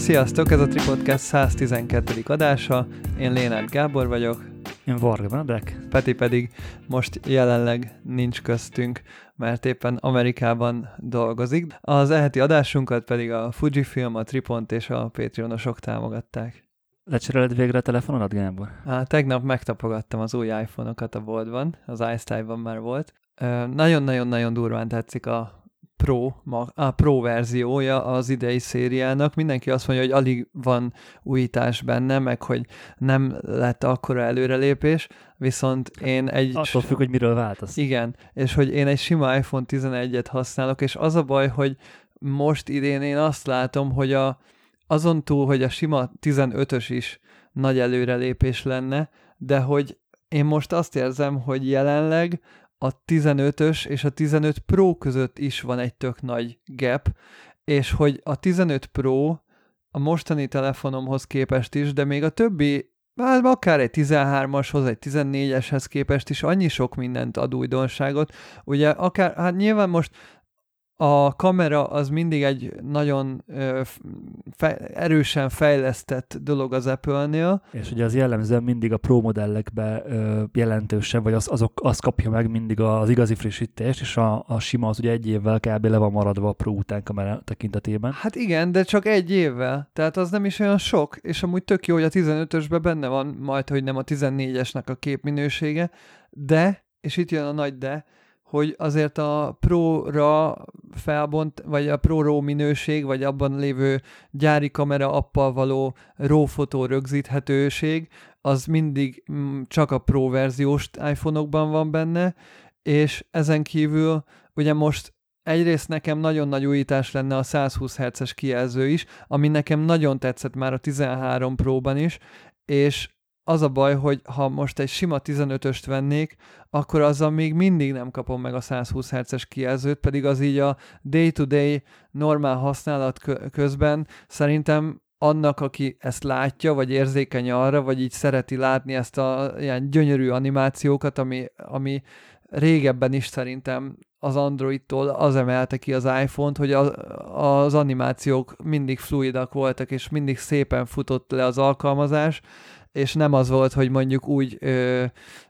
Sziasztok, ez a Tripodcast 112. adása. Én Lénárd Gábor vagyok. Én Varga Benedek. Peti pedig most jelenleg nincs köztünk, mert éppen Amerikában dolgozik. Az eheti adásunkat pedig a Fujifilm, a Tripont és a Patreonosok támogatták. Lecseréled végre a telefonodat, Gábor? Há, tegnap megtapogattam az új iPhone-okat a boltban, az iStyle-ban már volt. Nagyon-nagyon-nagyon durván tetszik a Pro, a Pro verziója az idei szériának. Mindenki azt mondja, hogy alig van újítás benne, meg hogy nem lett akkora előrelépés, viszont én egy... Attól függ, hogy miről váltasz. Igen, és hogy én egy sima iPhone 11-et használok, és az a baj, hogy most idén én azt látom, hogy a, azon túl, hogy a sima 15-ös is nagy előrelépés lenne, de hogy én most azt érzem, hogy jelenleg a 15-ös és a 15 Pro között is van egy tök nagy gap, és hogy a 15 Pro a mostani telefonomhoz képest is, de még a többi, hát akár egy 13-ashoz, egy 14-eshez képest is annyi sok mindent ad újdonságot. Ugye akár, hát nyilván most a kamera az mindig egy nagyon fe, erősen fejlesztett dolog az Apple-nél. És ugye az jellemzően mindig a Pro modellekbe ö, jelentősebb, vagy az, azok, az kapja meg mindig az igazi frissítést, és a, a sima az ugye egy évvel kb. le van maradva a Pro után kamera tekintetében. Hát igen, de csak egy évvel. Tehát az nem is olyan sok, és amúgy tök jó, hogy a 15-ösben benne van majd, hogy nem a 14-esnek a képminősége, de, és itt jön a nagy de, hogy azért a Pro-ra felbont, vagy a Pro RAW minőség, vagy abban lévő gyári kamera appal való RAW fotó rögzíthetőség, az mindig mm, csak a Pro verziós iPhone-okban van benne, és ezen kívül ugye most egyrészt nekem nagyon nagy újítás lenne a 120 Hz-es kijelző is, ami nekem nagyon tetszett már a 13 Pro-ban is, és az a baj, hogy ha most egy sima 15-öst vennék, akkor azzal még mindig nem kapom meg a 120 Hz-es kijelzőt, pedig az így a day-to-day normál használat közben szerintem annak, aki ezt látja, vagy érzékeny arra, vagy így szereti látni ezt a ilyen gyönyörű animációkat, ami, ami régebben is szerintem az Androidtól az emelte ki az iPhone-t, hogy az, az animációk mindig fluidak voltak, és mindig szépen futott le az alkalmazás, és nem az volt, hogy mondjuk úgy ö,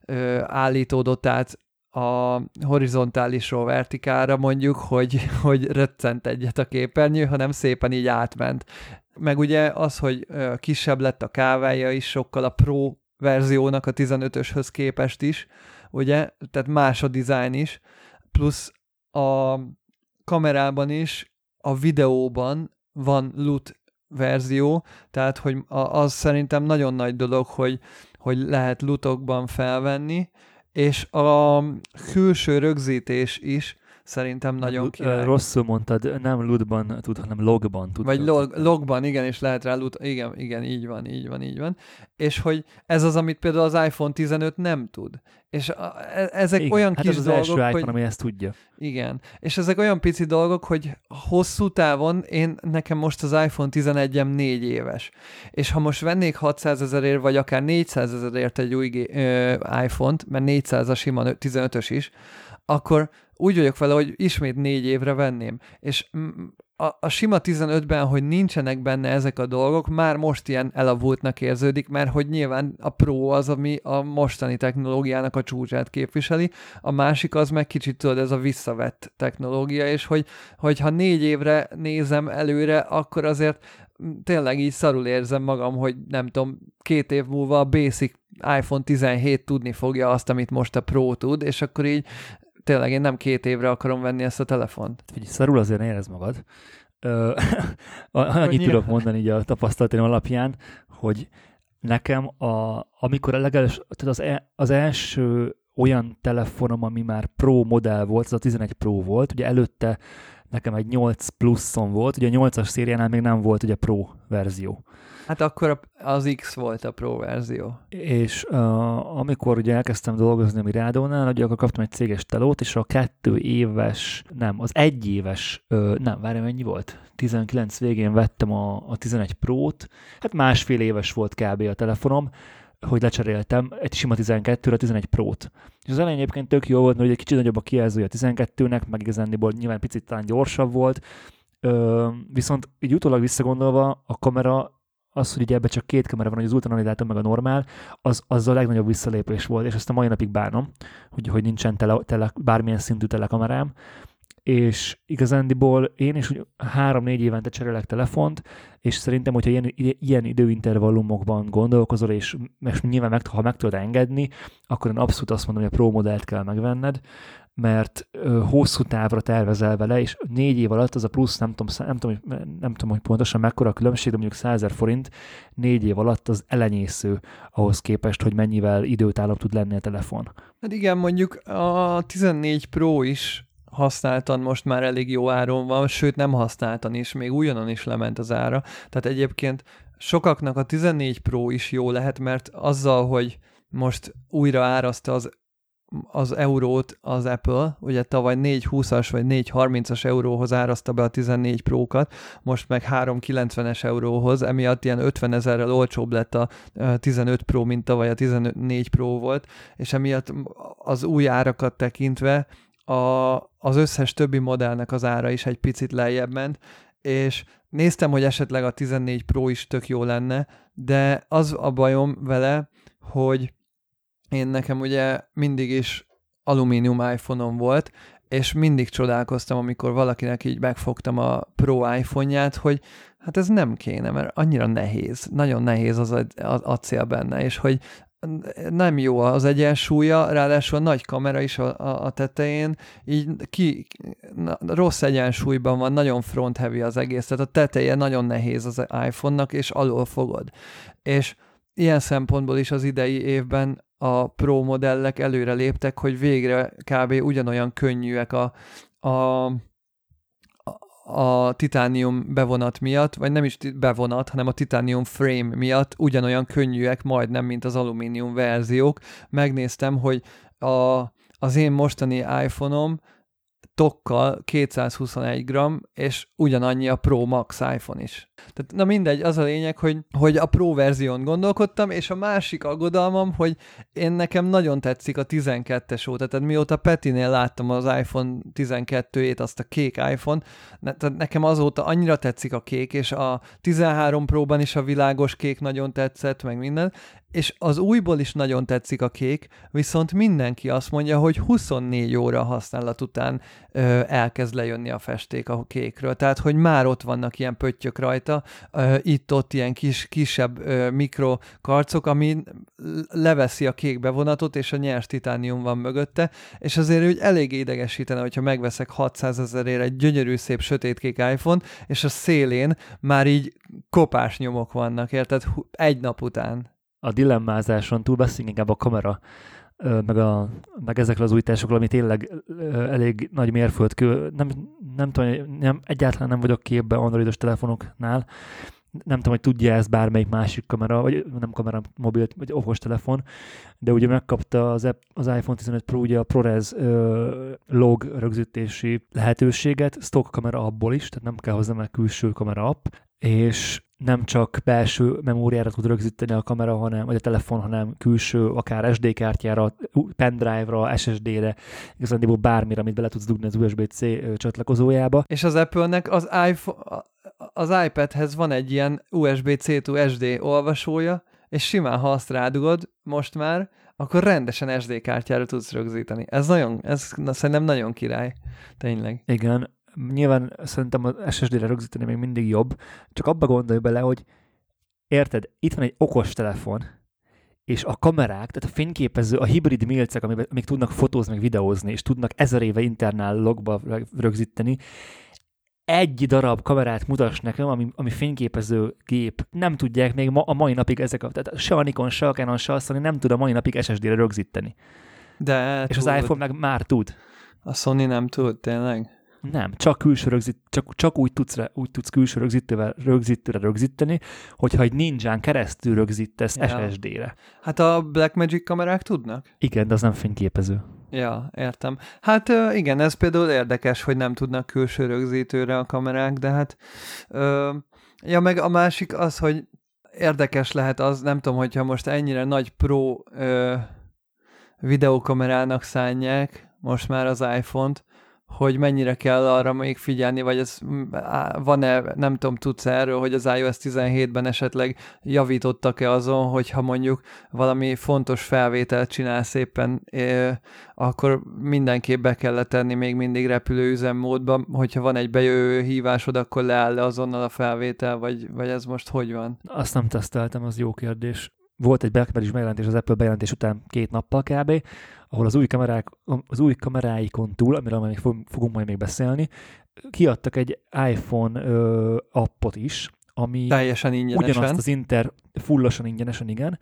ö, állítódott át a horizontálisról vertikára mondjuk, hogy, hogy röccent egyet a képernyő, hanem szépen így átment. Meg ugye az, hogy kisebb lett a kávája is, sokkal a Pro verziónak a 15-öshöz képest is, ugye, tehát más a design is, plusz a kamerában is, a videóban van LUT verzió, tehát hogy az szerintem nagyon nagy dolog, hogy, hogy lehet lutokban felvenni, és a külső rögzítés is szerintem nagyon király. Rosszul mondtad, nem ludban tud, hanem logban tud. Vagy log, logban, igen, és lehet rá lut, igen, igen, így van, így van, így van. És hogy ez az, amit például az iPhone 15 nem tud. És a, e, ezek igen, olyan hát kis ez az dolgok, első iPhone, hogy... ami ezt tudja. Igen. És ezek olyan pici dolgok, hogy hosszú távon én, nekem most az iPhone 11-em négy éves. És ha most vennék 600 ezerért, vagy akár 400 ezerért egy új ö, iPhone-t, mert 400 a sima 15-ös is, akkor úgy vagyok vele, hogy ismét négy évre venném. És a, a sima 15-ben, hogy nincsenek benne ezek a dolgok, már most ilyen elavultnak érződik, mert hogy nyilván a Pro az, ami a mostani technológiának a csúcsát képviseli, a másik az meg kicsit tudod, ez a visszavett technológia, és hogy, hogyha négy évre nézem előre, akkor azért tényleg így szarul érzem magam, hogy nem tudom, két év múlva a basic iPhone 17 tudni fogja azt, amit most a Pro tud, és akkor így tényleg én nem két évre akarom venni ezt a telefont. Figyelj, szarul azért érez magad. Ö, annyit tudok mondani így a tapasztalatom alapján, hogy nekem, a, amikor a legelős, tehát az, e, az első olyan telefonom, ami már Pro modell volt, az a 11 Pro volt, ugye előtte nekem egy 8 pluszon volt, ugye a 8-as szériánál még nem volt ugye Pro verzió. Hát akkor az X volt a Pro verzió. És uh, amikor ugye elkezdtem dolgozni a Mirádónál, ugye akkor kaptam egy céges telót, és a kettő éves, nem, az egy éves, uh, nem, várj, mennyi volt? 19 végén vettem a, a 11 Pro-t, hát másfél éves volt kb. a telefonom, hogy lecseréltem egy sima 12-re 11 Pro-t. És az elején egyébként tök jó volt, hogy egy kicsit nagyobb a kijelzője a 12-nek, meg igazándiból nyilván picit talán gyorsabb volt, Ö, viszont így utólag visszagondolva a kamera az, hogy ugye ebbe csak két kamera van, hogy az ultranalidátor meg a normál, az, az a legnagyobb visszalépés volt, és ezt a mai napig bánom, hogy, hogy nincsen tele, tele, bármilyen szintű telekamerám, és igazándiból én is három-négy évente cserélek telefont, és szerintem, hogyha ilyen, ilyen időintervallumokban gondolkozol, és, és nyilván meg, ha meg tudod engedni, akkor én abszolút azt mondom, hogy a Pro modellt kell megvenned, mert ö, hosszú távra tervezel vele, és négy év alatt az a plusz, nem tudom, nem tudom, nem tudom hogy pontosan mekkora a különbség, de mondjuk 100 forint négy év alatt az elenyésző ahhoz képest, hogy mennyivel időtállóbb tud lenni a telefon. Hát igen, mondjuk a 14 Pro is használtan most már elég jó áron van, sőt nem használtan is, még újonnan is lement az ára. Tehát egyébként sokaknak a 14 Pro is jó lehet, mert azzal, hogy most újra áraszta az az eurót az Apple, ugye tavaly 420-as vagy 430-as euróhoz árazta be a 14 Pro-kat, most meg 390-es euróhoz, emiatt ilyen 50 ezerrel olcsóbb lett a 15 Pro, mint tavaly a 14 Pro volt, és emiatt az új árakat tekintve a, az összes többi modellnek az ára is egy picit lejjebb ment, és néztem, hogy esetleg a 14 Pro is tök jó lenne, de az a bajom vele, hogy én nekem ugye mindig is alumínium iPhone-om volt, és mindig csodálkoztam, amikor valakinek így megfogtam a Pro iPhone-ját, hogy hát ez nem kéne, mert annyira nehéz, nagyon nehéz az acél benne, és hogy nem jó az egyensúlya, ráadásul a nagy kamera is a, a, a tetején, így ki, na, rossz egyensúlyban van, nagyon front heavy az egész, tehát a teteje nagyon nehéz az iPhone-nak, és alul fogod. És ilyen szempontból is az idei évben a Pro modellek előre léptek, hogy végre kb. ugyanolyan könnyűek a, a, a titánium bevonat miatt, vagy nem is bevonat, hanem a titánium frame miatt ugyanolyan könnyűek majdnem, mint az alumínium verziók. Megnéztem, hogy a, az én mostani iPhone-om tokkal 221 g, és ugyanannyi a Pro Max iPhone is. Tehát na mindegy, az a lényeg, hogy, hogy a Pro verzión gondolkodtam, és a másik aggodalmam, hogy én nekem nagyon tetszik a 12-es óta, tehát mióta Petinél láttam az iPhone 12-ét, azt a kék iPhone, ne, tehát nekem azóta annyira tetszik a kék, és a 13 Pro-ban is a világos kék nagyon tetszett, meg minden, és az újból is nagyon tetszik a kék, viszont mindenki azt mondja, hogy 24 óra használat után ö, elkezd lejönni a festék a kékről. Tehát, hogy már ott vannak ilyen pöttyök rajta, itt-ott ilyen kis, kisebb ö, mikrokarcok, ami leveszi a kék bevonatot, és a nyers titánium van mögötte, és azért úgy elég idegesítene, hogyha megveszek 600 ezerért egy gyönyörű szép sötétkék iPhone, és a szélén már így kopás nyomok vannak, érted? Egy nap után a dilemmázáson túl beszéljünk inkább a kamera, meg, a, meg ezekről az újításokról, ami tényleg elég nagy mérföldkő. Nem, nem tudom, nem, egyáltalán nem vagyok képbe androidos telefonoknál. Nem tudom, hogy tudja ezt bármelyik másik kamera, vagy nem kamera, mobil, vagy okostelefon, de ugye megkapta az, az iPhone 15 Pro ugye a ProRes ö, log rögzítési lehetőséget, stock kamera abból is, tehát nem kell hozzá meg külső kamera app, és nem csak belső memóriára tud rögzíteni a kamera, hanem, vagy a telefon, hanem külső, akár SD kártyára, pendrive-ra, SSD-re, igazán bármire, amit bele tudsz dugni az USB-C csatlakozójába. És az Apple-nek az, iPhone, az iPad-hez van egy ilyen USB-C to SD olvasója, és simán, ha azt rádugod most már, akkor rendesen SD kártyára tudsz rögzíteni. Ez nagyon, ez szerintem nagyon király. Tényleg. Igen, nyilván szerintem az SSD-re rögzíteni még mindig jobb, csak abba gondolj bele, hogy érted, itt van egy okos telefon, és a kamerák, tehát a fényképező, a hibrid milcek, amik tudnak fotózni, meg videózni, és tudnak ezer éve internál logba rögzíteni, egy darab kamerát mutass nekem, ami, ami fényképező gép. Nem tudják még ma, a mai napig ezek a, tehát se a Nikon, se a Canon, se a Sony nem tud a mai napig SSD-re rögzíteni. De És tud. az iPhone meg már tud. A Sony nem tud, tényleg? Nem, csak külső rögzít, csak, csak úgy, tudsz, úgy tudsz külső rögzítővel, rögzítőre rögzíteni, hogyha egy ninján keresztül rögzítesz ja. SSD-re. Hát a Blackmagic kamerák tudnak? Igen, de az nem fényképező. Ja, értem. Hát igen, ez például érdekes, hogy nem tudnak külső rögzítőre a kamerák, de hát ö, ja, meg a másik az, hogy érdekes lehet az, nem tudom, hogyha most ennyire nagy pro ö, videókamerának szánják most már az iPhone-t, hogy mennyire kell arra még figyelni, vagy ez van-e, nem tudom, tudsz erről, hogy az iOS 17-ben esetleg javítottak-e azon, hogyha mondjuk valami fontos felvételt csinálsz éppen, akkor mindenképp be kellett tenni még mindig repülő üzemmódba, hogyha van egy bejövő hívásod, akkor leáll le azonnal a felvétel, vagy, vagy ez most hogy van? Azt nem teszteltem, az jó kérdés volt egy BlackBerry bejelentés az Apple bejelentés után két nappal kb., ahol az új, kamerák, az új kameráikon túl, amiről még fogunk majd még beszélni, kiadtak egy iPhone ö, appot is, ami teljesen ingyenesen. Ugyanazt az inter, fullosan ingyenesen, igen,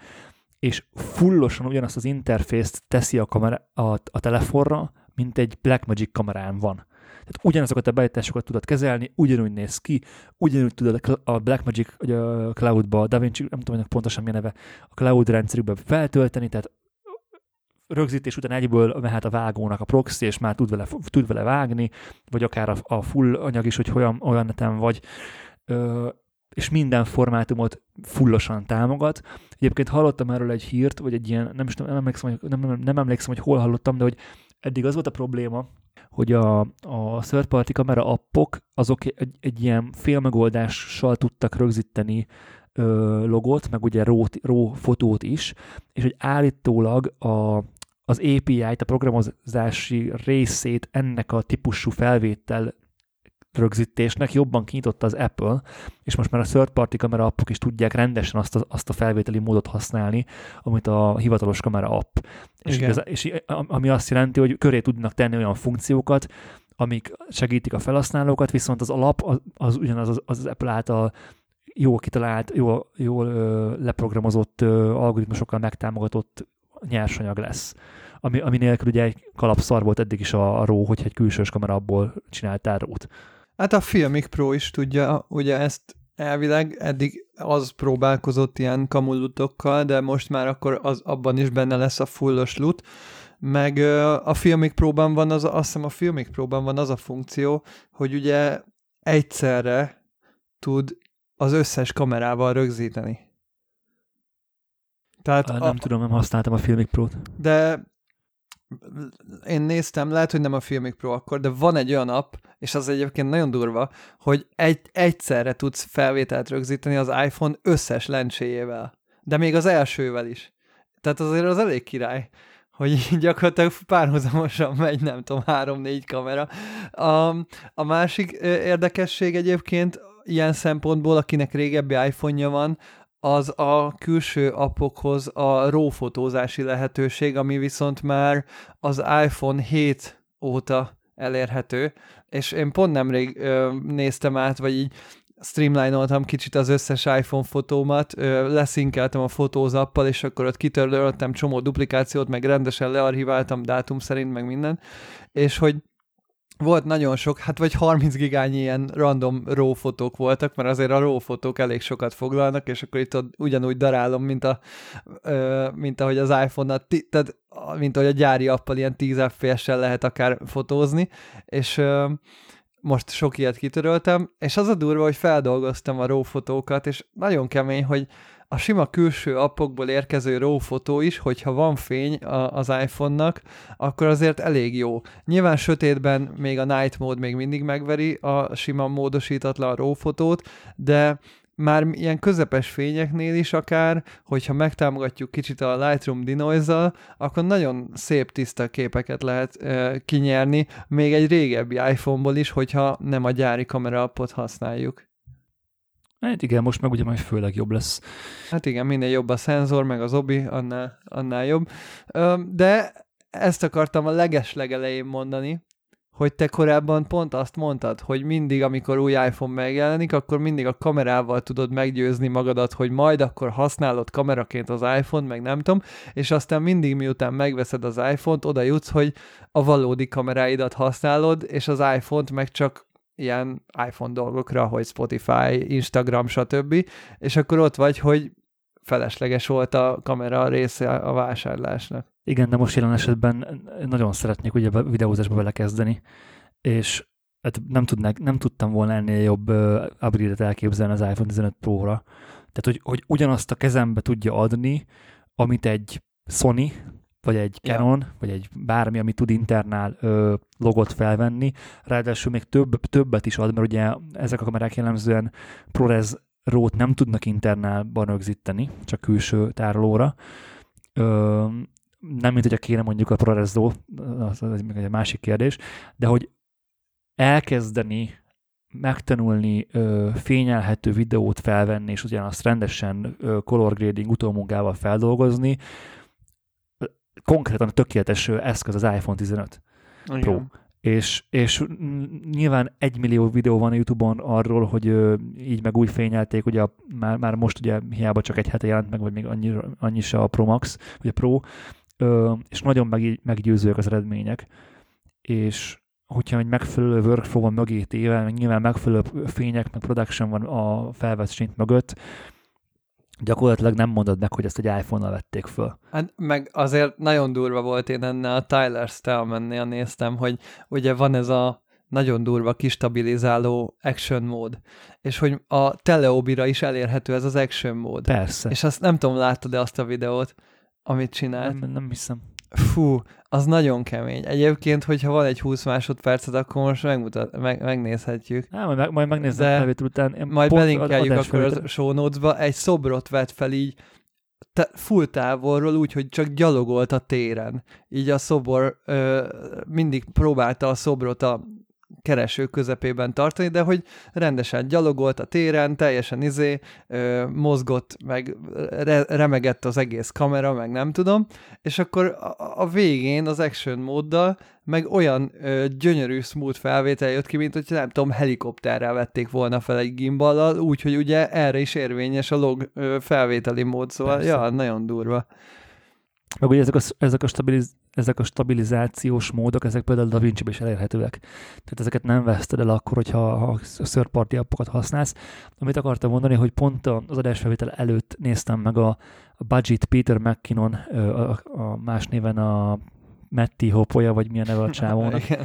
és fullosan ugyanazt az interfészt teszi a, kamera, a, a telefonra, mint egy Blackmagic kamerán van. Tehát ugyanazokat a beállításokat tudod kezelni, ugyanúgy néz ki, ugyanúgy tudod a Blackmagic a Cloud-ba, a DaVinci, nem tudom, hogy pontosan mi neve, a Cloud rendszerükbe feltölteni, tehát rögzítés után egyből mehet a vágónak a proxy, és már tud vele, tud vele vágni, vagy akár a, a full anyag is, hogy olyan, olyan neten vagy, ö, és minden formátumot fullosan támogat. Egyébként hallottam erről egy hírt, vagy egy ilyen, nem, is, nem, emlékszem, hogy, nem, nem, nem emlékszem, hogy hol hallottam, de hogy eddig az volt a probléma, hogy a, a third party kamera appok azok egy, egy ilyen félmegoldással tudtak rögzíteni ö, logót, meg ugye RAW, RAW fotót is, és hogy állítólag a, az API-t, a programozási részét ennek a típusú felvétel rögzítésnek jobban kinyitotta az Apple, és most már a third party kamera appok is tudják rendesen azt a, azt a felvételi módot használni, amit a hivatalos kamera app. És, igaz, és ami azt jelenti, hogy köré tudnak tenni olyan funkciókat, amik segítik a felhasználókat, viszont az alap az, az ugyanaz az, az Apple által jól kitalált, jól, jól ö, leprogramozott ö, algoritmusokkal megtámogatott nyersanyag lesz. Ami, ami nélkül ugye egy kalapszar volt eddig is a, a RAW, hogyha egy külsős kamera abból csináltál RAW-t. Hát a Filmic Pro is tudja, ugye ezt elvileg eddig az próbálkozott ilyen kamulutokkal, de most már akkor az, abban is benne lesz a fullos lut, meg a Filmic Pro-ban van az, azt hiszem a Filmic Pro-ban van az a funkció, hogy ugye egyszerre tud az összes kamerával rögzíteni. Tehát nem a, tudom, nem használtam a Filmic Pro-t. De én néztem, lehet, hogy nem a Filmic Pro akkor, de van egy olyan app, és az egyébként nagyon durva, hogy egy, egyszerre tudsz felvételt rögzíteni az iPhone összes lencséjével. De még az elsővel is. Tehát azért az elég király hogy gyakorlatilag párhuzamosan megy, nem tudom, három-négy kamera. A, a másik érdekesség egyébként ilyen szempontból, akinek régebbi iPhone-ja van, az a külső appokhoz a RAW fotózási lehetőség, ami viszont már az iPhone 7 óta elérhető, és én pont nemrég ö, néztem át, vagy így streamline-oltam kicsit az összes iPhone fotómat, leszinkeltem a fotózappal, és akkor ott kitörlöltem csomó duplikációt, meg rendesen learchiváltam dátum szerint, meg minden, és hogy volt nagyon sok, hát vagy 30 gigányi ilyen random RAW fotók voltak, mert azért a RAW fotók elég sokat foglalnak, és akkor itt ugyanúgy darálom, mint, a, mint ahogy az iPhone-nal, tehát mint ahogy a gyári appal ilyen 10 fps lehet akár fotózni, és most sok ilyet kitöröltem, és az a durva, hogy feldolgoztam a RAW fotókat, és nagyon kemény, hogy a sima külső appokból érkező RAW fotó is, hogyha van fény az iPhone-nak, akkor azért elég jó. Nyilván sötétben még a night mode még mindig megveri a sima módosítatlan RAW fotót, de már ilyen közepes fényeknél is akár, hogyha megtámogatjuk kicsit a Lightroom denoise akkor nagyon szép tiszta képeket lehet e, kinyerni, még egy régebbi iPhone-ból is, hogyha nem a gyári kamera appot használjuk. Hát igen, most meg ugye majd főleg jobb lesz. Hát igen, minél jobb a szenzor, meg az obi, annál, annál jobb. De ezt akartam a leges legelején mondani, hogy te korábban pont azt mondtad, hogy mindig, amikor új iPhone megjelenik, akkor mindig a kamerával tudod meggyőzni magadat, hogy majd akkor használod kameraként az iPhone, meg nem tudom, és aztán mindig miután megveszed az iPhone-t, oda jutsz, hogy a valódi kameráidat használod, és az iPhone-t meg csak ilyen iPhone dolgokra, hogy Spotify, Instagram, stb. És akkor ott vagy, hogy felesleges volt a kamera része a vásárlásnak. Igen, de most jelen esetben nagyon szeretnék ugye videózásba belekezdeni, és hát nem, tudnák, nem tudtam volna ennél jobb uh, upgrade-et elképzelni az iPhone 15 Pro-ra. Tehát, hogy, hogy ugyanazt a kezembe tudja adni, amit egy Sony, vagy egy Canon, ja. vagy egy bármi, ami tud internál ö, logot felvenni. Ráadásul még több, többet is ad, mert ugye ezek a kamerák jellemzően ProRes rót nem tudnak internálban rögzíteni, csak külső tárolóra. Ö, nem, mint hogyha kéne mondjuk a ProRes RAW, az, az egy másik kérdés, de hogy elkezdeni megtanulni ö, fényelhető videót felvenni, és ugyanazt rendesen ö, color grading utómunkával feldolgozni, konkrétan a tökéletes eszköz az iPhone 15 Igen. Pro. És, és nyilván egy millió videó van a Youtube-on arról, hogy így meg úgy fényelték, ugye a, már, már most ugye hiába csak egy hete jelent meg, vagy még annyi, annyi se a Pro Max, vagy a Pro, ö, és nagyon meg, meggyőzőek az eredmények. És hogyha egy megfelelő workflow van mögé téve, meg nyilván megfelelő fények, meg production van a felvett mögött, gyakorlatilag nem mondod meg, hogy ezt egy iPhone-nal vették föl. Hát meg azért nagyon durva volt, én ennél a Tyler Stallman-nél néztem, hogy ugye van ez a nagyon durva kistabilizáló action mód, és hogy a teleobira is elérhető ez az action mód. Persze. És azt nem tudom, láttad-e azt a videót, amit csinált? Nem, nem hiszem. Fú, az nagyon kemény. Egyébként, hogyha van egy 20 másodpercet, akkor most megmutat, meg, megnézhetjük. Nem, majd, majd megnézzük De felvétel után. Én majd belinkeljük akkor a show notes-ba. Egy szobrot vett fel így te, full távolról úgy, hogy csak gyalogolt a téren. Így a szobor ö, mindig próbálta a szobrot a kereső közepében tartani, de hogy rendesen gyalogolt a téren, teljesen izé, ö, mozgott, meg re, remegett az egész kamera, meg nem tudom, és akkor a, a végén az action móddal meg olyan ö, gyönyörű smooth felvétel jött ki, mint hogy nem tudom, helikopterrel vették volna fel egy gimballal, úgyhogy ugye erre is érvényes a log ö, felvételi mód, szóval Persze. ja, nagyon durva. Meg ugye ezek a, ezek a, stabiliz, ezek a stabilizációs módok, ezek például a davinci is elérhetőek. Tehát ezeket nem veszted el akkor, hogyha a third party appokat használsz. Amit akartam mondani, hogy pont az adásfelvétel előtt néztem meg a, Budget Peter McKinnon, a, a más néven a Metti Hopoja, vagy milyen neve a csávónak. Igen,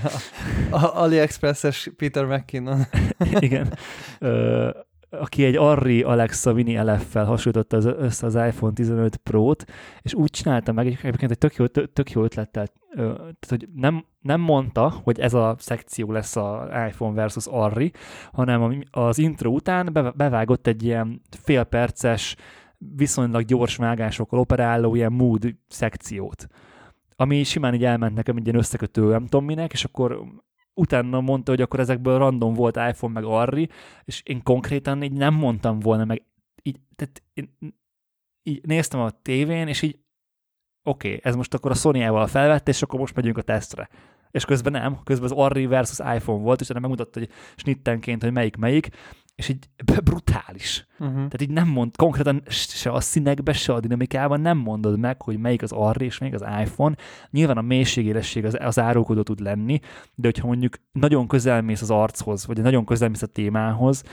a, a AliExpress-es Peter McKinnon. Igen aki egy Arri Alexa Vini LF-fel hasonlította az, össze az iPhone 15 Pro-t, és úgy csinálta meg, egyébként egy tök jó, tök jó ötlettel, tehát, hogy nem, nem mondta, hogy ez a szekció lesz az iPhone versus Arri, hanem az intro után bevágott egy ilyen félperces, viszonylag gyors vágásokkal operáló ilyen mood szekciót ami simán így elment nekem egy ilyen összekötő, nem tudom minek, és akkor utána mondta, hogy akkor ezekből random volt iPhone meg Arri, és én konkrétan így nem mondtam volna, meg így, tehát én így néztem a tévén, és így oké, okay, ez most akkor a Sony-ával felvett, és akkor most megyünk a tesztre. És közben nem, közben az Arri versus iPhone volt, és nem megmutatta, hogy snittenként, hogy melyik melyik, és így brutális. Uh-huh. Tehát így nem mond, konkrétan se a színekbe, se a dinamikában nem mondod meg, hogy melyik az arri és melyik az iPhone. Nyilván a mélységélesség az, az árulkodó tud lenni, de hogyha mondjuk nagyon közel mész az archoz, vagy nagyon közel mész a témához,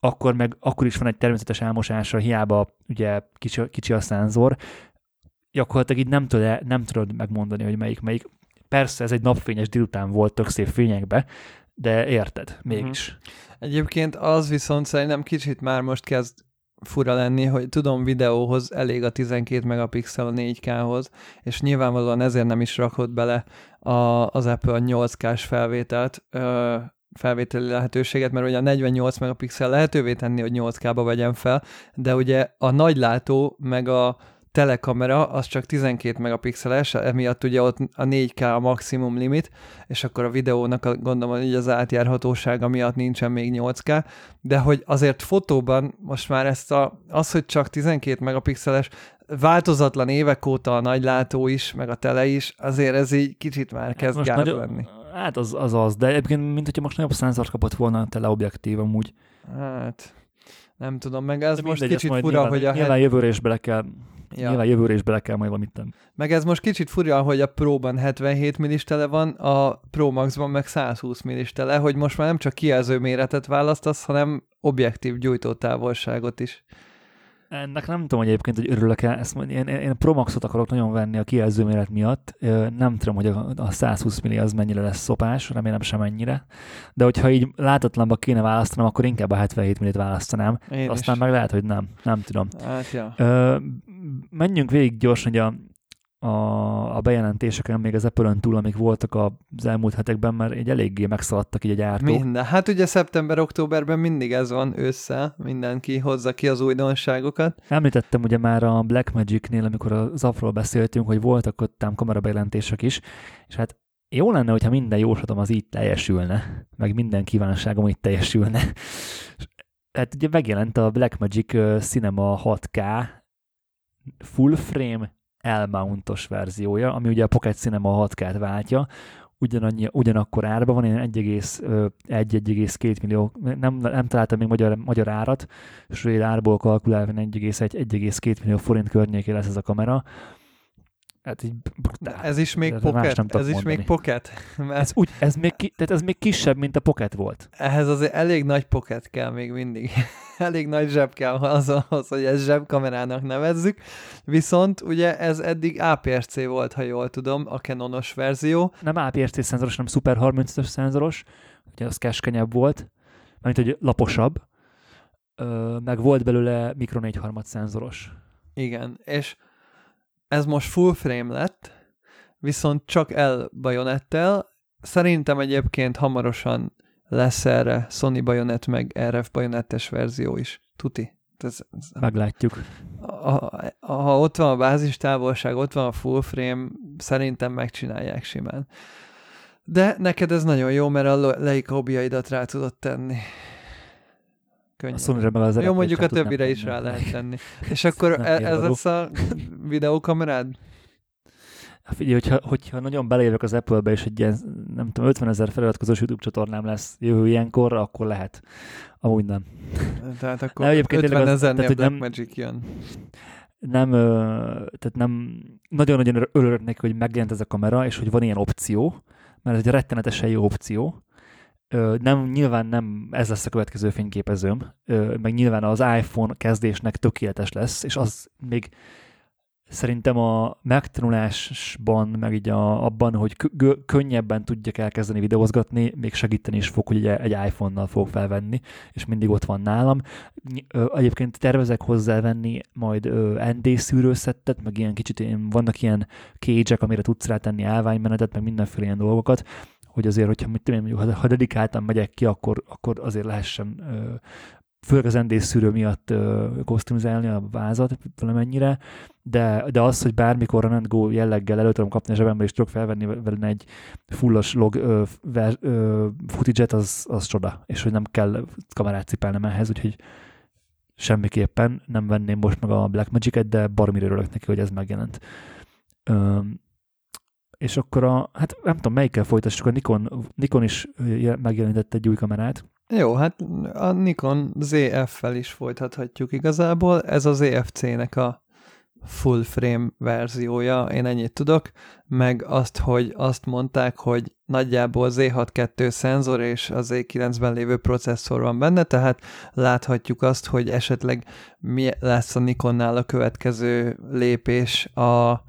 akkor meg akkor is van egy természetes elmosása, hiába ugye kicsi, kicsi a szenzor, gyakorlatilag így nem tudod, nem tudod megmondani, hogy melyik melyik. Persze ez egy napfényes délután volt tök szép fényekbe, de érted, mégis. Uh-huh. Egyébként az viszont szerintem kicsit már most kezd fura lenni, hogy tudom, videóhoz elég a 12 megapixel a 4K-hoz, és nyilvánvalóan ezért nem is rakott bele a, az Apple a 8K-s felvételt, ö, felvételi lehetőséget, mert ugye a 48 megapixel lehetővé tenni, hogy 8K-ba vegyen fel, de ugye a nagylátó meg a telekamera az csak 12 megapixeles, emiatt ugye ott a 4K a maximum limit, és akkor a videónak a, gondolom, hogy az átjárhatósága miatt nincsen még 8K, de hogy azért fotóban most már ezt a, az, hogy csak 12 megapixeles, változatlan évek óta a nagylátó is, meg a tele is, azért ez így kicsit már hát kezd gáz lenni. Hát az, az az, de egyébként mint hogyha most nagyobb szenzort kapott volna a teleobjektív amúgy. Hát nem tudom, meg ez de most mindegy, kicsit fura, nyilván, hogy a... Nyilván jövőre is bele kell Ja. Nyilván jövőre is bele kell majd valamit tenni. Meg ez most kicsit furja, hogy a Pro-ban 77 millis tele van, a Pro Max-ban meg 120 millis tele, hogy most már nem csak kijelző méretet választasz, hanem objektív gyújtótávolságot is. Ennek nem tudom hogy egyébként, hogy örülök-e. Ezt mondja, én, én, én Pro Max-ot akarok nagyon venni a kijelző méret miatt. Nem tudom, hogy a, a 120 milli az mennyire lesz szopás, remélem sem ennyire. De hogyha így látatlanba kéne választanom, akkor inkább a 77 millit választanám. Én Aztán is. meg lehet, hogy nem. Nem tudom. Hát, ja. Ö, menjünk végig gyorsan, hogy a, a, a bejelentéseken, még az apple túl, amik voltak az elmúlt hetekben, mert egy eléggé megszaladtak így a gyártók. Minden. Hát ugye szeptember-októberben mindig ez van össze, mindenki hozza ki az újdonságokat. Említettem ugye már a Blackmagic-nél, amikor az afról beszéltünk, hogy voltak ott ám kamerabejelentések is, és hát jó lenne, hogyha minden jóslatom az így teljesülne, meg minden kívánságom így teljesülne. Hát ugye megjelent a Blackmagic Cinema 6K full frame L-mountos verziója, ami ugye a Pocket Cinema 6K-t váltja, ugyanannyi, ugyanakkor árban van, ilyen 1,1-1,2 millió, nem, nem találtam még magyar, magyar árat, és árból kalkulálva 1,1-1,2 millió forint környéké lesz ez a kamera, Hát így Ez is még pocket, nem ez is még pocket. Mert ez, úgy, ez, még ki, tehát ez még kisebb, mint a pocket volt. Ehhez azért elég nagy pocket kell még mindig. elég nagy zseb kell az, az, hogy ez zsebkamerának nevezzük. Viszont ugye ez eddig APS-C volt, ha jól tudom, a Canonos verzió. Nem APS-C szenzoros, hanem Super 35-ös szenzoros. Ugye az keskenyebb volt, mert hogy laposabb. Ö, meg volt belőle mikro 4 szenzoros. Igen, és ez most full frame lett, viszont csak L bajonettel. Szerintem egyébként hamarosan lesz erre Sony bajonet meg RF bajonettes verzió is. Tuti. Ez, ez, Meglátjuk. Ha, ha ott van a bázis távolság, ott van a full frame, szerintem megcsinálják simán. De neked ez nagyon jó, mert a Leica rá tudod tenni. Könnyen. A sony meg az Jó, mondjuk a többire is rá lehet tenni. És akkor e- ez lesz a videókamerád? Hát figyelj, hogyha, hogyha nagyon belejövök az Apple-be, és egy ilyen, nem tudom, 50 ezer feliratkozós YouTube csatornám lesz jövő ilyenkor, akkor lehet. Amúgy nem. Tehát akkor nem, 50 ezernél Black nem, Magic jön. Nem, tehát nem, nagyon-nagyon örülök hogy megjelent ez a kamera, és hogy van ilyen opció, mert ez egy rettenetesen jó opció, nem, nyilván nem ez lesz a következő fényképezőm, meg nyilván az iPhone kezdésnek tökéletes lesz, és az még szerintem a megtanulásban, meg így a, abban, hogy könnyebben tudjak elkezdeni videózgatni, még segíteni is fog, hogy egy, iPhone-nal fog felvenni, és mindig ott van nálam. Egyébként tervezek hozzávenni majd ND szűrőszettet, meg ilyen kicsit vannak ilyen cage amire tudsz rátenni állványmenetet, meg mindenféle ilyen dolgokat, hogy azért, hogyha mit tudom, ha, ha dedikáltan megyek ki, akkor, akkor azért lehessen főleg az ND szűrő miatt kosztümizálni a vázat valamennyire, de, de az, hogy bármikor a Go jelleggel elő tudom kapni a zsebembe, és tudok felvenni vele egy fullos log ö, ver, ö, footage az, az csoda, és hogy nem kell kamerát cipelnem ehhez, úgyhogy semmiképpen nem venném most meg a Blackmagic-et, de baromira örülök neki, hogy ez megjelent. Ö, és akkor a, hát nem tudom, melyikkel folytassuk, a Nikon, Nikon is megjelenített egy új kamerát. Jó, hát a Nikon ZF-fel is folytathatjuk igazából. Ez az EFC-nek a full frame verziója, én ennyit tudok, meg azt, hogy azt mondták, hogy nagyjából Z6-2 szenzor és az Z9-ben lévő processzor van benne, tehát láthatjuk azt, hogy esetleg mi lesz a Nikonnál a következő lépés a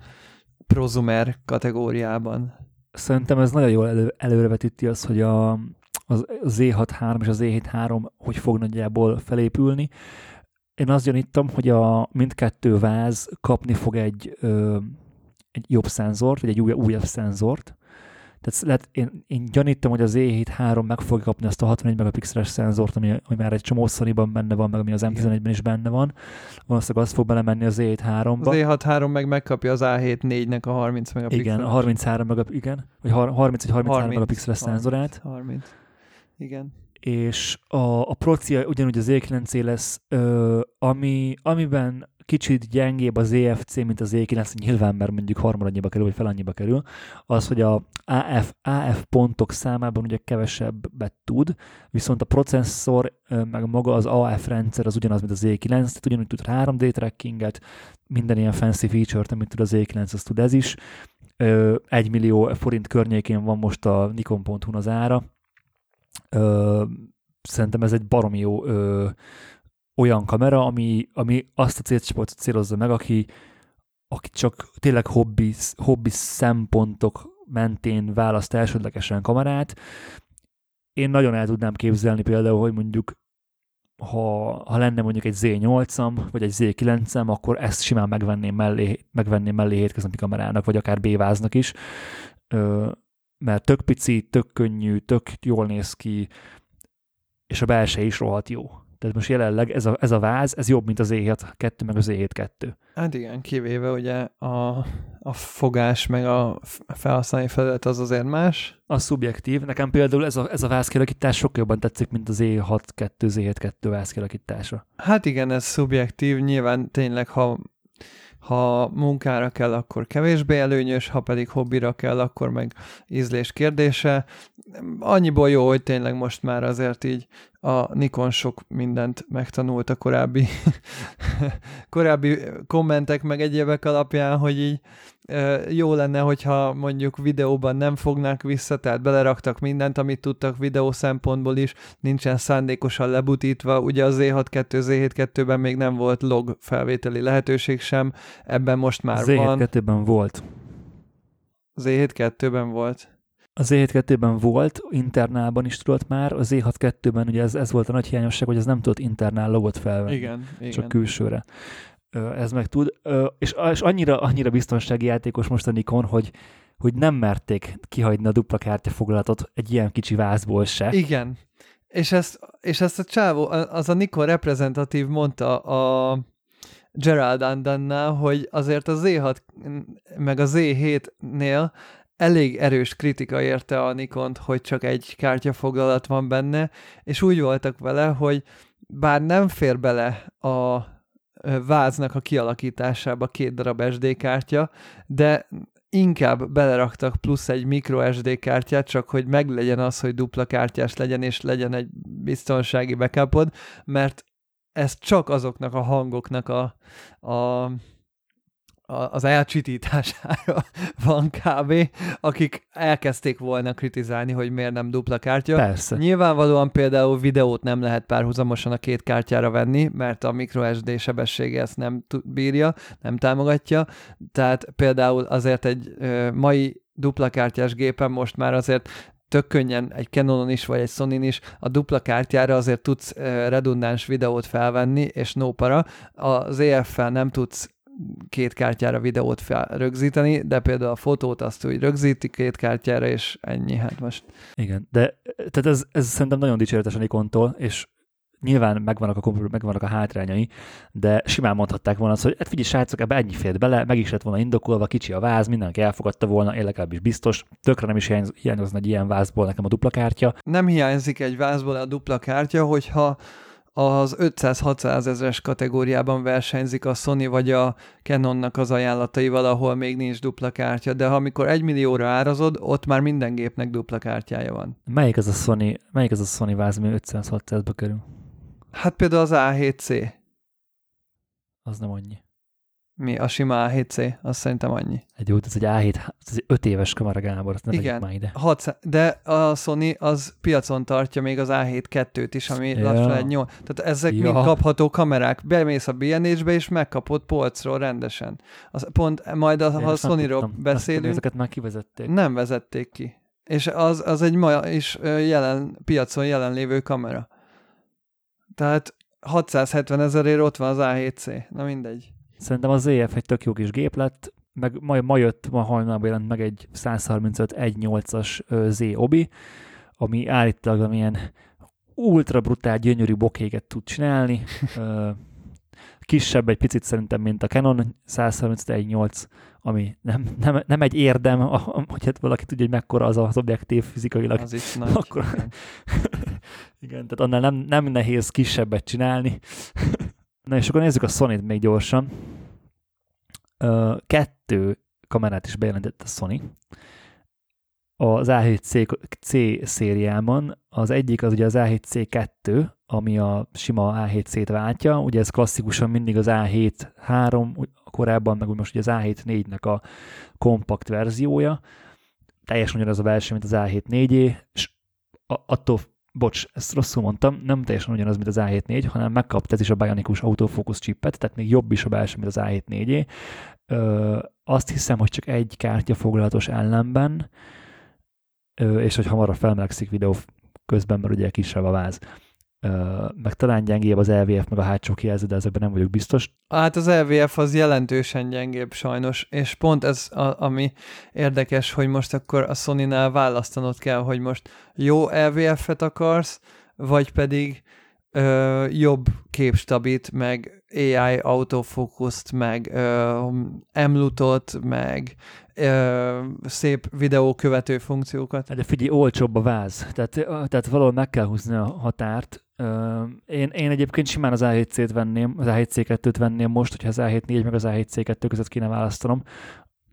prozumer kategóriában. Szerintem ez nagyon jól elő, előrevetíti az, hogy a, az Z63 és az Z73 hogy fog nagyjából felépülni. Én azt gyanítom, hogy a mindkettő váz kapni fog egy, ö, egy jobb szenzort, vagy egy új, újabb szenzort, tehát lehet, én, én gyanítom, hogy az E7 meg fogja kapni azt a 61 megapixeles szenzort, ami, ami már egy csomó sony benne van, meg ami az M11-ben is benne van. Valószínűleg az fog belemenni az E7 3-ba. Az E6 meg megkapja az A7 4-nek a 30 megapixeles. Igen, a 33 megap, igen, vagy 30 vagy 33 30, megapixeles 30, szenzorát. 30, igen. És a, a procia ugyanúgy az E9 lesz, ö, ami, amiben kicsit gyengébb az EFC, mint az E9, nyilván mert mondjuk harmadannyiba kerül, vagy felannyiba kerül, az, hogy a AF, AF pontok számában ugye kevesebbet tud, viszont a processzor, meg maga az AF rendszer az ugyanaz, mint az E9, tehát ugyanúgy tud 3D trackinget, minden ilyen fancy feature-t, amit tud az E9, az tud ez is. Egy millió forint környékén van most a Nikon.hu az ára. Szerintem ez egy baromi jó olyan kamera, ami, ami azt a célcsoportot célozza meg, aki, aki csak tényleg hobbi, hobbi szempontok mentén választ elsődlegesen kamerát. Én nagyon el tudnám képzelni például, hogy mondjuk ha, ha lenne mondjuk egy Z8-am, vagy egy Z9-em, akkor ezt simán megvenném mellé, megvenném mellé hétköznapi kamerának, vagy akár B-váznak is, ö, mert tök pici, tök könnyű, tök jól néz ki, és a belső is rohadt jó. Tehát most jelenleg ez a, ez a váz, ez jobb, mint az E7-2, meg az E7-2. Hát igen, kivéve ugye a, a fogás, meg a felhasználói felület az azért más. A szubjektív. Nekem például ez a, ez a vázkialakítás sokkal jobban tetszik, mint az E6-2, Z7-2 vázkialakítása. Hát igen, ez szubjektív. Nyilván tényleg, ha ha munkára kell, akkor kevésbé előnyös, ha pedig hobbira kell, akkor meg ízlés kérdése. Annyiból jó, hogy tényleg most már azért így a Nikon sok mindent megtanult a korábbi, korábbi kommentek meg egyébek alapján, hogy így jó lenne, hogyha mondjuk videóban nem fognák vissza, tehát beleraktak mindent, amit tudtak videó szempontból is, nincsen szándékosan lebutítva, ugye az Z6-2, Z7-2-ben még nem volt log felvételi lehetőség sem, ebben most már Z7 van. Z7-2-ben volt. Z7-2-ben volt. A Z7-2-ben volt, internálban is tudott már, a Z6-2-ben ugye ez, ez volt a nagy hiányosság, hogy ez nem tudott internál logot felvenni. Igen, igen. Csak külsőre. Ez meg tud. És, és annyira, annyira biztonsági játékos most a Nikon, hogy, hogy nem merték kihagyni a dupla kártyafoglatot egy ilyen kicsi vázból se. Igen. És ezt, és ezt a csávó, az a Nikon reprezentatív mondta a Gerald Andannál, hogy azért a Z6 meg a Z7-nél elég erős kritika érte a Nikont, hogy csak egy kártyafoglalat van benne, és úgy voltak vele, hogy bár nem fér bele a váznak a kialakításába két darab SD kártya, de inkább beleraktak plusz egy micro SD kártyát, csak hogy meglegyen az, hogy dupla kártyás legyen, és legyen egy biztonsági backupod, mert ez csak azoknak a hangoknak a, a az elcsitítására van kb., akik elkezdték volna kritizálni, hogy miért nem dupla kártya. Persze. Nyilvánvalóan például videót nem lehet párhuzamosan a két kártyára venni, mert a microSD sebessége ezt nem bírja, nem támogatja, tehát például azért egy mai dupla kártyás gépen most már azért tök könnyen egy Canonon is, vagy egy sony is a dupla kártyára azért tudsz redundáns videót felvenni, és no para. Az EF-fel nem tudsz két kártyára videót fel, rögzíteni, de például a fotót azt úgy rögzíti két kártyára, és ennyi, hát most. Igen, de tehát ez, ez szerintem nagyon dicséretes a Nikontól, és nyilván megvannak a, megvannak a hátrányai, de simán mondhatták volna azt, hogy hát figyelj srácok, ebbe ennyi fért bele, meg is lett volna indokolva, kicsi a váz, mindenki elfogadta volna, én legalábbis biztos, tökre nem is hiányozna egy ilyen vázból nekem a dupla kártya. Nem hiányzik egy vázból a dupla kártya, hogyha az 500-600 ezres kategóriában versenyzik a Sony vagy a Canonnak az ajánlataival, ahol még nincs dupla kártya, de ha amikor egy millióra árazod, ott már minden gépnek dupla kártyája van. Melyik ez a Sony, melyik ez a Sony váz, ami 500-600-ba kerül? Hát például az A7C. Az nem annyi. Mi? A sima A7C? Azt szerintem annyi. Egy jó, ez egy A7, ez egy 5 éves kamera Gábor, nem Igen, már ide. 600, de a Sony az piacon tartja még az A7 2-t is, ami ja. lassan egy 8. Tehát ezek ja. mind kapható kamerák. Bemész a BNH-be és megkapod polcról rendesen. Az, pont majd a, ha a Sony-ról beszélünk. Ezeket már kivezették. Nem vezették ki. És az, az egy ma is jelen, piacon jelenlévő kamera. Tehát 670 ezerért ott van az A7C. Na mindegy. Szerintem az ZF egy tök jó kis gép lett, meg ma, ma jött, ma hajnalban jelent meg egy 135 1.8-as Z Obi, ami állítólag ilyen ultra brutál, gyönyörű bokéget tud csinálni. Kisebb egy picit szerintem, mint a Canon 135-1.8, ami nem, nem, nem egy érdem, hogy hát valaki tudja, hogy mekkora az az objektív fizikailag. Az is nagy. Akkor, igen. igen, tehát annál nem, nem nehéz kisebbet csinálni. Na és akkor nézzük a sony még gyorsan. Kettő kamerát is bejelentett a Sony. Az A7C C szériában. Az egyik az ugye az A7C2, ami a sima A7C-t váltja. Ugye ez klasszikusan mindig az A7 3, korábban meg most ugye az A7 4-nek a kompakt verziója. Teljesen ugyanaz a belső, mint az A7 4 és attól bocs, ezt rosszul mondtam, nem teljesen ugyanaz, mint az A7 hanem megkapta ez is a Bionikus autofocus chipet, tehát még jobb is a belső, mint az A7 4 Ö, azt hiszem, hogy csak egy kártya foglalatos ellenben, ö, és hogy hamarabb felmelegszik videó közben, mert ugye kisebb a váz. Meg talán gyengébb az LVF, meg a hátsó kijelző, de ezekben nem vagyok biztos. Hát az LVF az jelentősen gyengébb sajnos, és pont ez, a, ami érdekes, hogy most akkor a Sony-nál választanod kell, hogy most jó LVF-et akarsz, vagy pedig ö, jobb képstabit, meg AI autofókuszt, meg ö, emlutot, meg ö, szép videókövető funkciókat. De figyelj, olcsóbb a váz, tehát, tehát valahol meg kell húzni a határt. Én, én egyébként simán az A7C-t venném, az A7C2-t venném most, hogyha az A7-4 meg az A7C2 között kéne választanom.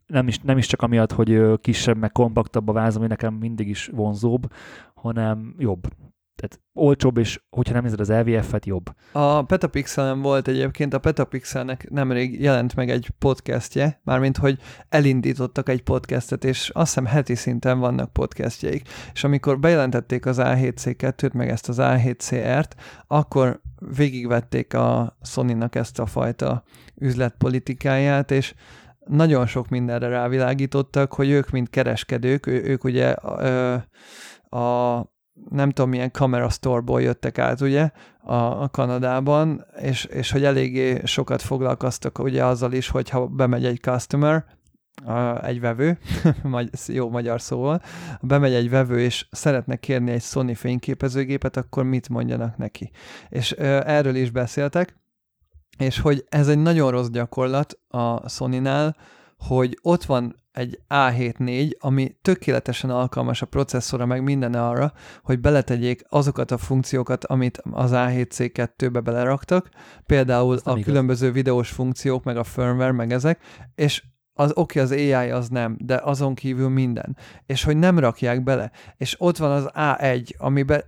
Nem is, nem is csak amiatt, hogy kisebb, meg kompaktabb a váz, ami nekem mindig is vonzóbb, hanem jobb. Tehát olcsóbb, és hogyha nem nézed az LVF-et, jobb. A Petapixelen volt egyébként, a Petapixelnek nemrég jelent meg egy podcastje, mármint, hogy elindítottak egy podcastet, és azt hiszem heti szinten vannak podcastjeik. És amikor bejelentették az A7C2-t, meg ezt az A7CR-t, akkor végigvették a Sony-nak ezt a fajta üzletpolitikáját, és nagyon sok mindenre rávilágítottak, hogy ők, mint kereskedők, ők ugye a, a nem tudom milyen kamera store jöttek át, ugye, a, a Kanadában, és, és hogy eléggé sokat foglalkoztak ugye azzal is, hogyha bemegy egy customer, egy vevő, jó magyar szóval, bemegy egy vevő, és szeretne kérni egy Sony fényképezőgépet, akkor mit mondjanak neki. És erről is beszéltek, és hogy ez egy nagyon rossz gyakorlat a Sony-nál, hogy ott van egy A74, ami tökéletesen alkalmas a processzora, meg minden arra, hogy beletegyék azokat a funkciókat, amit az A7C2-be beleraktak, például a igaz. különböző videós funkciók, meg a firmware, meg ezek, és az oké, okay, az AI az nem, de azon kívül minden. És hogy nem rakják bele. És ott van az A1, amiben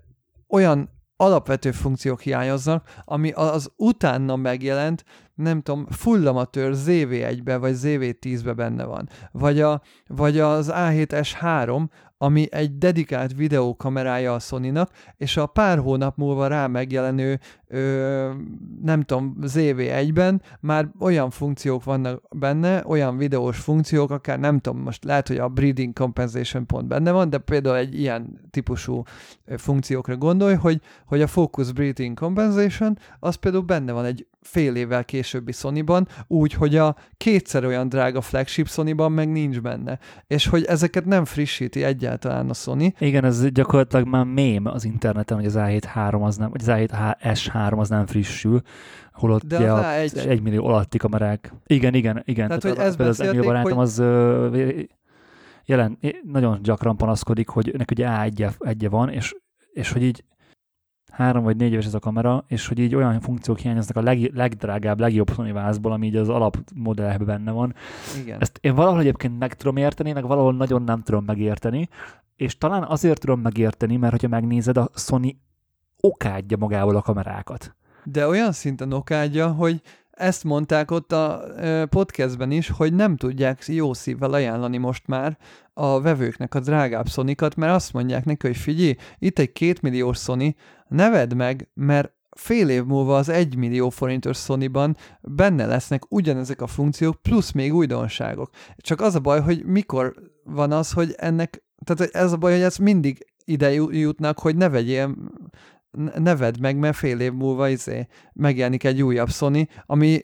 olyan alapvető funkciók hiányoznak, ami az utána megjelent, nem tudom, fullamatőr ZV1-be vagy ZV10-be benne van. Vagy, a, vagy az A7S3, ami egy dedikált videókamerája a Sony-nak, és a pár hónap múlva rá megjelenő, ö, nem tudom, ZV1-ben már olyan funkciók vannak benne, olyan videós funkciók, akár nem tudom, most lehet, hogy a breeding compensation pont benne van, de például egy ilyen típusú funkciókra gondolj, hogy, hogy a focus breeding compensation, az például benne van egy fél évvel későbbi Sony-ban, úgy, hogy a kétszer olyan drága flagship Sony-ban meg nincs benne. És hogy ezeket nem frissíti egyáltalán a Sony. Igen, ez gyakorlatilag már mém az interneten, hogy az A7 az nem, vagy az A7 S3 az nem frissül, holott De az egy... egy millió alatti kamerák. Igen, igen, igen. Tehát, Tehát hogy ez az Emil barátom hogy... az jelen, nagyon gyakran panaszkodik, hogy neki ugye A1 van, és, és hogy így három vagy négy éves ez a kamera, és hogy így olyan funkciók hiányoznak a leg, legdrágább, legjobb Sony vázból, ami így az alapmodellben benne van. Igen. Ezt én valahol egyébként meg tudom érteni, meg valahol nagyon nem tudom megérteni, és talán azért tudom megérteni, mert hogyha megnézed, a Sony okádja magával a kamerákat. De olyan szinten okádja, hogy ezt mondták ott a podcastben is, hogy nem tudják jó szívvel ajánlani most már a vevőknek a drágább szonikat, mert azt mondják neki, hogy figyelj, itt egy kétmilliós Sony, ne vedd meg, mert fél év múlva az 1 millió forintos Sony-ban benne lesznek ugyanezek a funkciók, plusz még újdonságok. Csak az a baj, hogy mikor van az, hogy ennek, tehát ez a baj, hogy ez mindig ide jutnak, hogy ne vegyél ne vedd meg, mert fél év múlva izé megjelenik egy újabb Sony, ami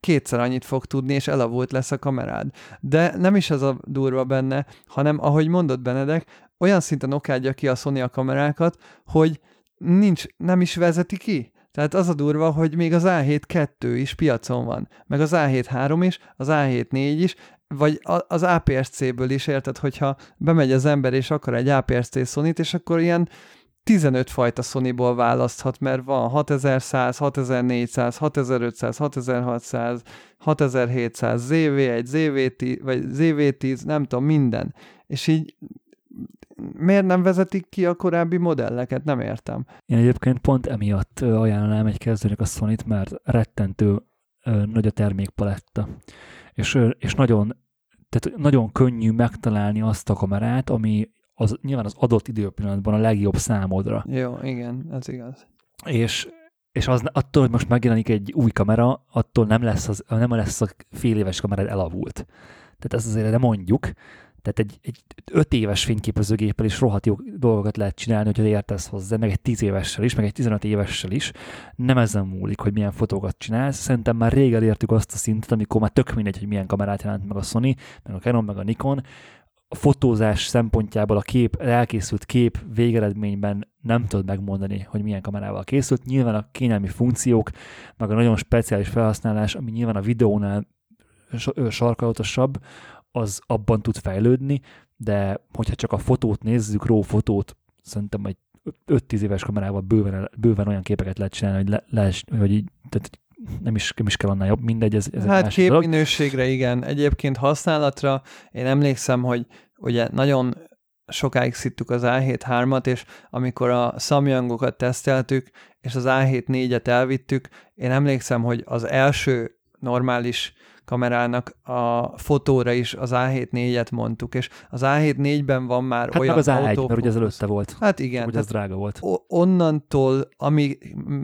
kétszer annyit fog tudni, és elavult lesz a kamerád. De nem is ez a durva benne, hanem ahogy mondott Benedek, olyan szinten okádja ki a Sony a kamerákat, hogy nincs, nem is vezeti ki. Tehát az a durva, hogy még az A7 2 is piacon van, meg az A7 3 is, az A7 4 is, vagy az APS-C-ből is érted, hogyha bemegy az ember és akar egy APS-C sony és akkor ilyen 15 fajta Sony-ból választhat, mert van 6100, 6400, 6500, 6600, 6700, ZV1, ZV10, vagy ZV10, nem tudom, minden. És így miért nem vezetik ki a korábbi modelleket? Nem értem. Én egyébként pont emiatt ajánlanám egy kezdőnek a sony mert rettentő nagy a termékpaletta. És, és nagyon, tehát nagyon könnyű megtalálni azt a kamerát, ami az nyilván az adott időpillanatban a legjobb számodra. Jó, igen, ez igaz. És, és az, attól, hogy most megjelenik egy új kamera, attól nem lesz, az, nem lesz a fél éves kamerád elavult. Tehát ez azért de mondjuk. Tehát egy, egy öt éves fényképezőgéppel is rohadt jó dolgokat lehet csinálni, hogyha értesz hozzá, meg egy 10 évessel is, meg egy 15 évessel is. Nem ezen múlik, hogy milyen fotókat csinálsz. Szerintem már rég elértük azt a szintet, amikor már tök mindegy, hogy milyen kamerát jelent meg a Sony, meg a Canon, meg a Nikon. A fotózás szempontjából a kép, elkészült kép végeredményben nem tudod megmondani, hogy milyen kamerával készült. Nyilván a kényelmi funkciók, meg a nagyon speciális felhasználás, ami nyilván a videónál sarkalatosabb, az abban tud fejlődni, de hogyha csak a fotót nézzük, ró fotót, szerintem egy 5-10 éves kamerával bőven, bőven olyan képeket lehet csinálni, hogy, le, lees, hogy így, tehát nem is, nem is kell annál jobb, mindegy. Ez, ez hát képminőségre igen, egyébként használatra én emlékszem, hogy ugye nagyon sokáig szittük az A7 és amikor a Samyangokat teszteltük, és az A7 4-et elvittük, én emlékszem, hogy az első normális kamerának a fotóra is az A7 4-et mondtuk, és az A7 4-ben van már hát olyan meg az A1, mert ugye az előtte volt. Hát igen. Ugye ez drága volt. Onnantól, ami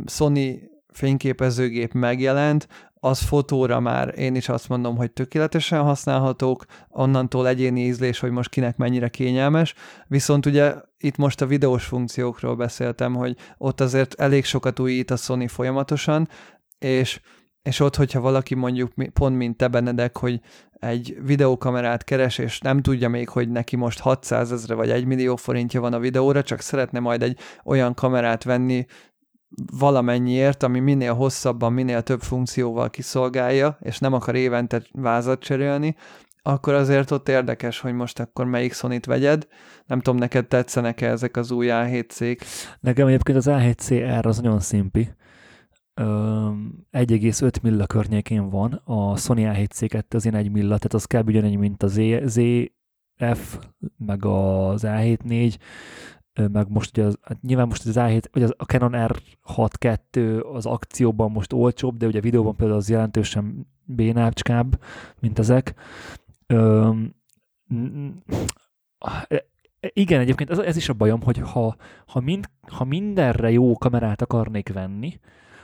Sony fényképezőgép megjelent, az fotóra már én is azt mondom, hogy tökéletesen használhatók, onnantól egyéni ízlés, hogy most kinek mennyire kényelmes, viszont ugye itt most a videós funkciókról beszéltem, hogy ott azért elég sokat újít a Sony folyamatosan, és és ott, hogyha valaki mondjuk pont mint te Benedek, hogy egy videókamerát keres, és nem tudja még, hogy neki most 600 ezre vagy 1 millió forintja van a videóra, csak szeretne majd egy olyan kamerát venni valamennyiért, ami minél hosszabban, minél több funkcióval kiszolgálja, és nem akar évente vázat cserélni, akkor azért ott érdekes, hogy most akkor melyik sony vegyed. Nem tudom, neked tetszenek-e ezek az új A7C-k? Nekem egyébként az A7CR az nagyon szimpi 1,5 milla környékén van, a Sony A7C2 az ilyen 1 milla, tehát az kb. ugyanennyi, mint a ZF, meg az A7 meg most ugye az, hát nyilván most az A7, vagy az, a Canon R6 II az akcióban most olcsóbb, de ugye a videóban például az jelentősen bénácskább, mint ezek. Öm, igen, egyébként ez, ez is a bajom, hogy ha, ha, mind, ha mindenre jó kamerát akarnék venni,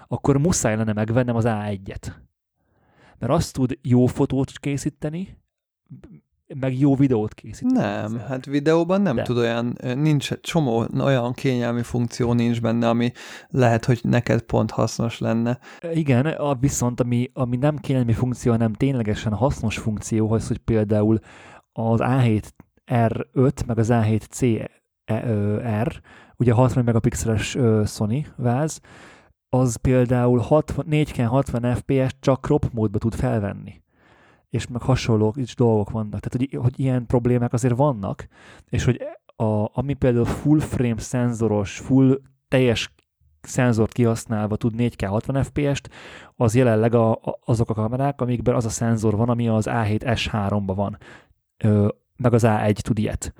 akkor muszáj lenne megvennem az A1-et. Mert azt tud jó fotót készíteni, meg jó videót készíteni. Nem, hát videóban nem De. tud olyan, nincs csomó olyan kényelmi funkció nincs benne, ami lehet, hogy neked pont hasznos lenne. Igen, a viszont ami, ami nem kényelmi funkció, hanem ténylegesen hasznos funkció, az, hogy például az A7 R5, meg az A7 C R, ugye 60 megapixeles Sony váz, az például 60, 4K 60 FPS csak crop módba tud felvenni. És meg hasonló is dolgok vannak. Tehát, hogy, hogy ilyen problémák azért vannak, és hogy a, ami például full frame szenzoros, full teljes szenzort kihasználva tud 4K 60 FPS-t, az jelenleg a, a, azok a kamerák, amikben az a szenzor van, ami az A7S3-ban van. Ö, meg az A1 tud ilyet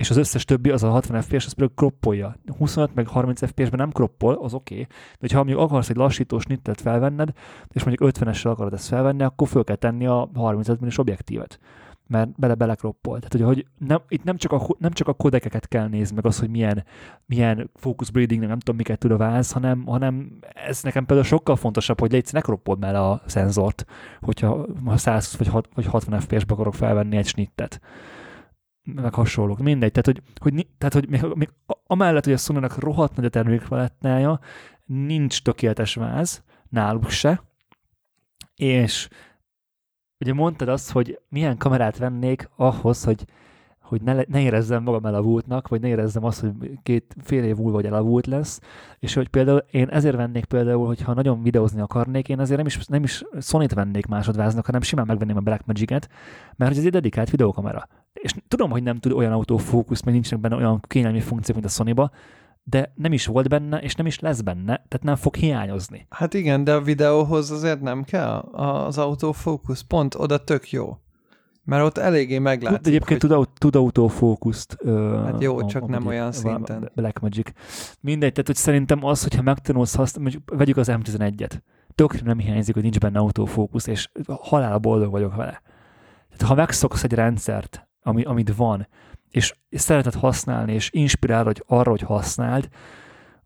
és az összes többi, az a 60 FPS, az például kroppolja. 25 meg 30 FPS-ben nem kroppol, az oké, okay. de ha mondjuk akarsz egy lassítós snittet felvenned, és mondjuk 50-essel akarod ezt felvenni, akkor föl kell tenni a 35 mm objektívet mert bele bele kroppol. Tehát, hogy, hogy nem, itt nem csak, a, nem csak a kodekeket kell nézni, meg az, hogy milyen, milyen focus breeding, nem tudom, miket tud a váz, hanem, hanem ez nekem például sokkal fontosabb, hogy légy ne kroppold bele a szenzort, hogyha 100 vagy 60 FPS-be akarok felvenni egy snittet meg hasonlók. Mindegy, tehát hogy, hogy, tehát, hogy még, még amellett, hogy a sony rohadt nagy a termékpalettája, nincs tökéletes váz, náluk se, és ugye mondtad azt, hogy milyen kamerát vennék ahhoz, hogy, hogy ne, ne érezzem magam elavultnak, vagy ne érezzem azt, hogy két fél év múlva vagy elavult lesz, és hogy például én ezért vennék például, hogyha nagyon videózni akarnék, én azért nem is, nem is Sony-t vennék másodváznak, hanem simán megvenném a Blackmagic-et, mert ez egy dedikált videókamera és tudom, hogy nem tud olyan autofókusz, mert nincsenek benne olyan kényelmi funkciók, mint a sony de nem is volt benne, és nem is lesz benne, tehát nem fog hiányozni. Hát igen, de a videóhoz azért nem kell az autofókusz, pont oda tök jó. Mert ott eléggé meglátszik, Tud, egyébként hogy... tud, tud autofókuszt. Hát jó, a, csak a, nem a, olyan szinten. Blackmagic. Mindegy, tehát hogy szerintem az, hogyha megtanulsz használni, vegyük az M11-et. Tökre nem hiányzik, hogy nincs benne autofókusz, és halál boldog vagyok vele. Tehát ha megszoksz egy rendszert, ami, amit van, és, és szereted használni, és inspirál hogy arra, hogy használd,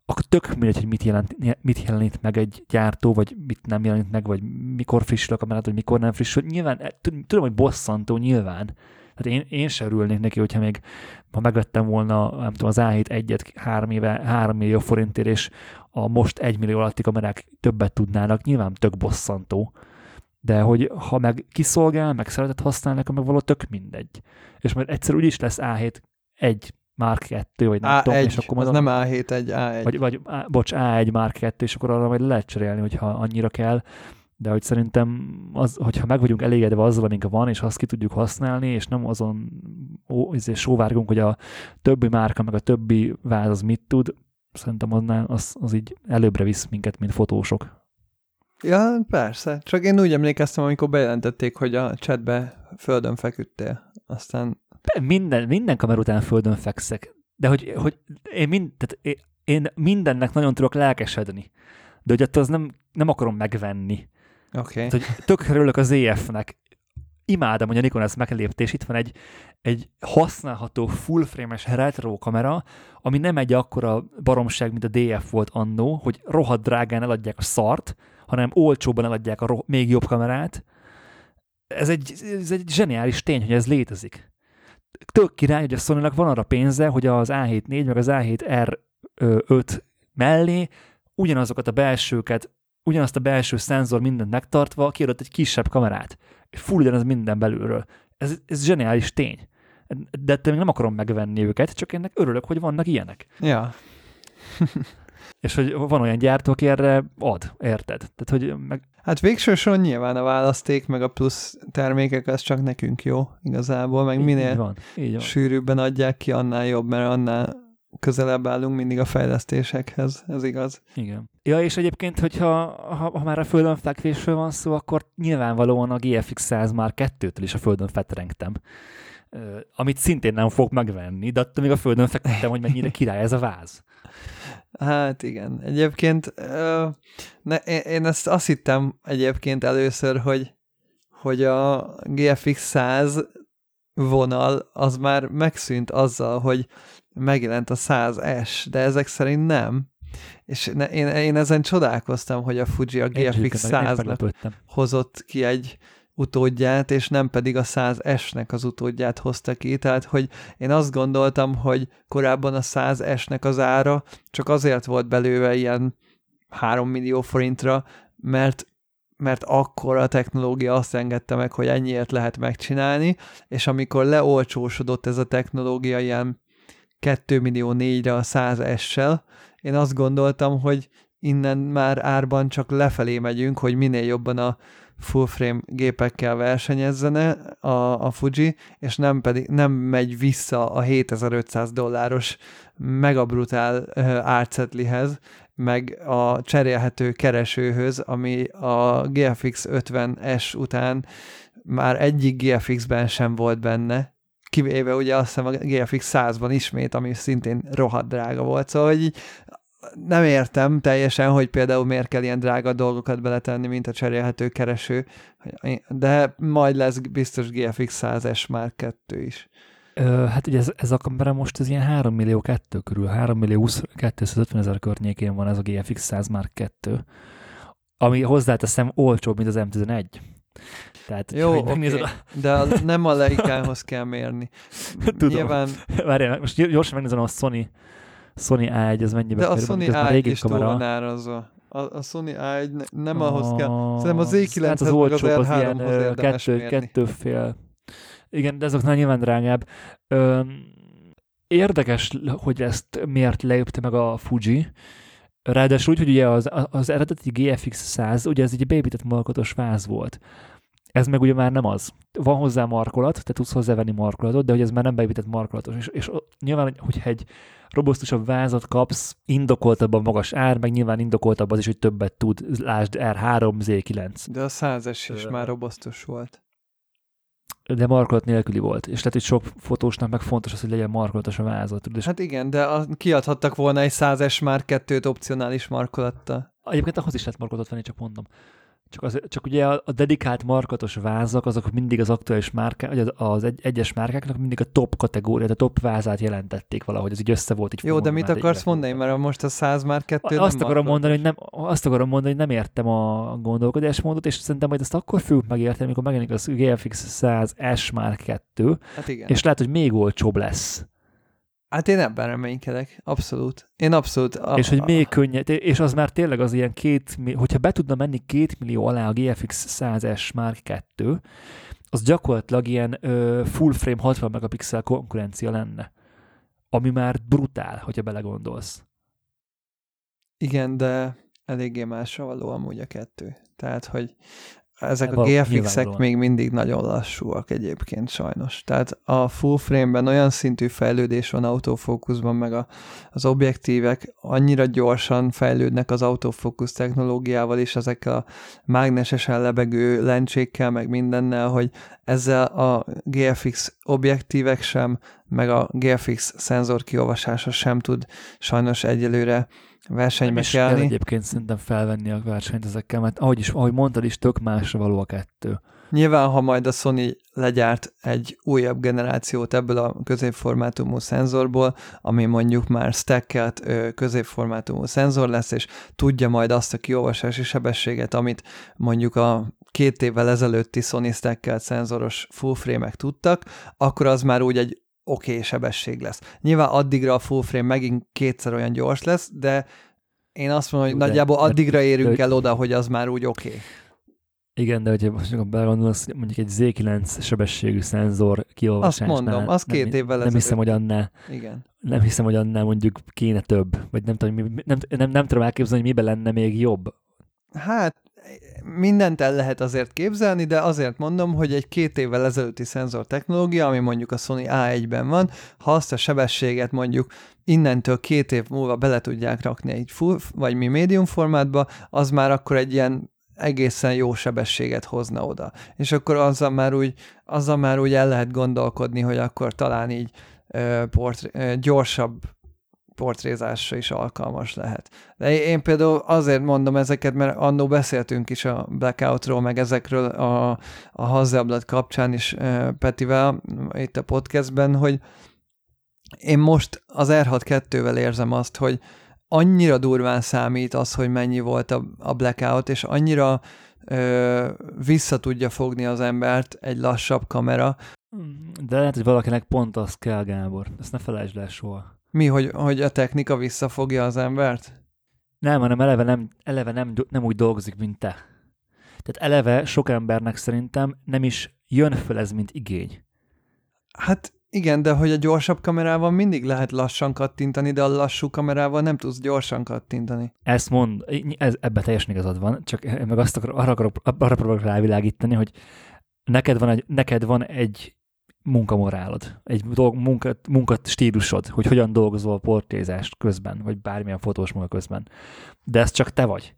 akkor tök mindegy, hogy mit, jelent, mit jelenít meg egy gyártó, vagy mit nem jelenít meg, vagy mikor frissül a kamerát, vagy mikor nem frissül. Nyilván, tudom, hogy bosszantó nyilván, Tehát én, én sem örülnék neki, hogyha még ha megvettem volna, nem tudom, az A7 egyet három éve, három millió forintért, és a most egy millió alatti kamerák többet tudnának, nyilván tök bosszantó. De hogy ha meg kiszolgál, meg szeretett használni, akkor meg való tök mindegy. És majd egyszer úgyis lesz A7 egy Mark 2, vagy nem A1, tudom, és akkor az nem A7, egy A1. Vagy, vagy á, bocs, A1 Mark 2, és akkor arra majd lehet cserélni, hogyha annyira kell. De hogy szerintem, az, hogyha meg vagyunk elégedve azzal, amink van, és azt ki tudjuk használni, és nem azon ó, izé, sóvárgunk, hogy a többi márka, meg a többi váz az mit tud, szerintem az, az, az így előbbre visz minket, mint fotósok. Ja, persze. Csak én úgy emlékeztem, amikor bejelentették, hogy a chatbe földön feküdtél. Aztán... Minden, minden kamer után földön fekszek. De hogy, hogy én, mind, tehát én, mindennek nagyon tudok lelkesedni. De hogy attól az nem, nem akarom megvenni. Okay. hogy tök örülök az EF-nek. Imádom, hogy a Nikon ezt meglépte, és itt van egy, egy használható full frame-es retro kamera, ami nem egy akkora baromság, mint a DF volt annó, hogy rohadt drágán eladják a szart, hanem olcsóban eladják a ro- még jobb kamerát. Ez egy, ez egy zseniális tény, hogy ez létezik. Tök király, hogy a sony van arra pénze, hogy az A7-4 meg az A7R5 mellé ugyanazokat a belsőket, ugyanazt a belső szenzor mindent megtartva kiadott egy kisebb kamerát. Full ugyanaz minden belülről. Ez, ez zseniális tény. De ettől még nem akarom megvenni őket, csak ennek örülök, hogy vannak ilyenek. Ja. És hogy van olyan gyártó, aki erre ad, érted? Tehát, hogy meg... Hát végső soron nyilván a választék, meg a plusz termékek, az csak nekünk jó igazából, meg minél így van, így van. sűrűbben adják ki, annál jobb, mert annál közelebb állunk mindig a fejlesztésekhez, ez igaz. Igen. Ja, és egyébként, hogyha ha, ha már a földön fekvésről van szó, akkor nyilvánvalóan a GFX 100 már kettőtől is a földön fetrengtem. Amit szintén nem fog megvenni, de attól még a földön fektettem, hogy mennyire király ez a váz. Hát igen. Egyébként ne, én ezt azt hittem egyébként először, hogy, hogy a GFX 100 vonal az már megszűnt azzal, hogy megjelent a 100S, de ezek szerint nem. És ne, én, én ezen csodálkoztam, hogy a Fuji a GFX 100-nak hozott ki egy utódját, és nem pedig a 100S-nek az utódját hozta ki. Tehát, hogy én azt gondoltam, hogy korábban a 100S-nek az ára csak azért volt belőle ilyen 3 millió forintra, mert mert akkor a technológia azt engedte meg, hogy ennyiért lehet megcsinálni, és amikor leolcsósodott ez a technológia ilyen 2 millió 4-re a 100S-sel, én azt gondoltam, hogy innen már árban csak lefelé megyünk, hogy minél jobban a full frame gépekkel versenyezzene a, a Fuji, és nem pedig nem megy vissza a 7500 dolláros megabrutál árcetlihez, meg a cserélhető keresőhöz, ami a GFX 50S után már egyik GFX-ben sem volt benne, kivéve ugye azt hiszem a GFX 100-ban ismét, ami szintén rohadt drága volt, szóval hogy nem értem teljesen, hogy például miért kell ilyen drága dolgokat beletenni, mint a cserélhető kereső, de majd lesz biztos GFX 100S már kettő is. Ö, hát ugye ez, ez a kamera most ez ilyen 3 millió 2 körül, 3 millió 20, 250 ezer környékén van ez a GFX 100 Mark 2, ami hozzáteszem olcsóbb, mint az M11. Tehát, Jó, okay. a... de nem a Leica-hoz kell mérni. Tudom. Nyilván... Várjál, most gyorsan megnézem a Sony Sony A1, az mennyibe De a Sony A1 is túl van árazva. A, a Sony A1 nem a... ahhoz kell. Szerintem az Z9 hát az, olcsó, az, az ilyen kettő, kettő fél. Igen, de azoknál nyilván drágább. Ö, érdekes, hogy ezt miért leépte meg a Fuji. Ráadásul úgy, hogy ugye az, az eredeti GFX 100, ugye ez egy beépített malkotos váz volt. Ez meg ugye már nem az. Van hozzá markolat, tehát tudsz hozzávenni markolatot, de hogy ez már nem beépített markolatos. És, és nyilván, hogyha egy robosztusabb vázat kapsz, indokoltabb a magas ár, meg nyilván indokoltabb az is, hogy többet tud, lásd R3, Z9. De a 100-es is már robosztus volt. De markolat nélküli volt, és lehet, hogy sok fotósnak meg fontos az, hogy legyen markolatos a vázat. És... Hát igen, de a, kiadhattak volna egy 100-es már kettőt opcionális markolattal. Egyébként ahhoz is lehet markolatot venni, csak mondom. Csak, az, csak ugye a, a dedikált markatos vázak, azok mindig az aktuális márkák, vagy az, az egy, egyes márkáknak mindig a top kategóriát, a top vázát jelentették valahogy, ez így össze volt. Így Jó, de mit akarsz mondani, mert most a 100 már kettő azt akarom, mondani, hogy nem, azt akarom mondani, hogy nem értem a gondolkodásmódot, és szerintem majd ezt akkor fogjuk megérteni, amikor megjelenik az GFX 100 S már 2, hát igen. és lehet, hogy még olcsóbb lesz. Hát én ebben reménykedek, abszolút. Én abszolút. A, és hogy még könnyed, és az már tényleg az ilyen két, hogyha be tudna menni két millió alá a GFX 100S Mark 2, az gyakorlatilag ilyen ö, full frame 60 megapixel konkurencia lenne. Ami már brutál, hogyha belegondolsz. Igen, de eléggé másra való amúgy a kettő. Tehát, hogy ezek a GFX-ek még mindig nagyon lassúak egyébként sajnos. Tehát a full frame-ben olyan szintű fejlődés van autofókuszban, meg a, az objektívek annyira gyorsan fejlődnek az autofókusz technológiával és ezekkel a mágnesesen lebegő lencsékkel, meg mindennel, hogy ezzel a GFX objektívek sem, meg a GFX szenzor kiolvasása sem tud sajnos egyelőre versenybe nem kell egyébként szerintem felvenni a versenyt ezekkel, mert ahogy, is, ahogy mondtad is, tök másra való a kettő. Nyilván, ha majd a Sony legyárt egy újabb generációt ebből a középformátumú szenzorból, ami mondjuk már stackelt középformátumú szenzor lesz, és tudja majd azt a kiolvasási sebességet, amit mondjuk a két évvel ezelőtti Sony stackelt szenzoros full frame-ek tudtak, akkor az már úgy egy oké okay sebesség lesz. Nyilván addigra a full frame megint kétszer olyan gyors lesz, de én azt mondom, hogy de, nagyjából addigra érünk de, el oda, hogy az már úgy oké. Okay. Igen, de hogyha most belegondolsz, mondjuk egy Z9 sebességű szenzor kiolvasásnál. Azt mondom, az két nem, évvel Nem hiszem, hogy annál, Igen. nem hiszem, hogy annál mondjuk kéne több, vagy nem tudom, nem, nem, nem, nem tudom elképzelni, hogy miben lenne még jobb. Hát mindent el lehet azért képzelni, de azért mondom, hogy egy két évvel ezelőtti szenzor technológia, ami mondjuk a Sony A1-ben van, ha azt a sebességet mondjuk innentől két év múlva bele tudják rakni egy full, vagy mi médium formátba, az már akkor egy ilyen egészen jó sebességet hozna oda. És akkor azzal már úgy, azzal már úgy el lehet gondolkodni, hogy akkor talán így portré, gyorsabb portrézásra is alkalmas lehet. De én például azért mondom ezeket, mert annó beszéltünk is a Blackoutról, meg ezekről a, a hazablat kapcsán is Petivel itt a podcastben, hogy én most az R6-2-vel érzem azt, hogy annyira durván számít az, hogy mennyi volt a, a blackout, és annyira ö, vissza tudja fogni az embert egy lassabb kamera. De lehet, hogy valakinek pont az kell, Gábor. Ezt ne felejtsd el soha. Mi, hogy, hogy a technika visszafogja az embert? Nem, hanem eleve nem, eleve nem, nem úgy dolgozik, mint te. Tehát eleve sok embernek szerintem nem is jön föl ez, mint igény. Hát igen, de hogy a gyorsabb kamerával mindig lehet lassan kattintani, de a lassú kamerával nem tudsz gyorsan kattintani. Ezt mond, ez, ebbe teljesen igazad van, csak meg azt akar, arra, akarok, arra próbálok rávilágítani, hogy neked van egy, neked van egy munkamorálod, egy dolg, munkat stílusod, hogy hogyan dolgozol a portrézást közben, vagy bármilyen fotós munka közben. De ez csak te vagy.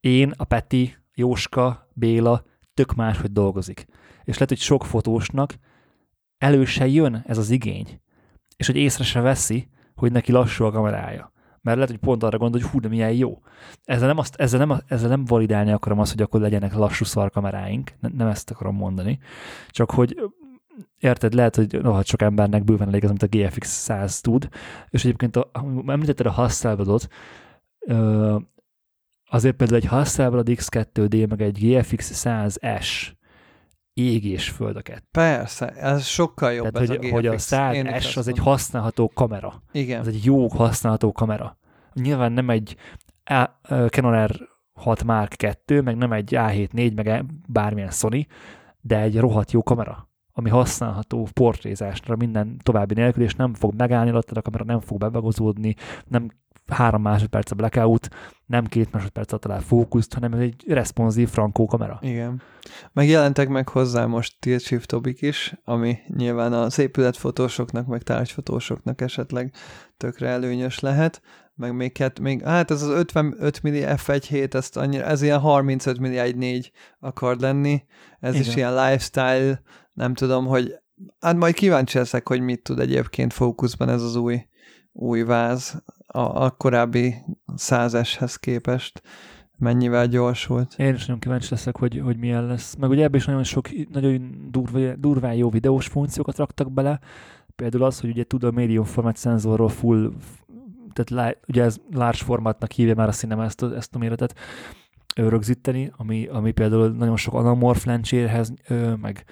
Én, a Peti, Jóska, Béla tök hogy dolgozik. És lehet, hogy sok fotósnak elő se jön ez az igény, és hogy észre se veszi, hogy neki lassú a kamerája. Mert lehet, hogy pont arra gondol, hogy hú, de milyen jó. Ezzel nem, azt, ezzel nem, ezzel nem validálni akarom azt, hogy akkor legyenek lassú szarkameráink, nem ezt akarom mondani, csak hogy érted, lehet, hogy no, hát sok embernek bőven elég az, amit a GFX 100 tud, és egyébként a, említetted a Hasselbladot, azért például egy Hasselblad X2D, meg egy GFX 100S ég és föld a kettő. Persze, ez sokkal jobb Tehát, ez hogy, a GFX. hogy a 100S az egy használható kamera. Igen. Az egy jó használható kamera. Nyilván nem egy A, Canon R6 Mark 2, meg nem egy A7 meg e, bármilyen Sony, de egy rohadt jó kamera ami használható portrézásra minden további nélkül, és nem fog megállni alatt, a kamera nem fog bebagozódni, nem három másodperc a blackout, nem két másodperc a talál fókuszt, hanem ez egy responsív frankó kamera. Igen. Megjelentek meg hozzá most Tilt Tobik is, ami nyilván az épületfotósoknak, meg tárgyfotósoknak esetleg tökre előnyös lehet, meg még, kett, még hát ez az 55 milli f1.7, ezt annyira, ez ilyen 35 milli 1.4 akar lenni, ez Igen. is ilyen lifestyle nem tudom, hogy hát majd kíváncsi leszek, hogy mit tud egyébként fókuszban ez az új, új váz a, a korábbi százeshez képest. mennyivel gyorsult. Én is nagyon kíváncsi leszek, hogy, hogy milyen lesz. Meg ugye ebben is nagyon sok, nagyon durva, durván jó videós funkciókat raktak bele. Például az, hogy ugye tud a medium format szenzorról full, tehát ugye ez large formatnak hívja már a cinema ezt ezt a méretet, rögzíteni, ami, ami például nagyon sok anamorf lencsérhez, meg,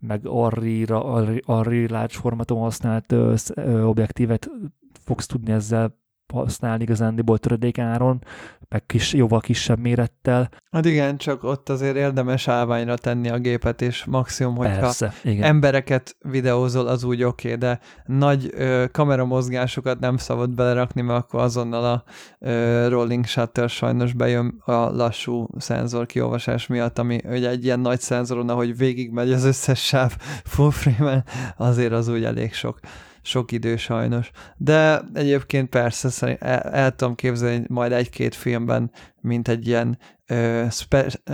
meg arri-ra, arri, arri large használt ö, ö, objektívet fogsz tudni ezzel használni igazándiból töredék áron, meg kis, jóval kisebb mérettel. Hát igen, csak ott azért érdemes állványra tenni a gépet, és maximum, hogyha Persze, igen. embereket videózol, az úgy oké, okay, de nagy ö, kameramozgásokat nem szabad belerakni, mert akkor azonnal a ö, rolling shutter sajnos bejön a lassú szenzor kiolvasás miatt, ami ugye egy ilyen nagy szenzoron, ahogy végigmegy az összes sáv full frame azért az úgy elég sok sok idő sajnos. De egyébként persze el, el tudom képzelni majd egy-két filmben, mint egy ilyen ö, spe, ö,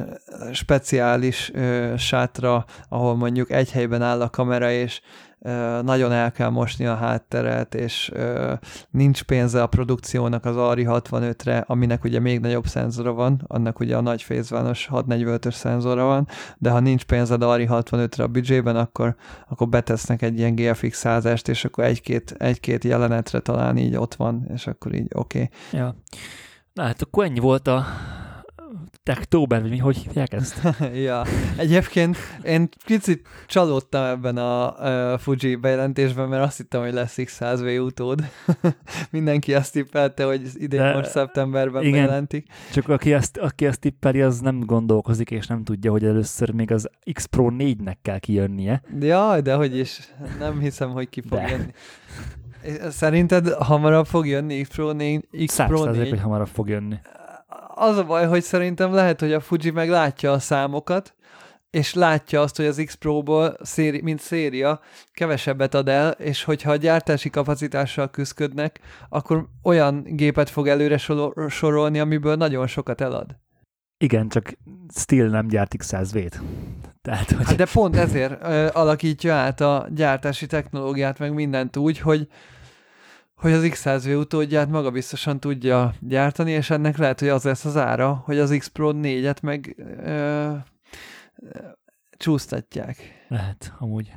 speciális ö, sátra, ahol mondjuk egy helyben áll a kamera, és nagyon el kell mosni a hátteret, és nincs pénze a produkciónak az ARI 65-re, aminek ugye még nagyobb szenzora van, annak ugye a nagy fézvános 645-ös szenzora van, de ha nincs pénzed ARI 65-re a büdzsében, akkor, akkor betesznek egy ilyen GFX 100-est, és akkor egy-két, egy-két jelenetre talán így ott van, és akkor így oké. Okay. Ja. Na hát akkor ennyi volt a Techtober, vagy mi, hogy hívják ezt? ja, egyébként én picit csalódtam ebben a uh, Fuji bejelentésben, mert azt hittem, hogy lesz X100V utód. Mindenki azt tippelte, hogy idén De, most szeptemberben igen, bejelentik. Csak aki ezt, aki ezt tippeli, az nem gondolkozik, és nem tudja, hogy először még az X Pro 4-nek kell kijönnie. Jaj, de hogy is, nem hiszem, hogy ki fog de. jönni. Szerinted hamarabb fog jönni X Pro 4? X Pro 4? hogy hamarabb fog jönni az a baj, hogy szerintem lehet, hogy a Fuji meg látja a számokat, és látja azt, hogy az X Pro-ból, széri, mint széria, kevesebbet ad el, és hogyha a gyártási kapacitással küzdködnek, akkor olyan gépet fog előre sorolni, amiből nagyon sokat elad. Igen, csak still nem gyárt X100V-t. Tehát, hogy... hát de pont ezért ö, alakítja át a gyártási technológiát, meg mindent úgy, hogy hogy az X100V utódját maga biztosan tudja gyártani, és ennek lehet, hogy az lesz az ára, hogy az X Pro 4-et meg ö, ö, csúsztatják. Lehet, amúgy.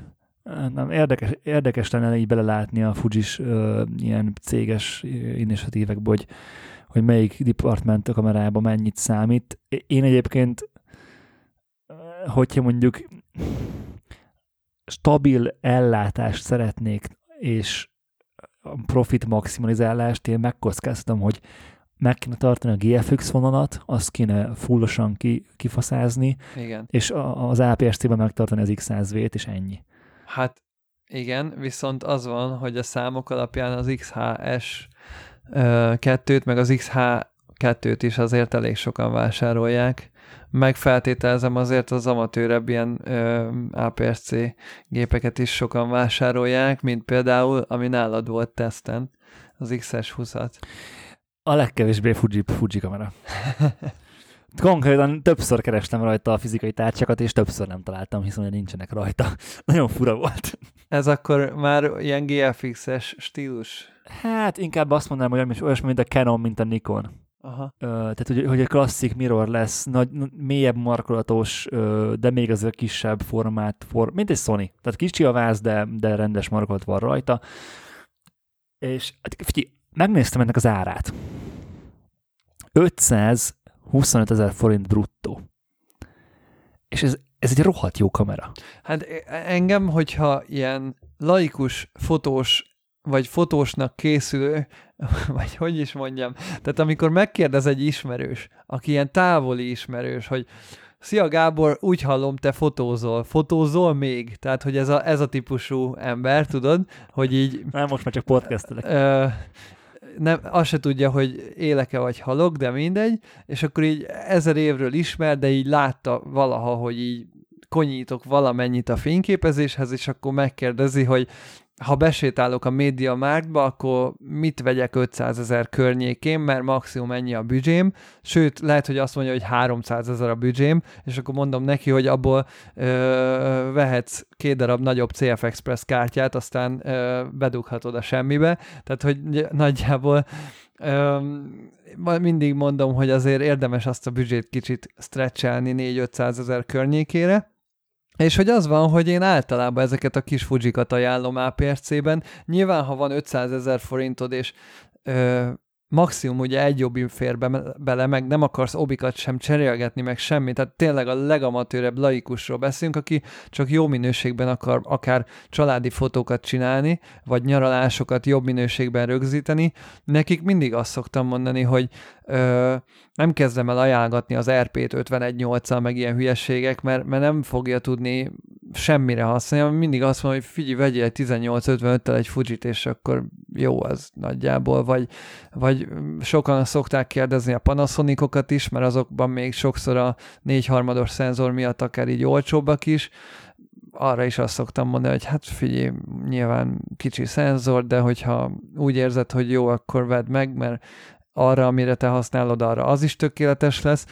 Nem, érdekes, érdekes lenne így belelátni a Fujis ö, ilyen céges initiatívekbe, hogy, hogy melyik department a kamerában mennyit számít. Én egyébként, hogyha mondjuk stabil ellátást szeretnék, és profit maximalizálást én megkockáztam, hogy meg kéne tartani a GFX vonalat, azt kéne fullosan ki, kifaszázni, igen. és az APS-C-ben megtartani az X100V-t, és ennyi. Hát igen, viszont az van, hogy a számok alapján az XHS 2-t, meg az XH2-t is azért elég sokan vásárolják, meg feltételezem azért az amatőrebb ilyen ö, APS-C gépeket is sokan vásárolják, mint például, ami nálad volt teszten, az XS 20-at. A legkevésbé Fuji, Fuji kamera. Konkrétan többször kerestem rajta a fizikai tárcsakat, és többször nem találtam, hiszen nincsenek rajta. Nagyon fura volt. Ez akkor már ilyen GFX-es stílus? Hát inkább azt mondanám, hogy olyasmi, mint a Canon, mint a Nikon. Aha. Ö, tehát, hogy, hogy a klasszik mirror lesz, nagy, mélyebb markolatos, ö, de még azért kisebb formát, for, mint egy Sony. Tehát kicsi a váz, de, de rendes markolat van rajta. És hát, figyelj, megnéztem ennek az árát. 525 ezer forint bruttó. És ez, ez egy rohadt jó kamera. Hát engem, hogyha ilyen laikus fotós vagy fotósnak készülő, vagy hogy is mondjam, tehát amikor megkérdez egy ismerős, aki ilyen távoli ismerős, hogy Szia Gábor, úgy hallom, te fotózol. Fotózol még? Tehát, hogy ez a, ez a típusú ember, tudod, hogy így... Nem, most már csak podcastelek. Ö, nem, azt se tudja, hogy éleke vagy halok, de mindegy, és akkor így ezer évről ismer, de így látta valaha, hogy így konyítok valamennyit a fényképezéshez, és akkor megkérdezi, hogy ha besétálok a média márkba, akkor mit vegyek 500 ezer környékén, mert maximum ennyi a büdzsém, sőt, lehet, hogy azt mondja, hogy 300 ezer a büdzsém, és akkor mondom neki, hogy abból ö, vehetsz két darab nagyobb CF Express kártyát, aztán ö, bedughatod a semmibe, tehát, hogy nagyjából Öm, mindig mondom, hogy azért érdemes azt a büdzsét kicsit stretchelni 4-500 ezer környékére, és hogy az van, hogy én általában ezeket a kis Fujikat ajánlom APRC-ben. Nyilván, ha van 500 ezer forintod, és ö, maximum ugye egy jobbim fér be, bele, meg nem akarsz obikat sem cserélgetni, meg semmit, tehát tényleg a legamatőrebb laikusról beszélünk, aki csak jó minőségben akar akár családi fotókat csinálni, vagy nyaralásokat jobb minőségben rögzíteni, nekik mindig azt szoktam mondani, hogy ö, nem kezdem el ajánlgatni az RP-t 51.8-al, meg ilyen hülyességek, mert, mert nem fogja tudni semmire használni, mindig azt mondom, hogy figyelj, vegyél egy 1855-tel egy Fujit, és akkor jó az nagyjából, vagy, vagy sokan szokták kérdezni a Panasonicokat is, mert azokban még sokszor a négyharmados szenzor miatt akár így olcsóbbak is, arra is azt szoktam mondani, hogy hát figyelj, nyilván kicsi szenzor, de hogyha úgy érzed, hogy jó, akkor vedd meg, mert arra, amire te használod, arra az is tökéletes lesz,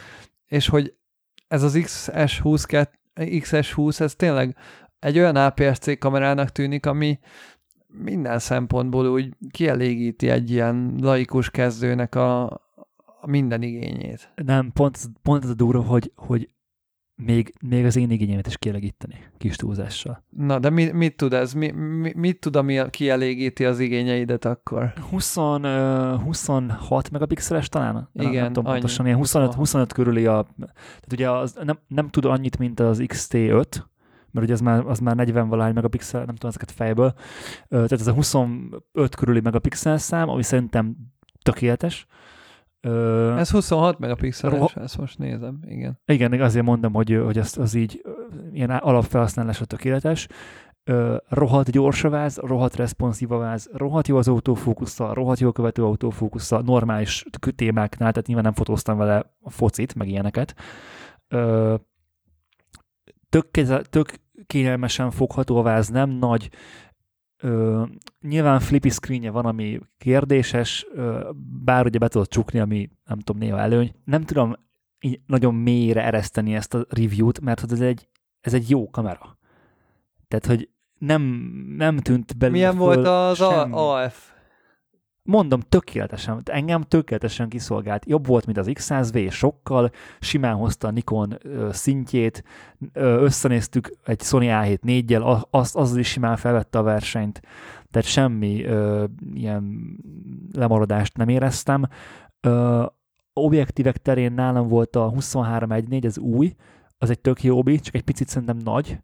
és hogy ez az XS20, XS20, ez tényleg egy olyan APS-C kamerának tűnik, ami minden szempontból úgy kielégíti egy ilyen laikus kezdőnek a, a minden igényét. Nem, pont, pont ez a durva, hogy, hogy még, még az én igényemet is kielégíteni, kis túlzással. Na, de mi, mit tud ez? Mi, mi, mit tud, ami kielégíti az igényeidet akkor? 20, uh, 26 megapixeles talán? Igen, nem, nem tudom pontosan, ilyen 25, 25 körüli a... Tehát ugye az nem, nem tud annyit, mint az XT5, mert ugye az már, az már 40 valány megapixel, nem tudom ezeket fejből. Tehát ez a 25 körüli megapixel szám, ami szerintem tökéletes. Ö, ez 26 megapixeles, ro- ezt most nézem, igen. Igen, azért mondom, hogy, hogy az, az így ilyen alapfelhasználásra tökéletes. Ö, rohadt gyors a váz, rohadt responsív a váz, rohadt jó az autófókusza, rohadt jó követő autófókusza, normális témáknál, tehát nyilván nem fotóztam vele a focit, meg ilyeneket. Ö, tök, tök kényelmesen fogható a váz, nem nagy, Ö, nyilván flippy screenje van, ami kérdéses, ö, bár ugye be tudod csukni, ami nem tudom, néha előny. Nem tudom így nagyon mélyre ereszteni ezt a review-t, mert hogy ez egy, ez egy jó kamera. Tehát, hogy nem, nem tűnt belőle Milyen volt az semmi. AF? Mondom, tökéletesen, engem tökéletesen kiszolgált. Jobb volt, mint az X100V, sokkal, simán hozta a Nikon szintjét, összenéztük egy Sony A7 4-jel, az, az is simán felvette a versenyt, tehát semmi ö, ilyen lemaradást nem éreztem. Ö, objektívek terén nálam volt a 23.1.4, ez új, az egy tök jó obi, csak egy picit szerintem nagy,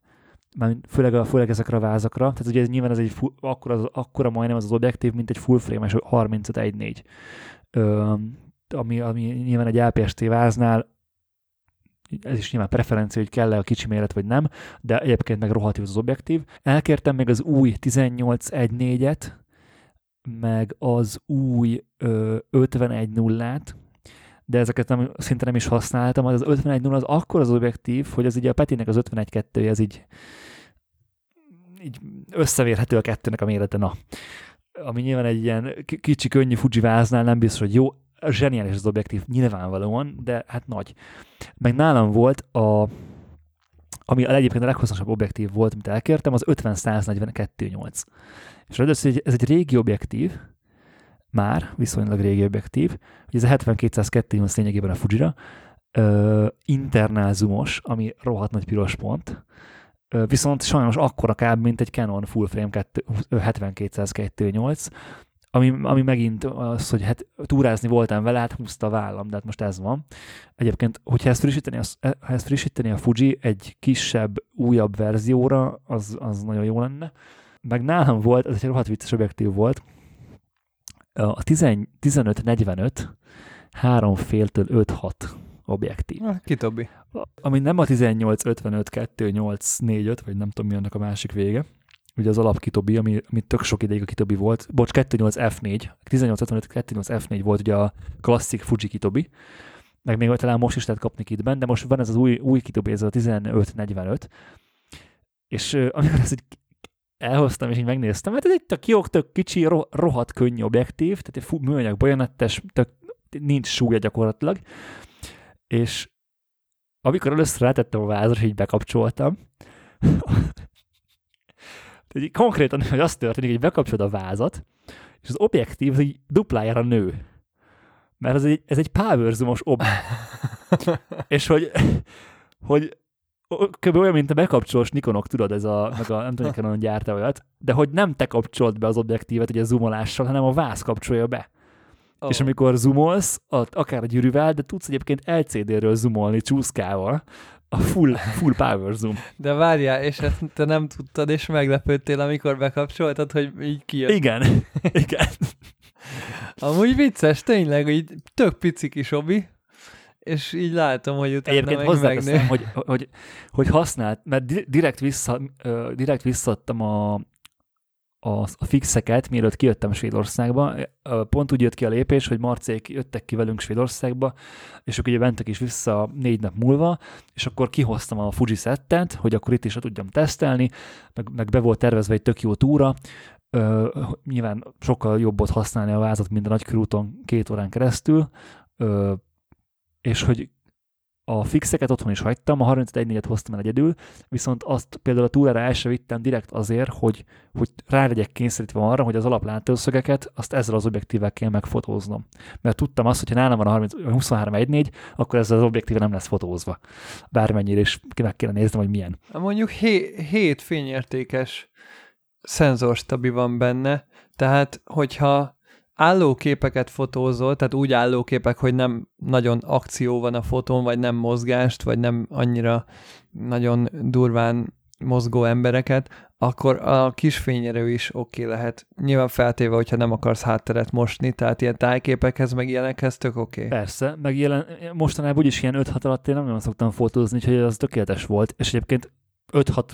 már főleg, a, főleg ezekre a vázakra, tehát ugye ez nyilván ez egy full, akkora, az, akkora majdnem az az objektív, mint egy full frame-es 35 Ö, ami, ami nyilván egy APS-T váznál ez is nyilván preferencia, hogy kell-e a kicsi méret vagy nem, de egyébként meg rohadt az objektív. Elkértem még az új 18.1.4-et, meg az új ö, 51.0-át, de ezeket nem, szinte nem is használtam. Az 51.0 az akkor az objektív, hogy az ugye a Petinek az 51.2 ez így, így összevérhető a kettőnek a mérete. Na, ami nyilván egy ilyen kicsi, könnyű Fuji váznál nem biztos, hogy jó, zseniális az objektív, nyilvánvalóan, de hát nagy. Meg nálam volt a ami egyébként a leghosszasabb objektív volt, amit elkértem, az 50-142-8. És ráadásul ez egy régi objektív, már viszonylag régi objektív, hogy ez a 70-202 lényegében a Fujira, internál zoomos, ami rohadt nagy piros pont, uh, viszont sajnos akkora kb. mint egy Canon full frame 70-202-8, ami, ami megint az, hogy hát túrázni voltam vele, hát húzta a vállam, de hát most ez van. Egyébként, hogyha ezt frissíteni, az, ha ezt frissíteni a Fuji egy kisebb, újabb verzióra, az, az nagyon jó lenne. Meg nálam volt, ez egy rohadt vicces objektív volt, a 15-45 három féltől 5-6 objektív. Ki többi? Ami nem a 18-55-2-8-4-5, vagy nem tudom mi annak a másik vége. Ugye az alap kitobi, ami, ami tök sok ideig a kitobi volt. Bocs, 2.8 F4. 18-55 2.8 F4 volt ugye a klasszik Fuji kitobi. Meg még talán most is lehet kapni kitben, de most van ez az új, új kitobi, ez a 15-45. És amikor ez egy elhoztam, és így megnéztem, hát ez egy tök jó, tök kicsi, rohadt könnyű objektív, tehát egy műanyag bajonettes, tök, nincs súlya gyakorlatilag, és amikor először rátettem a vázra, és így bekapcsoltam, így konkrétan hogy az történik, hogy bekapcsolod a vázat, és az objektív így duplájára nő. mert ez egy, ez egy power zoomos ob. és hogy, hogy kb. olyan, mint a bekapcsolós Nikonok, tudod, ez a, meg a nem tudom, Canon gyárta olyat, de hogy nem te kapcsolt be az objektívet egy zoomolással, hanem a vász kapcsolja be. Oh. És amikor zoomolsz, akár a gyűrűvel, de tudsz egyébként LCD-ről zoomolni csúszkával, a full, full power zoom. De várjál, és ezt te nem tudtad, és meglepődtél, amikor bekapcsoltad, hogy így kijött. Igen, igen. Amúgy vicces, tényleg, hogy tök pici kis obi, és így látom, hogy utána Egyébként hozzáteszem, hogy, hogy, hogy használt, mert direkt, vissza, direkt visszadtam a, a, a fixeket, mielőtt kijöttem Svédországba. Pont úgy jött ki a lépés, hogy Marcék jöttek ki velünk Svédországba, és akkor ugye mentek is vissza négy nap múlva, és akkor kihoztam a Fuji settet, hogy akkor itt is tudjam tesztelni, meg, meg be volt tervezve egy tök jó túra, Ö, nyilván sokkal jobb ott használni a vázat, mint a nagykörúton két órán keresztül, ö, és hogy a fixeket otthon is hagytam, a 31 et hoztam el egyedül, viszont azt például a túrára el sem vittem direkt azért, hogy, hogy rá legyek kényszerítve arra, hogy az alaplátószögeket azt ezzel az objektívvel kell megfotóznom. Mert tudtam azt, hogy ha nálam van a 30, 23 1.4, akkor ezzel az objektíve nem lesz fotózva. Bármennyire is meg kéne néznem, hogy milyen. Mondjuk 7 fényértékes szenzorstabi van benne, tehát hogyha állóképeket fotózol, tehát úgy állóképek, hogy nem nagyon akció van a fotón, vagy nem mozgást, vagy nem annyira nagyon durván mozgó embereket, akkor a kis fényerő is oké okay lehet. Nyilván feltéve, hogyha nem akarsz hátteret mosni, tehát ilyen tájképekhez, meg ilyenekhez tök oké. Okay. Persze, meg jelen, mostanában úgyis ilyen 5-6 alatt én nem nagyon szoktam fotózni, úgyhogy az tökéletes volt, és egyébként 5-6,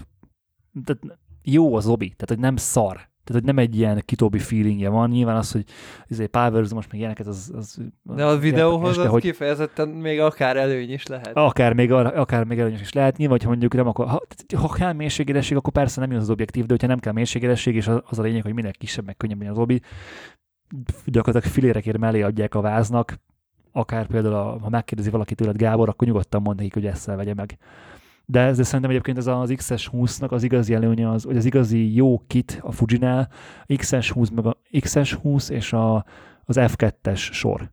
tehát jó az obi, tehát hogy nem szar. Tehát, hogy nem egy ilyen kitóbi feelingje van. Nyilván az, hogy ez egy power most meg ilyeneket, az, az De a videóhoz az hogy kifejezetten még akár előny is lehet. Akár még, akár még előny is lehet. Nyilván, ha mondjuk nem akar, ha, ha kell mélységélesség, akkor persze nem jön az objektív, de hogyha nem kell mélységélesség, és az a lényeg, hogy minél kisebb, meg könnyebb az obi, gyakorlatilag filérekért mellé adják a váznak, akár például, a, ha megkérdezi valaki tőled Gábor, akkor nyugodtan mond nekik, hogy ezt vegye meg de, ez szerintem egyébként ez az XS 20-nak az igazi előnye az, hogy az igazi jó kit a Fujinál, XS 20 meg a XS 20 és a, az F2-es sor.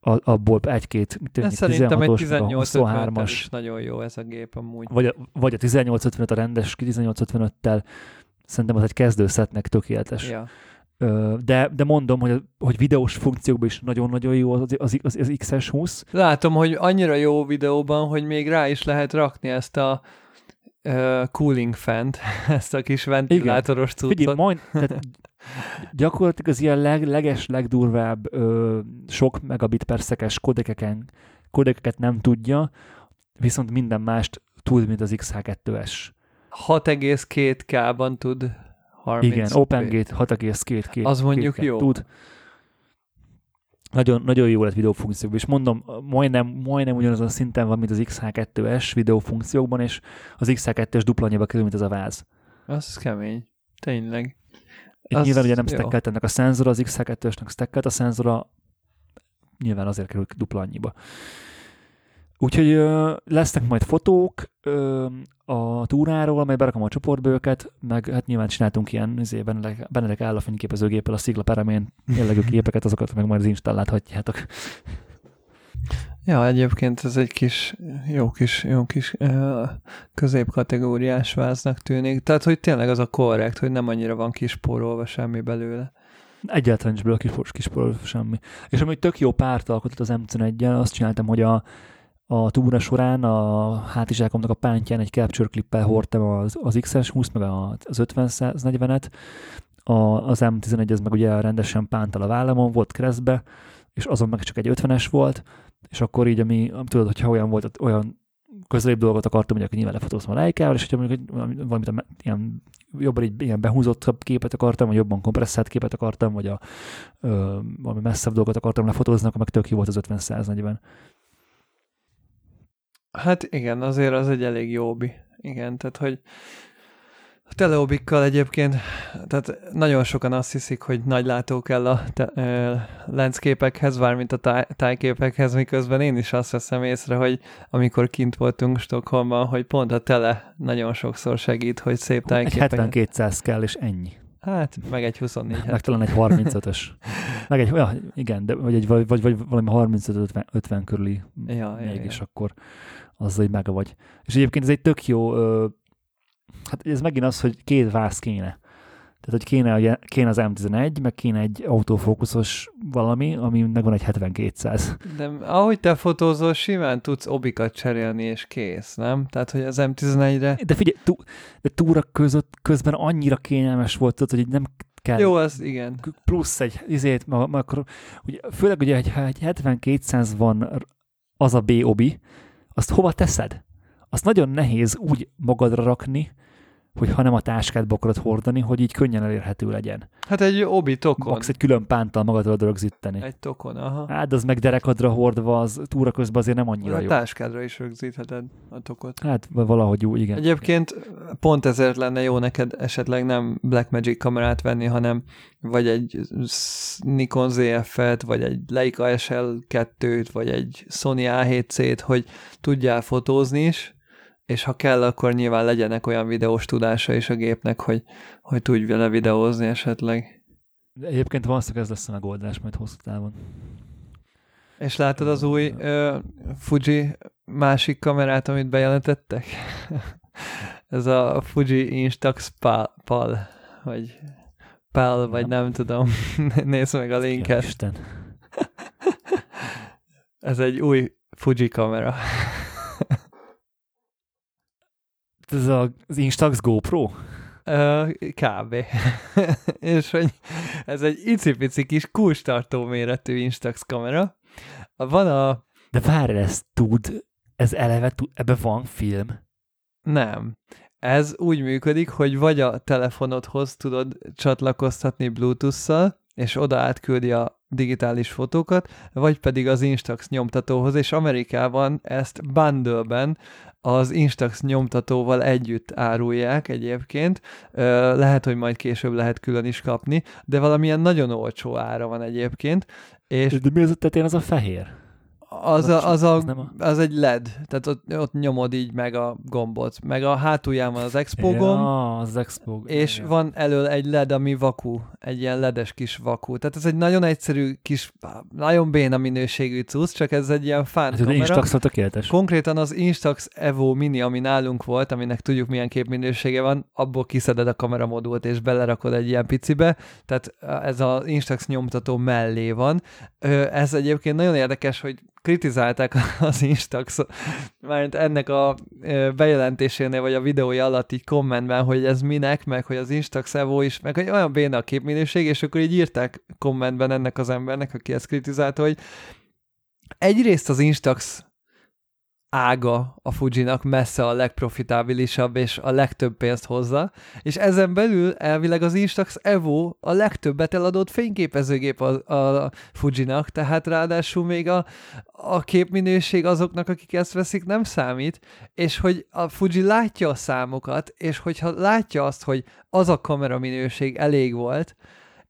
A, abból egy-két, mit szerintem egy 18 is nagyon jó ez a gép amúgy. Vagy a, vagy a 1855 a rendes 1855-tel szerintem az egy kezdőszetnek tökéletes. Ja. De, de mondom, hogy, hogy videós funkciókban is nagyon-nagyon jó az, az, az, az XS20. Látom, hogy annyira jó videóban, hogy még rá is lehet rakni ezt a uh, cooling fent, ezt a kis ventilátoros cuccot. Figyelj, majd, tehát gyakorlatilag az ilyen leg, leges, legdurvább ö, sok megabit per szekes kodekeken, kodekeket nem tudja, viszont minden mást tud, mint az XH2S. 6,2K-ban tud 30 Igen, OpenGate 6,2 Az mondjuk jó. Tud. Nagyon, nagyon jó lett videófunkciókban, és mondom, majdnem, majdnem ugyanazon a szinten van, mint az XH2S videófunkciókban, és az XH2-es dupla annyiba kerül, mint az a váz. Az kemény. Tényleg. Itt nyilván ugye nem stackelt ennek a szenzora, az XH2-esnek stackelt a szenzora, nyilván azért kerül dupla annyiba. Úgyhogy ö, lesznek majd fotók ö, a túráról, amely berakom a csoportba őket, meg hát nyilván csináltunk ilyen izé, Benedek, Benedek áll a fényképezőgéppel a Szigla Peremén jellegű képeket, azokat meg majd az Instán láthatjátok. Ja, egyébként ez egy kis, jó kis, jó kis uh, középkategóriás váznak tűnik. Tehát, hogy tényleg az a korrekt, hogy nem annyira van kispórolva semmi belőle. Egyáltalán nincs belőle kispórolva kis semmi. És ami tök jó párt alkotott az M11-jel, azt csináltam, hogy a, a túra során a hátizsákomnak a pántján egy capture klippel hordtam az, az XS 20 meg az 50-140-et, a, az M11 ez meg ugye rendesen pántal a vállamon, volt keresztbe, és azon meg csak egy 50-es volt, és akkor így, ami, tudod, hogyha olyan volt, olyan közelébb dolgot akartam, hogy akkor nyilván lefotózom a lájkával, és hogyha mondjuk valamit ilyen, jobban így ilyen behúzottabb képet akartam, vagy jobban kompresszált képet akartam, vagy a, ö, valami messzebb dolgot akartam lefotózni, akkor meg tök jó volt az 50-140. Hát igen, azért az egy elég jóbi. Igen, tehát hogy a teleobikkal egyébként, tehát nagyon sokan azt hiszik, hogy nagy látó kell a te, ö, lencképekhez, vármint a táj, tájképekhez, miközben én is azt veszem észre, hogy amikor kint voltunk Stockholmban, hogy pont a tele nagyon sokszor segít, hogy szép tájképek. Egy 7200 kell, és ennyi. Hát, meg egy 24 Meg talán egy 35-ös. meg egy, ja, igen, de, vagy, egy, vagy, vagy valami 35-50 körüli ja, még, ja, és akkor az egy meg vagy. És egyébként ez egy tök jó, ö, hát ez megint az, hogy két vász kéne. Tehát, hogy kéne, kéne az M11, meg kéne egy autofókuszos valami, ami megvan egy 7200. De ahogy te fotózol, simán tudsz obikat cserélni, és kész, nem? Tehát, hogy az M11-re... De figyelj, tú, de túra között, közben annyira kényelmes volt, tudod, hogy nem kell. Jó, az igen. Plusz egy, ma, akkor, ugye, főleg ugye, ha egy 7200 van az a B-obi, azt hova teszed? Azt nagyon nehéz úgy magadra rakni, hogy ha nem a táskádba akarod hordani, hogy így könnyen elérhető legyen. Hát egy obi tokon. Max egy külön pántal magadra rögzíteni. Egy tokon, aha. Hát az meg derekadra hordva, az túra közben azért nem annyira a jó. A táskádra is rögzítheted a tokot. Hát valahogy jó, igen. Egyébként pont ezért lenne jó neked esetleg nem Blackmagic kamerát venni, hanem vagy egy Nikon ZF-et, vagy egy Leica SL2-t, vagy egy Sony A7C-t, hogy tudjál fotózni is, és ha kell, akkor nyilván legyenek olyan videós tudása is a gépnek, hogy, hogy tudj vele videózni esetleg. De egyébként valószínűleg ez lesz a megoldás majd hosszú távon. És látod az új uh, Fuji másik kamerát, amit bejelentettek? ez a Fuji Instax Pal, Pal vagy Pal, vagy nem, nem tudom. Nézd meg a linket. Isten. ez egy új Fuji kamera. Ez a, az Instax GoPro? Uh, kb. és hogy ez egy icipici kis kulcstartó méretű Instax kamera. Van a... De várj, ez tud, ez eleve tud, ebbe van film? Nem. Ez úgy működik, hogy vagy a telefonodhoz tudod csatlakoztatni Bluetooth-szal, és oda átküldi a digitális fotókat, vagy pedig az Instax nyomtatóhoz, és Amerikában ezt bundle-ben az Instax nyomtatóval együtt árulják egyébként. Lehet, hogy majd később lehet külön is kapni, de valamilyen nagyon olcsó ára van egyébként. És de mi az a tetén az a fehér? Az, a, az, a, az, a... az egy LED, tehát ott, ott nyomod így meg a gombot, meg a hátulján van az Expo gomb, ja, az Expo. és ja. van elől egy LED, ami vaku, egy ilyen ledes kis vaku. Tehát ez egy nagyon egyszerű kis, nagyon béna minőségű cucc, csak ez egy ilyen fán hát, kamera. Instax a tökéletes. Konkrétan az Instax Evo Mini, ami nálunk volt, aminek tudjuk milyen képminősége van, abból kiszeded a kameramodult és belerakod egy ilyen picibe, tehát ez az Instax nyomtató mellé van. Ez egyébként nagyon érdekes, hogy kritizálták az Instax, mert ennek a bejelentésénél, vagy a videója alatt így kommentben, hogy ez minek, meg hogy az Instax Evo is, meg hogy olyan béna a képminőség, és akkor így írták kommentben ennek az embernek, aki ezt kritizálta, hogy egyrészt az Instax ága a Fujinak messze a legprofitábilisabb és a legtöbb pénzt hozza, és ezen belül elvileg az Instax Evo a legtöbbet eladott fényképezőgép a, a Fujinak, tehát ráadásul még a, a képminőség azoknak, akik ezt veszik, nem számít, és hogy a Fuji látja a számokat, és hogyha látja azt, hogy az a kamera minőség elég volt,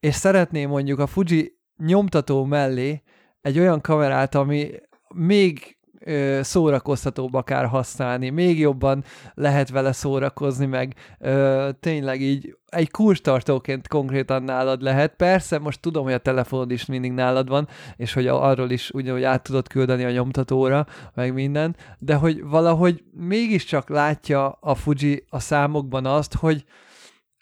és szeretné mondjuk a Fuji nyomtató mellé egy olyan kamerát, ami még ö, szórakoztatóbb akár használni, még jobban lehet vele szórakozni, meg ö, tényleg így egy kulcstartóként konkrétan nálad lehet. Persze, most tudom, hogy a telefonod is mindig nálad van, és hogy arról is ugyanúgy át tudod küldeni a nyomtatóra, meg minden, de hogy valahogy mégiscsak látja a Fuji a számokban azt, hogy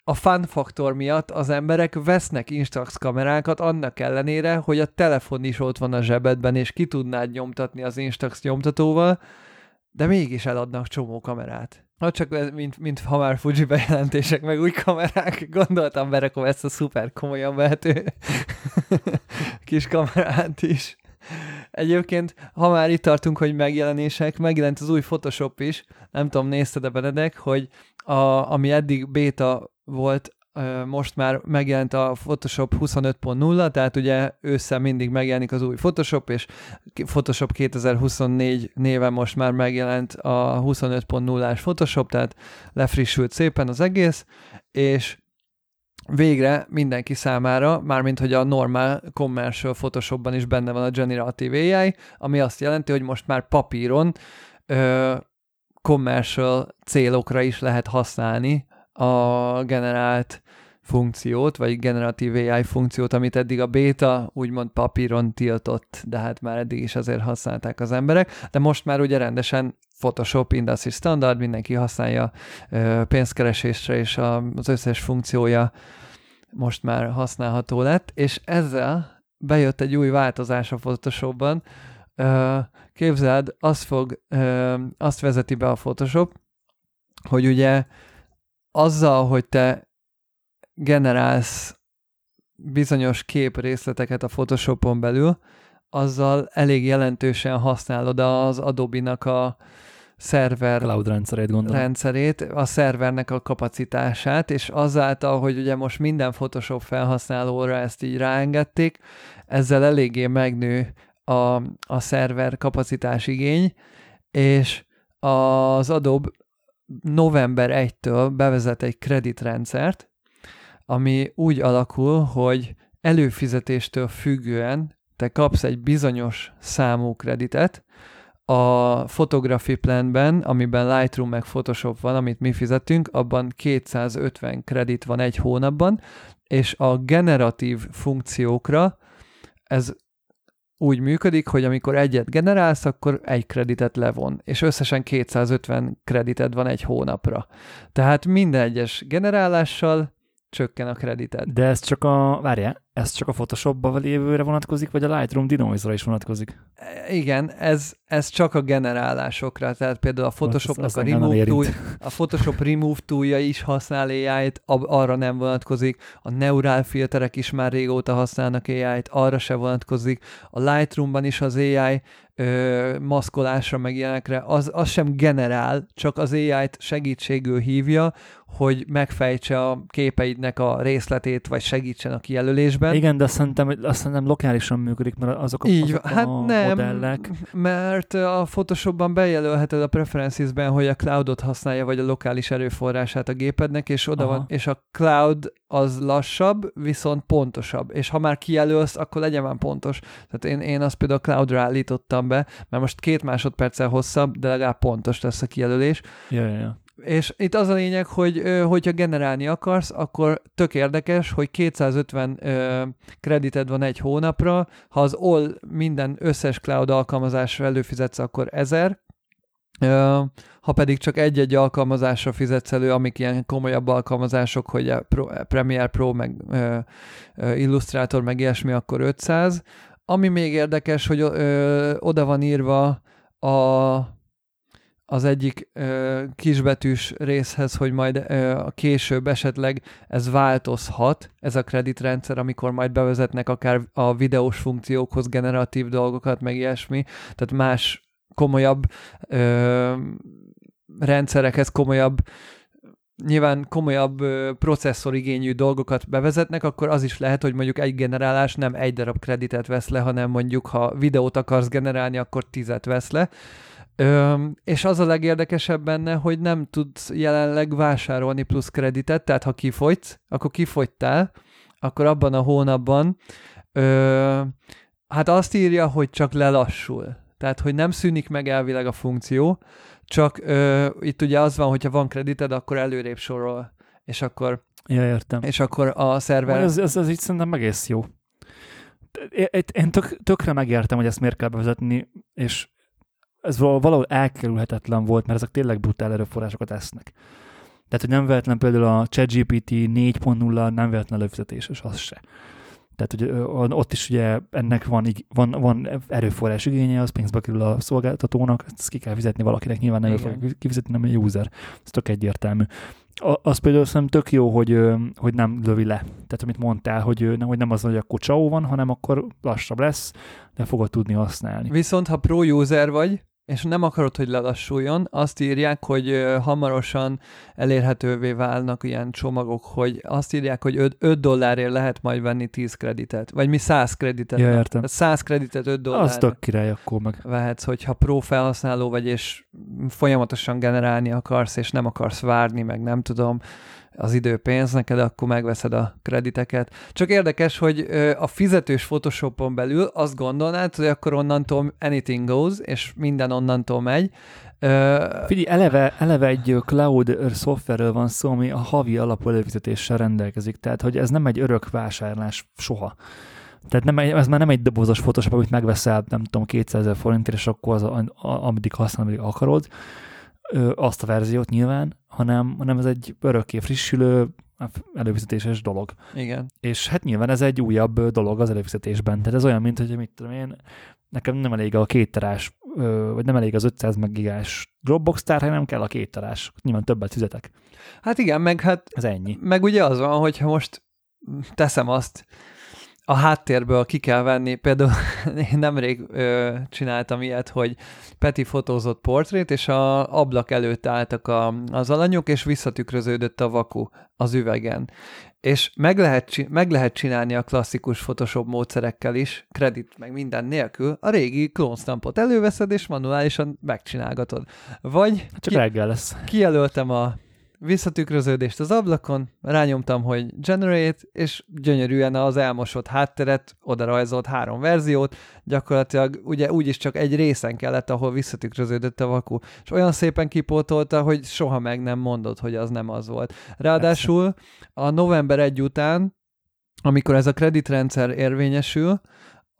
a fun faktor miatt az emberek vesznek Instax kamerákat annak ellenére, hogy a telefon is ott van a zsebedben, és ki tudnád nyomtatni az Instax nyomtatóval, de mégis eladnak csomó kamerát. Ha csak mint, mint ha már Fuji bejelentések, meg új kamerák, gondoltam berakom ezt a szuper komolyan vehető kis kamerát is. Egyébként, ha már itt tartunk, hogy megjelenések, megjelent az új Photoshop is, nem tudom, nézted-e Benedek, hogy a, ami eddig beta volt, most már megjelent a Photoshop 25.0, tehát ugye ősszel mindig megjelenik az új Photoshop, és Photoshop 2024 néven most már megjelent a 25.0-ás Photoshop, tehát lefrissült szépen az egész, és végre mindenki számára, mármint hogy a normál commercial Photoshopban is benne van a Generative AI, ami azt jelenti, hogy most már papíron commercial célokra is lehet használni a generált funkciót, vagy generatív AI funkciót, amit eddig a beta úgymond papíron tiltott, de hát már eddig is azért használták az emberek, de most már ugye rendesen Photoshop Industry Standard, mindenki használja pénzkeresésre, és az összes funkciója most már használható lett, és ezzel bejött egy új változás a Photoshopban. Képzeld, azt fog, azt vezeti be a Photoshop, hogy ugye azzal, hogy te generálsz bizonyos képrészleteket a Photoshopon belül, azzal elég jelentősen használod az Adobe-nak a szerver Cloud rendszerét, gondolom. rendszerét, a szervernek a kapacitását, és azáltal, hogy ugye most minden Photoshop felhasználóra ezt így ráengedték, ezzel eléggé megnő a, a szerver kapacitás igény, és az Adobe november 1-től bevezet egy kreditrendszert, ami úgy alakul, hogy előfizetéstől függően te kapsz egy bizonyos számú kreditet, a Photography Planben, amiben Lightroom meg Photoshop van, amit mi fizetünk, abban 250 kredit van egy hónapban, és a generatív funkciókra ez úgy működik, hogy amikor egyet generálsz, akkor egy kreditet levon, és összesen 250 kredited van egy hónapra. Tehát minden egyes generálással csökken a kredited. De ez csak a, várjál, ez csak a Photoshopba lévőre vonatkozik, vagy a Lightroom Denoise-ra is vonatkozik? E, igen, ez, ez csak a generálásokra, tehát például a Photoshopnak a remove tool, a Photoshop remove toolja is használ AI-t, arra nem vonatkozik, a neurál filterek is már régóta használnak AI-t, arra se vonatkozik, a Lightroomban is az AI ö, maszkolásra meg ilyenekre, az, az sem generál, csak az AI-t segítségül hívja, hogy megfejtse a képeidnek a részletét, vagy segítsen a kijelölésben. Igen, de szerintem, azt szerintem lokálisan működik, mert azok a, Így, azok hát a nem, modellek... mert a Photoshopban bejelölheted a preferencesben, hogy a cloudot használja, vagy a lokális erőforrását a gépednek, és oda Aha. van, és a cloud az lassabb, viszont pontosabb. És ha már kijelölsz, akkor legyen már pontos. Tehát én, én azt például cloudra állítottam be, mert most két másodperccel hosszabb, de legalább pontos lesz a kijelölés. Ja, ja, ja. És itt az a lényeg, hogy hogyha generálni akarsz, akkor tök érdekes, hogy 250 kredited van egy hónapra, ha az all minden összes cloud alkalmazásra előfizetsz, akkor 1000, ha pedig csak egy-egy alkalmazásra fizetsz elő, amik ilyen komolyabb alkalmazások, hogy Pro, Premiere Pro, meg Illustrator, meg ilyesmi, akkor 500. Ami még érdekes, hogy oda van írva a az egyik kisbetűs részhez, hogy majd a később esetleg ez változhat, ez a kreditrendszer, amikor majd bevezetnek akár a videós funkciókhoz generatív dolgokat, meg ilyesmi, tehát más komolyabb ö, rendszerekhez komolyabb nyilván komolyabb ö, processzorigényű dolgokat bevezetnek, akkor az is lehet, hogy mondjuk egy generálás nem egy darab kreditet vesz le, hanem mondjuk ha videót akarsz generálni, akkor tizet vesz le. Ö, és az a legérdekesebb benne, hogy nem tudsz jelenleg vásárolni plusz kreditet, tehát ha kifogysz, akkor kifogytál, akkor abban a hónapban ö, hát azt írja, hogy csak lelassul. Tehát, hogy nem szűnik meg elvileg a funkció, csak ö, itt ugye az van, hogyha van kredited, akkor előrébb sorol, és akkor Ja, értem. És akkor a szerver... Ez, ez, ez így szerintem egész jó. Én tök, tökre megértem, hogy ezt miért kell bevezetni, és ez valahol elkerülhetetlen volt, mert ezek tényleg brutál erőforrásokat esznek. Tehát, hogy nem vehetlen például a ChatGPT 4.0 nem vehetlen előfizetés, és az se. Tehát, hogy ott is ugye ennek van, van, van erőforrás igénye, az pénzbe kerül a szolgáltatónak, ezt ki kell fizetni valakinek, nyilván nem fog kifizetni, nem a user. Ez tök egyértelmű. Az például szerintem tök jó, hogy, hogy nem lövi le. Tehát amit mondtál, hogy nem, hogy nem az, hogy akkor csáó van, hanem akkor lassabb lesz, de fogod tudni használni. Viszont ha pro user vagy, és nem akarod, hogy lelassuljon, azt írják, hogy hamarosan elérhetővé válnak ilyen csomagok, hogy azt írják, hogy 5, 5 dollárért lehet majd venni 10 kreditet, vagy mi 100 kreditet. Ja, értem. 100 kreditet 5 dollárért. Az tök király, akkor meg. Vehetsz, hogyha pro felhasználó vagy, és folyamatosan generálni akarsz, és nem akarsz várni, meg nem tudom, az idő pénz neked, akkor megveszed a krediteket. Csak érdekes, hogy a fizetős Photoshopon belül azt gondolnád, hogy akkor onnantól anything goes, és minden onnantól megy, Figyelj, eleve, eleve egy cloud szoftverről van szó, ami a havi alapú előfizetéssel rendelkezik, tehát hogy ez nem egy örök vásárlás soha. Tehát nem, ez már nem egy dobozos Photoshop, amit megveszel, nem tudom, 200 ezer forintért, és akkor az, ameddig használod, ameddig akarod, azt a verziót nyilván, hanem, hanem ez egy örökké frissülő, előfizetéses dolog. Igen. És hát nyilván ez egy újabb dolog az előfizetésben. Tehát ez olyan, mint hogy mit tudom én, nekem nem elég a két terás, vagy nem elég az 500 megigás Dropbox tár, hanem kell a két terás. Nyilván többet fizetek. Hát igen, meg hát... Ez ennyi. Meg ugye az van, hogyha most teszem azt, a háttérből ki kell venni, például én nemrég ö, csináltam ilyet, hogy Peti fotózott portrét, és a ablak előtt álltak a, az alanyok, és visszatükröződött a vaku az üvegen. És meg lehet, meg lehet csinálni a klasszikus Photoshop módszerekkel is, kredit meg minden nélkül, a régi klónstampot előveszed, és manuálisan megcsinálgatod. Vagy Csak ki, reggel lesz. kijelöltem a visszatükröződést az ablakon, rányomtam, hogy generate, és gyönyörűen az elmosott hátteret oda rajzolt három verziót, gyakorlatilag ugye úgyis csak egy részen kellett, ahol visszatükröződött a vaku, és olyan szépen kipótolta, hogy soha meg nem mondott, hogy az nem az volt. Ráadásul a november 1 után, amikor ez a kreditrendszer érvényesül,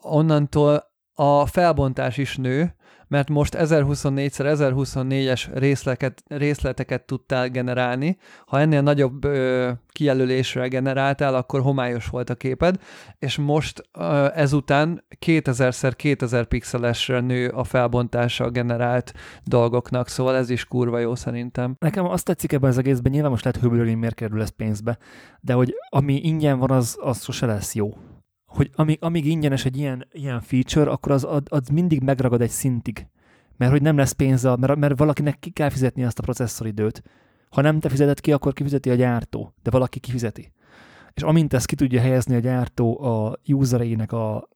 onnantól a felbontás is nő, mert most 1024x1024-es részleket, részleteket tudtál generálni. Ha ennél nagyobb ö, kijelölésre generáltál, akkor homályos volt a képed, és most ö, ezután 2000x2000 pixelesre nő a felbontása a generált dolgoknak, szóval ez is kurva jó szerintem. Nekem azt tetszik ebben az egészben, nyilván most lehet hogy miért kerül ez pénzbe, de hogy ami ingyen van, az, az sose lesz jó hogy amíg, amíg ingyenes egy ilyen, ilyen feature, akkor az, az mindig megragad egy szintig. Mert hogy nem lesz pénz, mert, mert valakinek ki kell fizetni azt a processzoridőt. Ha nem te fizeted ki, akkor kifizeti a gyártó, de valaki kifizeti. És amint ezt ki tudja helyezni a gyártó a usereinek a,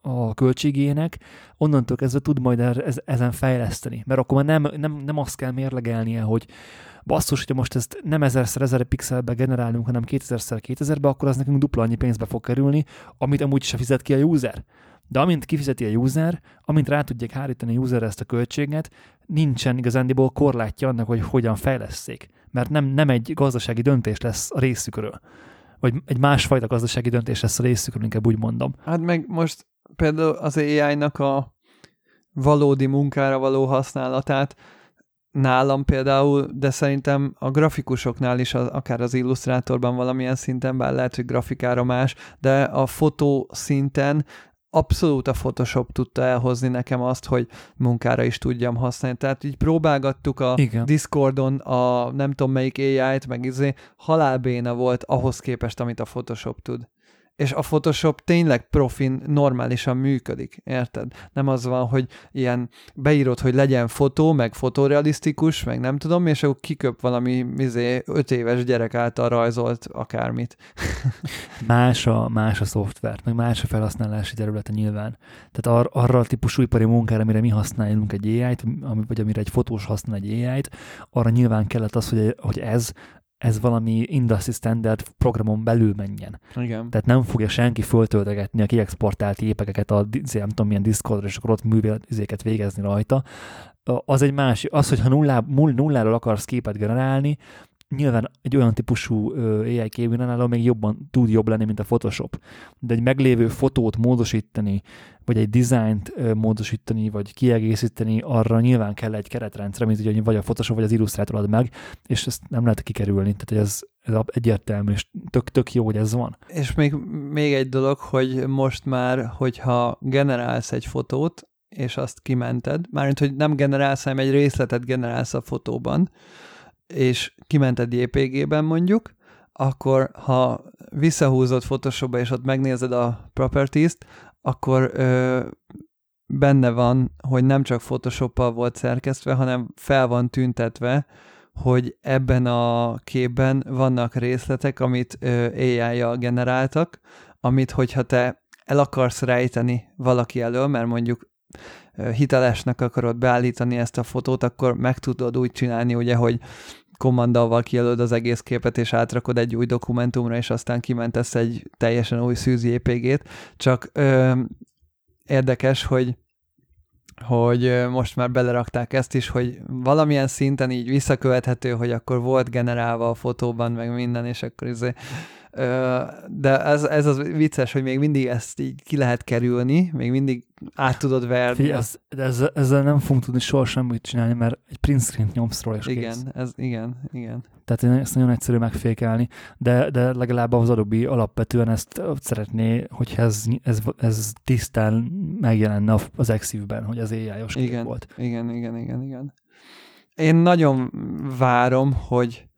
a költségének, onnantól kezdve tud majd ezen fejleszteni. Mert akkor már nem, nem, nem azt kell mérlegelnie, hogy basszus, hogyha most ezt nem ezerszer ezer pixelbe generálunk, hanem 2000-szer 2000-be, akkor az nekünk dupla annyi pénzbe fog kerülni, amit amúgy se fizet ki a user. De amint kifizeti a user, amint rá tudják hárítani a user ezt a költséget, nincsen igazándiból korlátja annak, hogy hogyan fejleszték. Mert nem, nem egy gazdasági döntés lesz a részükről. Vagy egy másfajta gazdasági döntés lesz a részükről, inkább úgy mondom. Hát meg most például az AI-nak a valódi munkára való használatát nálam például, de szerintem a grafikusoknál is, az, akár az illusztrátorban valamilyen szinten, bár lehet, hogy grafikára más, de a fotó szinten abszolút a Photoshop tudta elhozni nekem azt, hogy munkára is tudjam használni. Tehát így próbálgattuk a Igen. Discordon a nem tudom melyik AI-t, meg izé, halálbéna volt ahhoz képest, amit a Photoshop tud és a Photoshop tényleg profin normálisan működik, érted? Nem az van, hogy ilyen beírod, hogy legyen fotó, meg fotorealisztikus, meg nem tudom, és akkor kiköp valami izé, öt éves gyerek által rajzolt akármit. más, a, más a szoftvert, meg más a felhasználási területe nyilván. Tehát ar, arra a típusú ipari munkára, amire mi használunk egy AI-t, vagy amire egy fotós használ egy AI-t, arra nyilván kellett az, hogy, hogy ez ez valami industry standard programon belül menjen. Igen. Tehát nem fogja senki föltöltegetni a kiexportált épekeket a nem tudom milyen Discordra, és akkor ott művelézéket végezni rajta. Az egy másik, az, hogyha nullá, nulláról akarsz képet generálni, nyilván egy olyan típusú AI képgeneráló még jobban tud jobb lenni, mint a Photoshop. De egy meglévő fotót módosítani, vagy egy dizájnt módosítani, vagy kiegészíteni, arra nyilván kell egy keretrendszer, mint ugye vagy a Photoshop, vagy az Illustrator ad meg, és ezt nem lehet kikerülni. Tehát ez, ez egyértelmű, és tök, tök jó, hogy ez van. És még, még egy dolog, hogy most már, hogyha generálsz egy fotót, és azt kimented, mármint, hogy nem generálsz, hanem egy részletet generálsz a fotóban, és kimented JPG-ben mondjuk, akkor ha visszahúzod Photoshopba, és ott megnézed a properties-t, akkor ö, benne van, hogy nem csak Photoshoppal volt szerkesztve, hanem fel van tüntetve, hogy ebben a képben vannak részletek, amit AI-jal generáltak, amit hogyha te el akarsz rejteni valaki elől, mert mondjuk hitelesnek akarod beállítani ezt a fotót, akkor meg tudod úgy csinálni, ugye, hogy kommandalval kijelöld az egész képet, és átrakod egy új dokumentumra, és aztán kimentesz egy teljesen új szűz JPG-t. Csak ö, érdekes, hogy hogy most már belerakták ezt is, hogy valamilyen szinten így visszakövethető, hogy akkor volt generálva a fotóban, meg minden, és akkor izé de ez, ez az vicces, hogy még mindig ezt így ki lehet kerülni, még mindig át tudod verni. Figyelj, ez, de ezzel, ezzel nem fogunk tudni soha semmit csinálni, mert egy print screen nyomsz róla, és igen, kész. Ez, igen, igen. Tehát ezt nagyon egyszerű megfékelni, de, de legalább az Adobe alapvetően ezt szeretné, hogyha ez, ez, ez tisztán megjelenne az Exif-ben, hogy az AI-os igen, volt. Igen, igen, igen, igen. Én nagyon várom, hogy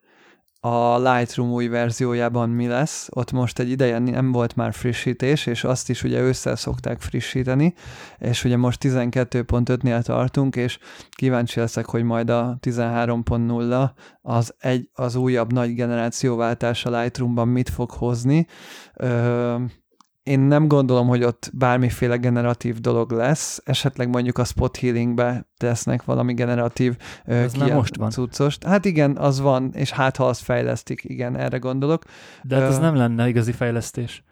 a Lightroom új verziójában mi lesz. Ott most egy ideje nem volt már frissítés, és azt is ugye ősszel szokták frissíteni, és ugye most 12.5-nél tartunk, és kíváncsi leszek, hogy majd a 13.0 az, egy, az újabb nagy generációváltás a Lightroomban mit fog hozni. Ö- én nem gondolom, hogy ott bármiféle generatív dolog lesz, esetleg mondjuk a spot healingbe tesznek valami generatív Ez nem most van. cuccost. Hát igen, az van, és hát ha azt fejlesztik, igen, erre gondolok. De hát ez nem lenne igazi fejlesztés.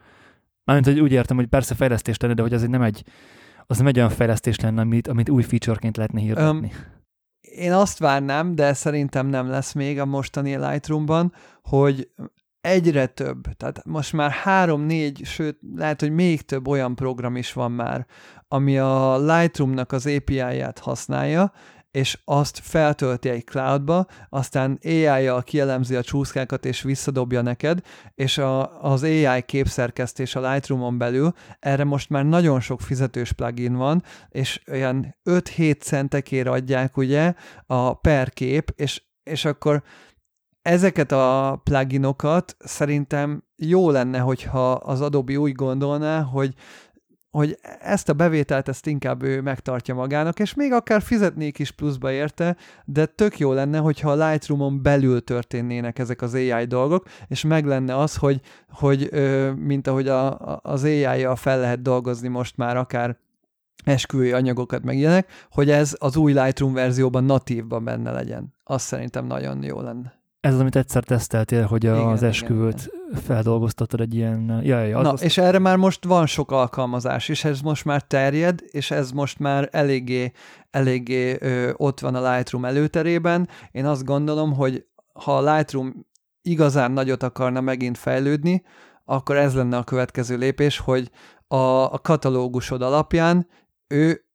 Mármint, hogy úgy értem, hogy persze fejlesztés lenne, de hogy az nem egy, az nem egy olyan fejlesztés lenne, amit, amit új featureként lehetne hirdetni. Um, én azt várnám, de szerintem nem lesz még a mostani Lightroomban, hogy egyre több, tehát most már három, négy, sőt, lehet, hogy még több olyan program is van már, ami a Lightroom-nak az API-ját használja, és azt feltölti egy cloudba, aztán AI-jal kielemzi a csúszkákat, és visszadobja neked, és a, az AI képszerkesztés a Lightroom-on belül, erre most már nagyon sok fizetős plugin van, és olyan 5-7 centekért adják ugye a per kép, és, és akkor ezeket a pluginokat szerintem jó lenne, hogyha az Adobe úgy gondolná, hogy hogy ezt a bevételt ezt inkább ő megtartja magának, és még akár fizetnék is pluszba érte, de tök jó lenne, hogyha a Lightroom-on belül történnének ezek az AI dolgok, és meg lenne az, hogy, hogy mint ahogy a, az AI-jal fel lehet dolgozni most már akár esküvői anyagokat meg ilyenek, hogy ez az új Lightroom verzióban natívban benne legyen. Azt szerintem nagyon jó lenne. Ez az, amit egyszer teszteltél, hogy igen, az esküvőt igen. feldolgoztatod egy ilyen... Ja, ja, az Na, az... és erre már most van sok alkalmazás, és ez most már terjed, és ez most már eléggé, eléggé ö, ott van a Lightroom előterében. Én azt gondolom, hogy ha a Lightroom igazán nagyot akarna megint fejlődni, akkor ez lenne a következő lépés, hogy a, a katalógusod alapján ő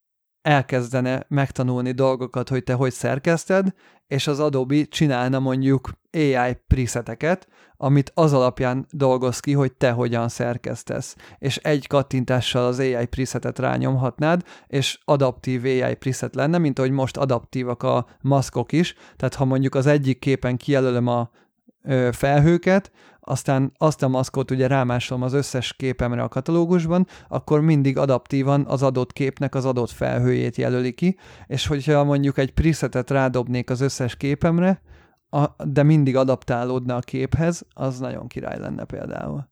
elkezdene megtanulni dolgokat, hogy te hogy szerkeszted, és az Adobe csinálna mondjuk AI preseteket, amit az alapján dolgoz ki, hogy te hogyan szerkesztesz. És egy kattintással az AI presetet rányomhatnád, és adaptív AI preset lenne, mint ahogy most adaptívak a maszkok is. Tehát ha mondjuk az egyik képen kijelölöm a felhőket, aztán azt a maszkot ugye rámásolom az összes képemre a katalógusban, akkor mindig adaptívan az adott képnek az adott felhőjét jelöli ki, és hogyha mondjuk egy presetet rádobnék az összes képemre, a, de mindig adaptálódna a képhez, az nagyon király lenne például.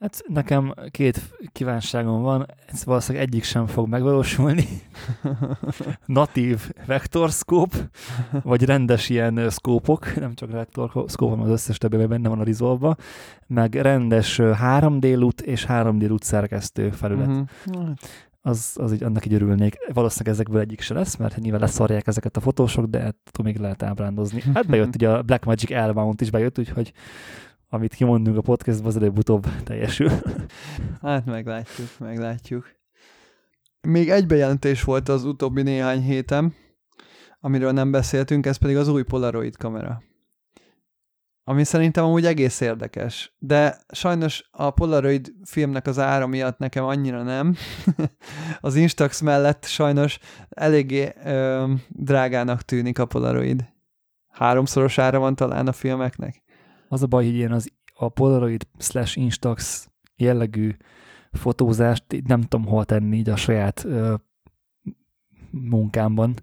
Hát nekem két kívánságom van, ez valószínűleg egyik sem fog megvalósulni. Natív vektorszkóp, vagy rendes ilyen szkópok, nem csak vektorszkóp, hanem az összes többi benne van a resolve meg rendes 3D lut és 3D lut szerkesztő felület. Uh-huh. Az, az így, annak így örülnék. Valószínűleg ezekből egyik se lesz, mert nyilván leszarják ezeket a fotósok, de ettől még lehet ábrándozni. Hát bejött ugye a Blackmagic L-mount is bejött, úgyhogy amit kimondunk a podcastban, az előbb-utóbb teljesül. Hát meglátjuk, meglátjuk. Még egy bejelentés volt az utóbbi néhány héten, amiről nem beszéltünk, ez pedig az új Polaroid kamera. Ami szerintem amúgy egész érdekes, de sajnos a Polaroid filmnek az ára miatt nekem annyira nem. az Instax mellett sajnos eléggé ö, drágának tűnik a Polaroid. Háromszoros ára van talán a filmeknek. Az a baj, hogy ilyen az, a Polaroid slash Instax jellegű fotózást nem tudom hol tenni így a saját ö, munkámban.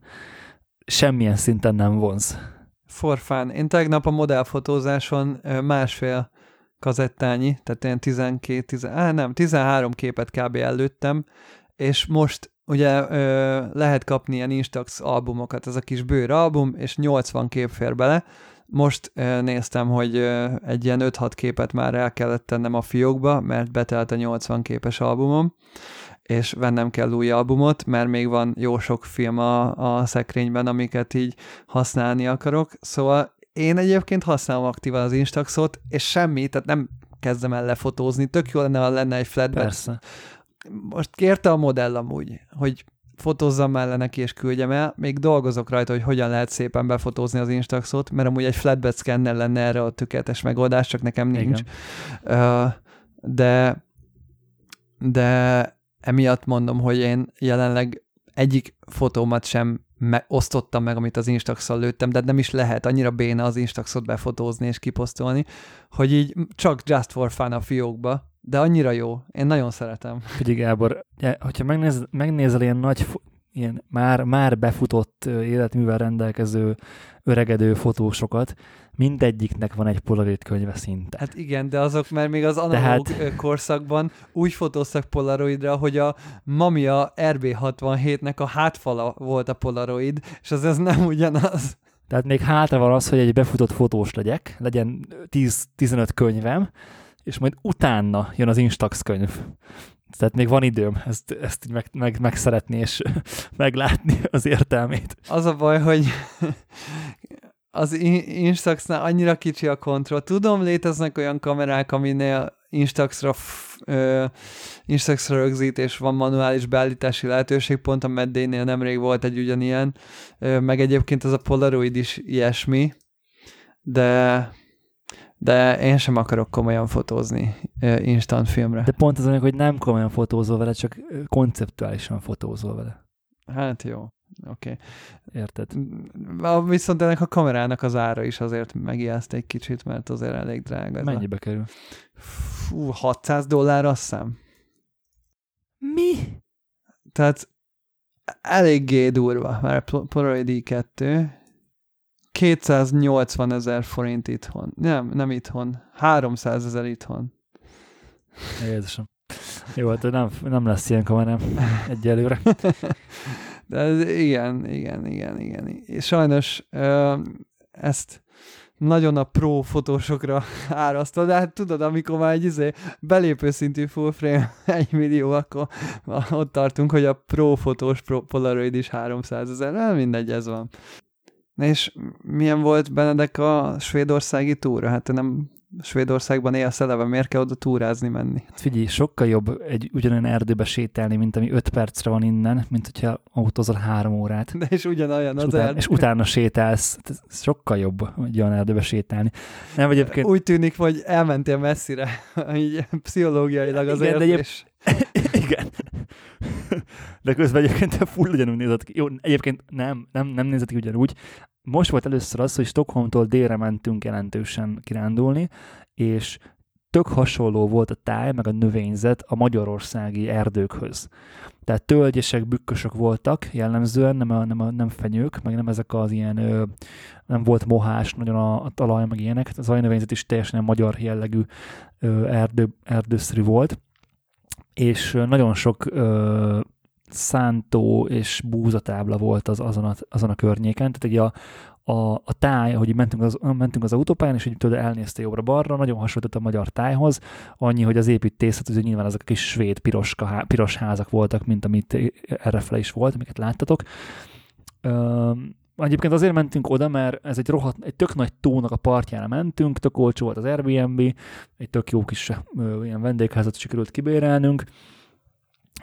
Semmilyen szinten nem vonz. For fun. Én tegnap a modellfotózáson másfél kazettányi, tehát ilyen 12, 10, á, nem, 13 képet kb. előttem, és most ugye ö, lehet kapni ilyen Instax albumokat, ez a kis bőr album, és 80 kép fér bele, most néztem, hogy egy ilyen 5-6 képet már el kellett tennem a fiókba, mert betelt a 80 képes albumom, és vennem kell új albumot, mert még van jó sok film a, a szekrényben, amiket így használni akarok. Szóval én egyébként használom aktívan az Instaxot, és semmi, tehát nem kezdem el lefotózni. Tök jó lenne, ha lenne egy flatbed. Persze. Most kérte a modell amúgy, hogy fotózzam mellé neki és küldjem el. Még dolgozok rajta, hogy hogyan lehet szépen befotózni az Instaxot, mert amúgy egy flatbed scanner lenne erre a tökéletes megoldás, csak nekem nincs. Igen. De, de emiatt mondom, hogy én jelenleg egyik fotómat sem me- osztottam meg, amit az Instaxal lőttem, de nem is lehet annyira béna az Instaxot befotózni és kiposztolni, hogy így csak just for fun a fiókba, de annyira jó. Én nagyon szeretem. Figyelj Gábor, hogyha megnéz, megnézel ilyen nagy, ilyen már, már befutott életművel rendelkező öregedő fotósokat, mindegyiknek van egy Polaroid könyve szinte. Hát igen, de azok már még az analóg Tehát... korszakban úgy fotóztak Polaroidra, hogy a Mamia RB67-nek a hátfala volt a Polaroid, és az ez nem ugyanaz. Tehát még hátra van az, hogy egy befutott fotós legyek, legyen 10-15 könyvem, és majd utána jön az Instax könyv. Tehát még van időm ezt, ezt így meg, meg, megszeretni és meglátni az értelmét. Az a baj, hogy az Instaxnál annyira kicsi a kontroll. Tudom, léteznek olyan kamerák, aminél Instaxra, uh, Instaxra rögzítés van manuális beállítási lehetőség, pont a Meddénél nemrég volt egy ugyanilyen, uh, meg egyébként az a Polaroid is ilyesmi, de de én sem akarok komolyan fotózni instant filmre. De pont az hogy nem komolyan fotózol vele, csak konceptuálisan fotózol vele. Hát jó. Oké. Okay. Érted? Viszont ennek a kamerának az ára is azért megijeszt egy kicsit, mert azért elég drága. Ez Mennyibe a... kerül? Fú, 600 dollár azt hiszem. Mi? Tehát eléggé durva, mert Polaroid i2 280 ezer forint itthon. Nem, nem itthon. 300 ezer itthon. Jézusom. Jó, hát nem, nem lesz ilyen kamerám egyelőre. De ez, igen, igen, igen, igen. És sajnos ezt nagyon a pro fotósokra árasztva, de hát tudod, amikor már egy izé, belépő szintű full frame egy millió, akkor ott tartunk, hogy a pro fotós pro Polaroid is 300 ezer, mindegy, ez van. És milyen volt Benedek a svédországi túra? Hát nem Svédországban élsz eleve, miért kell oda túrázni menni? Hát figyelj, sokkal jobb egy ugyanolyan erdőbe sétálni, mint ami öt percre van innen, mint hogyha autózol három órát. De és ugyanolyan az után, erdő. És utána sétálsz. Ez sokkal jobb egy olyan erdőbe sétálni. Nem, egyébként... Úgy tűnik, hogy elmentél messzire, így pszichológiailag azért. Igen, de egyéb... és... Igen. De közben egyébként full ugyanúgy nézett ki. Jó, egyébként nem, nem, nem nézett ki ugyanúgy most volt először az, hogy Stockholmtól délre mentünk jelentősen kirándulni, és tök hasonló volt a táj, meg a növényzet a magyarországi erdőkhöz. Tehát tölgyesek, bükkösök voltak jellemzően, nem, a, nem, a, nem fenyők, meg nem ezek az ilyen, ö, nem volt mohás nagyon a, a talaj, meg ilyenek. Az ajnövényzet is teljesen magyar jellegű ö, erdő, erdőszerű volt. És nagyon sok ö, szántó és búzatábla volt az, azon, a, azon a környéken, tehát ugye a, a, a táj, ahogy mentünk az, mentünk az autópályán, és így tőle elnézte jobbra-balra, nagyon hasonlított a magyar tájhoz, annyi, hogy az építészet, hogy nyilván ezek a kis svéd piros, piros házak voltak, mint amit errefele is volt, amiket láttatok. Üm, Egyébként azért mentünk oda, mert ez egy rohadt, egy tök nagy tónak a partjára mentünk, tök olcsó volt az Airbnb, egy tök jó kis ö, ilyen vendégházat sikerült kibérelnünk,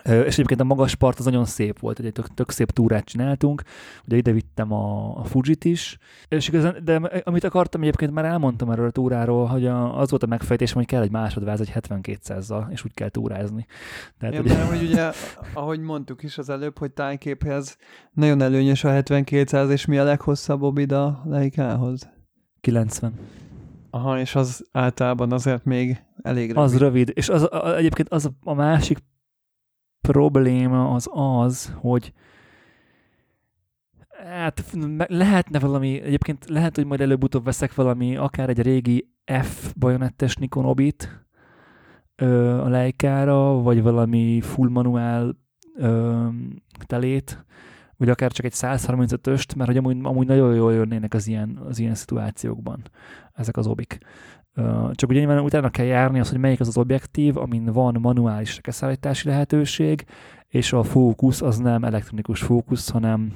és egyébként a magas part az nagyon szép volt, egy tök, tök szép túrát csináltunk, ugye ide vittem a, a Fujit is, és igazán, de amit akartam egyébként már elmondtam erről a túráról, hogy a, az volt a megfejtés, hogy kell egy másodváz egy 7200-zal, és úgy kell túrázni. Tehát, ja, ugye... mert hogy ugye, ahogy mondtuk is az előbb, hogy tájképhez nagyon előnyös a 7200, és mi a leghosszabb obid a Leikához? 90. Aha, és az általában azért még elég rövid. Az rövid, és az, a, egyébként az a másik probléma az az, hogy hát lehetne valami, egyébként lehet, hogy majd előbb-utóbb veszek valami, akár egy régi F bajonettes Nikon Obit ö, a Leica-ra, vagy valami full manuál ö, telét, vagy akár csak egy 135-öst, mert hogy amúgy, amúgy nagyon jól jönnének az ilyen, az ilyen szituációkban ezek az obik. Csak ugye nyilván utána kell járni az, hogy melyik az az objektív, amin van manuális rekeszállítási lehetőség, és a fókusz az nem elektronikus fókusz, hanem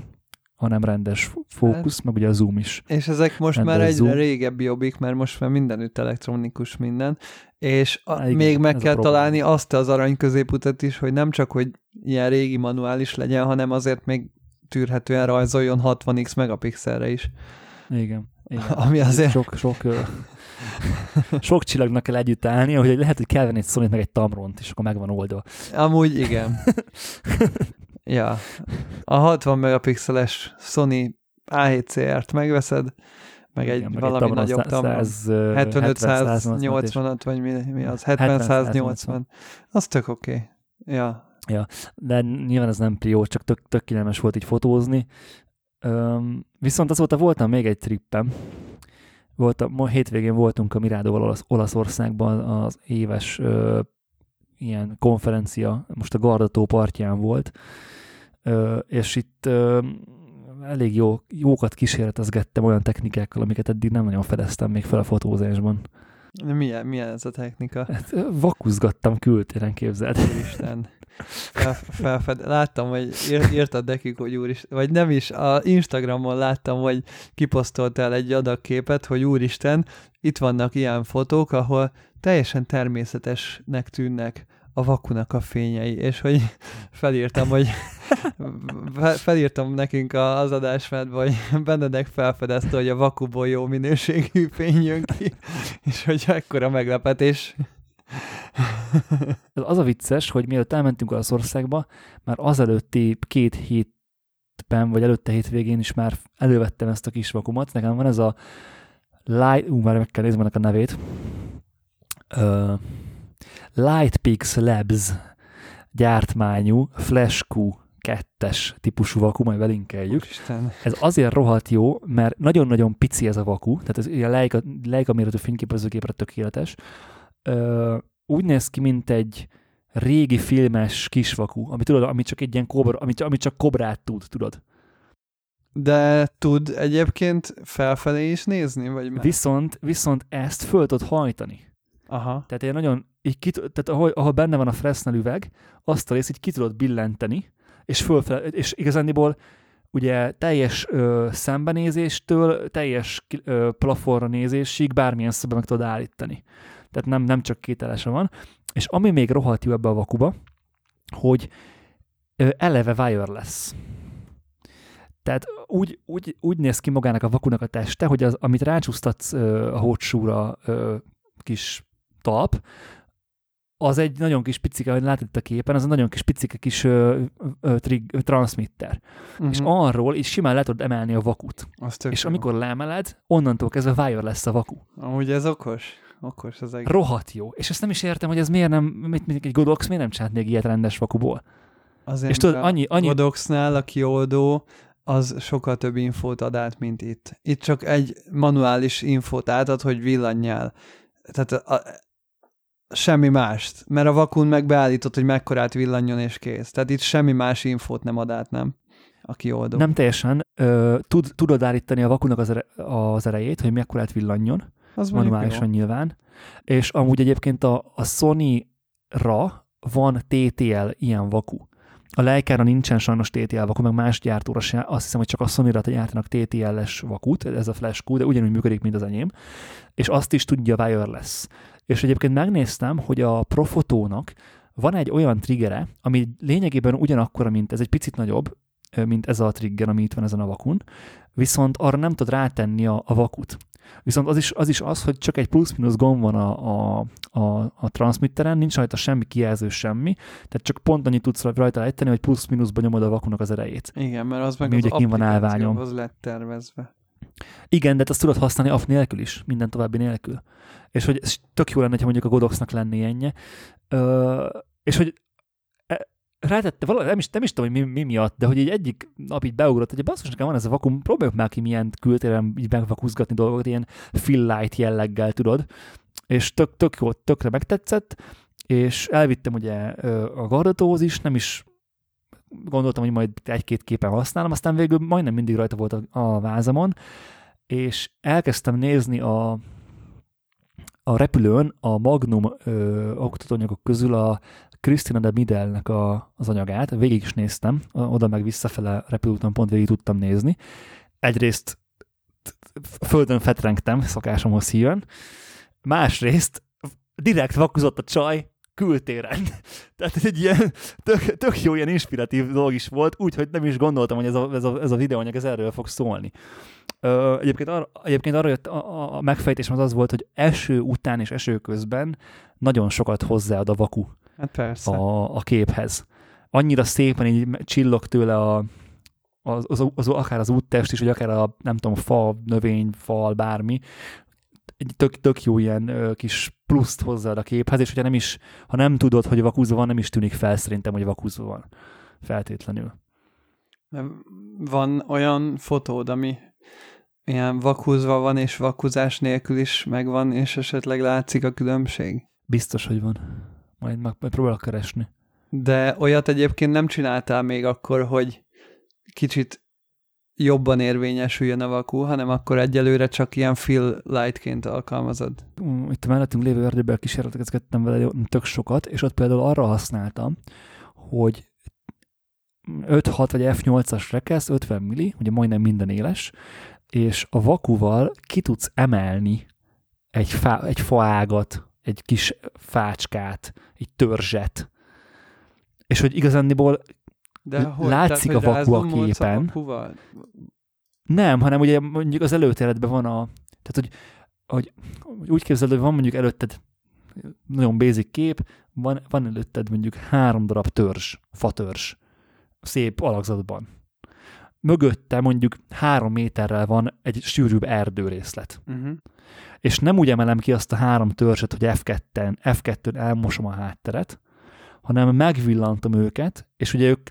hanem rendes fókusz, hát, meg ugye a zoom is. És ezek most rendes már egyre zoom. régebbi jobbik, mert most már mindenütt elektronikus minden, és a, Igen, még meg kell találni azt az arany középutat is, hogy nem csak, hogy ilyen régi manuális legyen, hanem azért még tűrhetően rajzoljon 60x megapixelre is. Igen. Igen. Ami azért... Sok, sok, sok csillagnak kell együtt állni, hogy lehet, hogy kell venni egy sony meg egy Tamront, és akkor megvan oldva. Amúgy igen. ja. A 60 megapixeles Sony A7CR-t megveszed, meg egy igen, valami meg nagyobb Tamron. 75-180-at, vagy mi, mi az? 70-180. Az tök oké. Okay. Ja. Ja, de nyilván ez nem prió, csak tök, tök volt így fotózni. Üm, viszont azóta voltam még egy trippem. Voltam, ma hétvégén voltunk a Mirádóval Olasz, Olaszországban az éves ö, ilyen konferencia, most a Gardató partján volt, ö, és itt ö, elég jó, jókat kísérletezgettem olyan technikákkal, amiket eddig nem nagyon fedeztem még fel a fotózásban. Milyen, milyen ez a technika? Hát, vakuzgattam kültéren, képzeld. Isten. Felfed, láttam, hogy írtad nekik, hogy úristen, vagy nem is, a Instagramon láttam, hogy kiposztoltál egy adag képet, hogy úristen, itt vannak ilyen fotók, ahol teljesen természetesnek tűnnek a vakunak a fényei, és hogy felírtam, hogy felírtam nekünk az adásmedbe, hogy Benedek felfedezte, hogy a vakuból jó minőségű fény jön ki, és hogy ekkora meglepetés. az a vicces, hogy mielőtt elmentünk országba, már azelőtti két hétben, vagy előtte hétvégén is már elővettem ezt a kis vakumat. Nekem van ez a Light, ú, már meg kell nézni a nevét. Uh, Lightpix Labs gyártmányú FlashQ kettes típusú vaku, majd belinkeljük. Isten. Ez azért rohadt jó, mert nagyon-nagyon pici ez a vaku, tehát ez ilyen Leica, Leica méretű fényképezőgépre tökéletes. Ö, úgy néz ki, mint egy régi filmes kisvaku, ami tudod, ami csak egy ilyen kobra, ami, ami csak kobrát tud, tudod. De tud egyébként felfelé is nézni, vagy meg? Viszont, viszont ezt föl tudod hajtani. Aha. Tehát egy nagyon, így ki, tehát ahol, ahol benne van a Fresnel üveg, azt a részt így ki tudod billenteni, és fölfele, és igazániból ugye teljes ö, szembenézéstől teljes ö, plafonra nézésig bármilyen szögbe meg tudod állítani. Tehát nem, nem csak kételese van. És ami még rohadt jó ebbe a vakuba, hogy eleve wireless. Tehát úgy, úgy, úgy néz ki magának a vakunak a teste, hogy az, amit rácsúsztatsz a hócsúra kis talp, az egy nagyon kis picike, ahogy látod a képen, az egy nagyon kis picike kis ö, ö, trig, ö, transmitter. Uh-huh. És arról is simán le tudod emelni a vakut. És jó. amikor leemeled, onnantól kezdve wire lesz a vaku. Amúgy ez okos. Okos az egész. Rohadt jó. És ezt nem is értem, hogy ez miért nem, mit, mit, egy Godox miért nem csinált még ilyet rendes vakuból. Azért, és tudod, annyi, annyi... Godoxnál a kioldó az sokkal több infót ad át, mint itt. Itt csak egy manuális infót átad, hogy villanjál. Tehát a, semmi mást, mert a vakun meg beállított, hogy mekkorát villanjon és kész. Tehát itt semmi más infót nem ad át, nem? Aki oldó. Nem teljesen. Ö, tud, tudod állítani a vakunak az, ere, az erejét, hogy mekkorát villanjon. Az manuálisan nyilván. És amúgy egyébként a, a Sony-ra van TTL ilyen vaku. A Leica-ra nincsen sajnos TTL vaku, meg más gyártóra sem. Azt hiszem, hogy csak a Sony-ra gyártanak TTL-es vakut, ez a flash de ugyanúgy működik, mint az enyém. És azt is tudja wireless. És egyébként megnéztem, hogy a Profotónak van egy olyan triggere, ami lényegében ugyanakkora, mint ez egy picit nagyobb, mint ez a trigger, ami itt van ezen a vakun, viszont arra nem tud rátenni a, a vakut. Viszont az is, az is az, hogy csak egy plusz-minusz gomb van a, a, a, a transmitteren, nincs rajta semmi kijelző, semmi, tehát csak pont annyit tudsz rajta ejteni, hogy plusz-minuszba nyomod a vakunak az erejét. Igen, mert az meg Mi az ugye van állványom. az lett tervezve. Igen, de ezt tudod használni aff nélkül is, minden további nélkül. És hogy ez tök jó lenne, ha mondjuk a Godoxnak lenné ennyi. Ö, és hogy rátette, valami, nem is, nem is tudom, hogy mi, mi miatt, de hogy egy egyik nap így beugrott, hogy basszus, nekem van ez a vakum, próbáljuk már ki milyen kültéren így megvakuzgatni dolgokat, ilyen fill light jelleggel, tudod. És tök, tök jó, tökre megtetszett, és elvittem ugye a gardatóhoz is, nem is gondoltam, hogy majd egy-két képen használom, aztán végül majdnem mindig rajta volt a, a vázamon, és elkezdtem nézni a, a repülőn a Magnum ö, oktatóanyagok közül a Christina de Midelnek a, az anyagát, végig is néztem, oda meg visszafele repülőúton pont végig tudtam nézni. Egyrészt földön fetrengtem, szokásomhoz híven, másrészt direkt vakuzott a csaj, kültéren. Tehát egy ilyen tök, tök jó, ilyen inspiratív dolog is volt, úgyhogy nem is gondoltam, hogy ez a, ez a, ez a videóanyag ez erről fog szólni. Ö, egyébként, ar, egyébként arra jött a, a megfejtésem az az volt, hogy eső után és eső közben nagyon sokat hozzáad a vaku hát persze. A, a képhez. Annyira szépen így csillog tőle a, az, az, az, akár az úttest is, vagy akár a, nem tudom, fa, növény, fal, bármi, egy tök, tök jó ilyen ö, kis pluszt hozzáad a képhez, és hogyha nem is, ha nem tudod, hogy vakúzva van, nem is tűnik fel szerintem, hogy vakúzva van. Feltétlenül. Van olyan fotód, ami ilyen vakúzva van, és vakuzás nélkül is megvan, és esetleg látszik a különbség? Biztos, hogy van. Majd, majd próbálok keresni. De olyat egyébként nem csináltál még akkor, hogy kicsit jobban érvényesüljön a vakú, hanem akkor egyelőre csak ilyen fill lightként alkalmazod. Mm, itt a mellettünk lévő erdőben kísérletezgettem vele tök sokat, és ott például arra használtam, hogy 5-6 vagy F8-as rekesz, 50 milli, ugye majdnem minden éles, és a vakuval ki tudsz emelni egy, fá, egy faágat, egy kis fácskát, egy törzset, és hogy igazándiból de hogy, látszik tehát, a vaku a képen. A nem, hanem ugye mondjuk az előtéredben van a, tehát hogy, hogy, hogy úgy képzeld, hogy van mondjuk előtted nagyon basic kép, van, van előtted mondjuk három darab törzs, fatörzs, szép alakzatban. Mögötte mondjuk három méterrel van egy sűrűbb erdőrészlet. Uh-huh. És nem úgy emelem ki azt a három törzset, hogy F2-en, F2-en elmosom a hátteret, hanem megvillantom őket, és ugye ők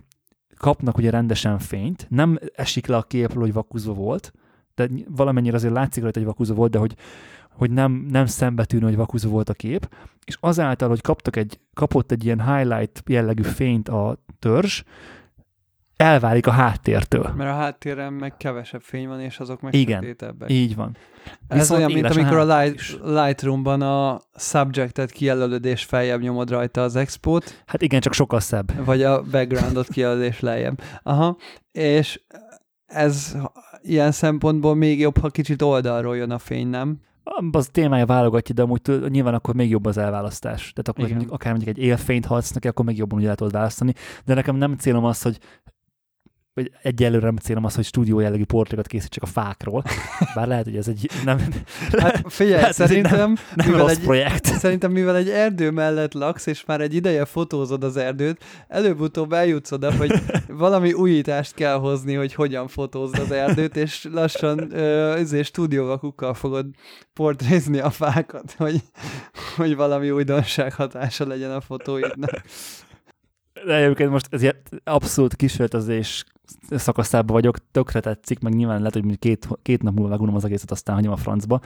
kapnak ugye rendesen fényt, nem esik le a képről, hogy vakuzva volt, de valamennyire azért látszik rajta, hogy vakuzva volt, de hogy, hogy nem, nem szembetűnő, hogy vakuzva volt a kép, és azáltal, hogy kaptak egy, kapott egy ilyen highlight jellegű fényt a törzs, elválik a háttértől. Mert a háttéren meg kevesebb fény van, és azok meg Igen, sötétebbek. így van. Ez Viszont olyan, mint amikor a, Light, Lightroom-ban a subjectet kijelölöd, és feljebb nyomod rajta az expót. Hát igen, csak sokkal szebb. Vagy a backgroundot kijelölöd, és lejjebb. Aha, és ez ilyen szempontból még jobb, ha kicsit oldalról jön a fény, nem? az témája válogatja, de amúgy nyilván akkor még jobb az elválasztás. Tehát akkor mondjuk, akár mondjuk egy élfényt hadsz neki, akkor még jobban úgy el tudod választani. De nekem nem célom az, hogy vagy egyelőre nem célom az, hogy stúdió jellegű portrékat készítsek a fákról, bár lehet, hogy ez egy nem... Hát figyelj, lehet, szerintem, nem, nem mivel egy, projekt. Szerintem mivel egy erdő mellett laksz, és már egy ideje fotózod az erdőt, előbb-utóbb eljutsz oda, hogy valami újítást kell hozni, hogy hogyan fotózd az erdőt, és lassan ezért stúdióvakukkal fogod portrézni a fákat, hogy, hogy valami újdonság hatása legyen a fotóidnak. De egyébként most ez abszolút kísérletezés szakaszában vagyok, tökre tetszik, meg nyilván lehet, hogy két, két nap múlva megunom az egészet, aztán hagyom a francba.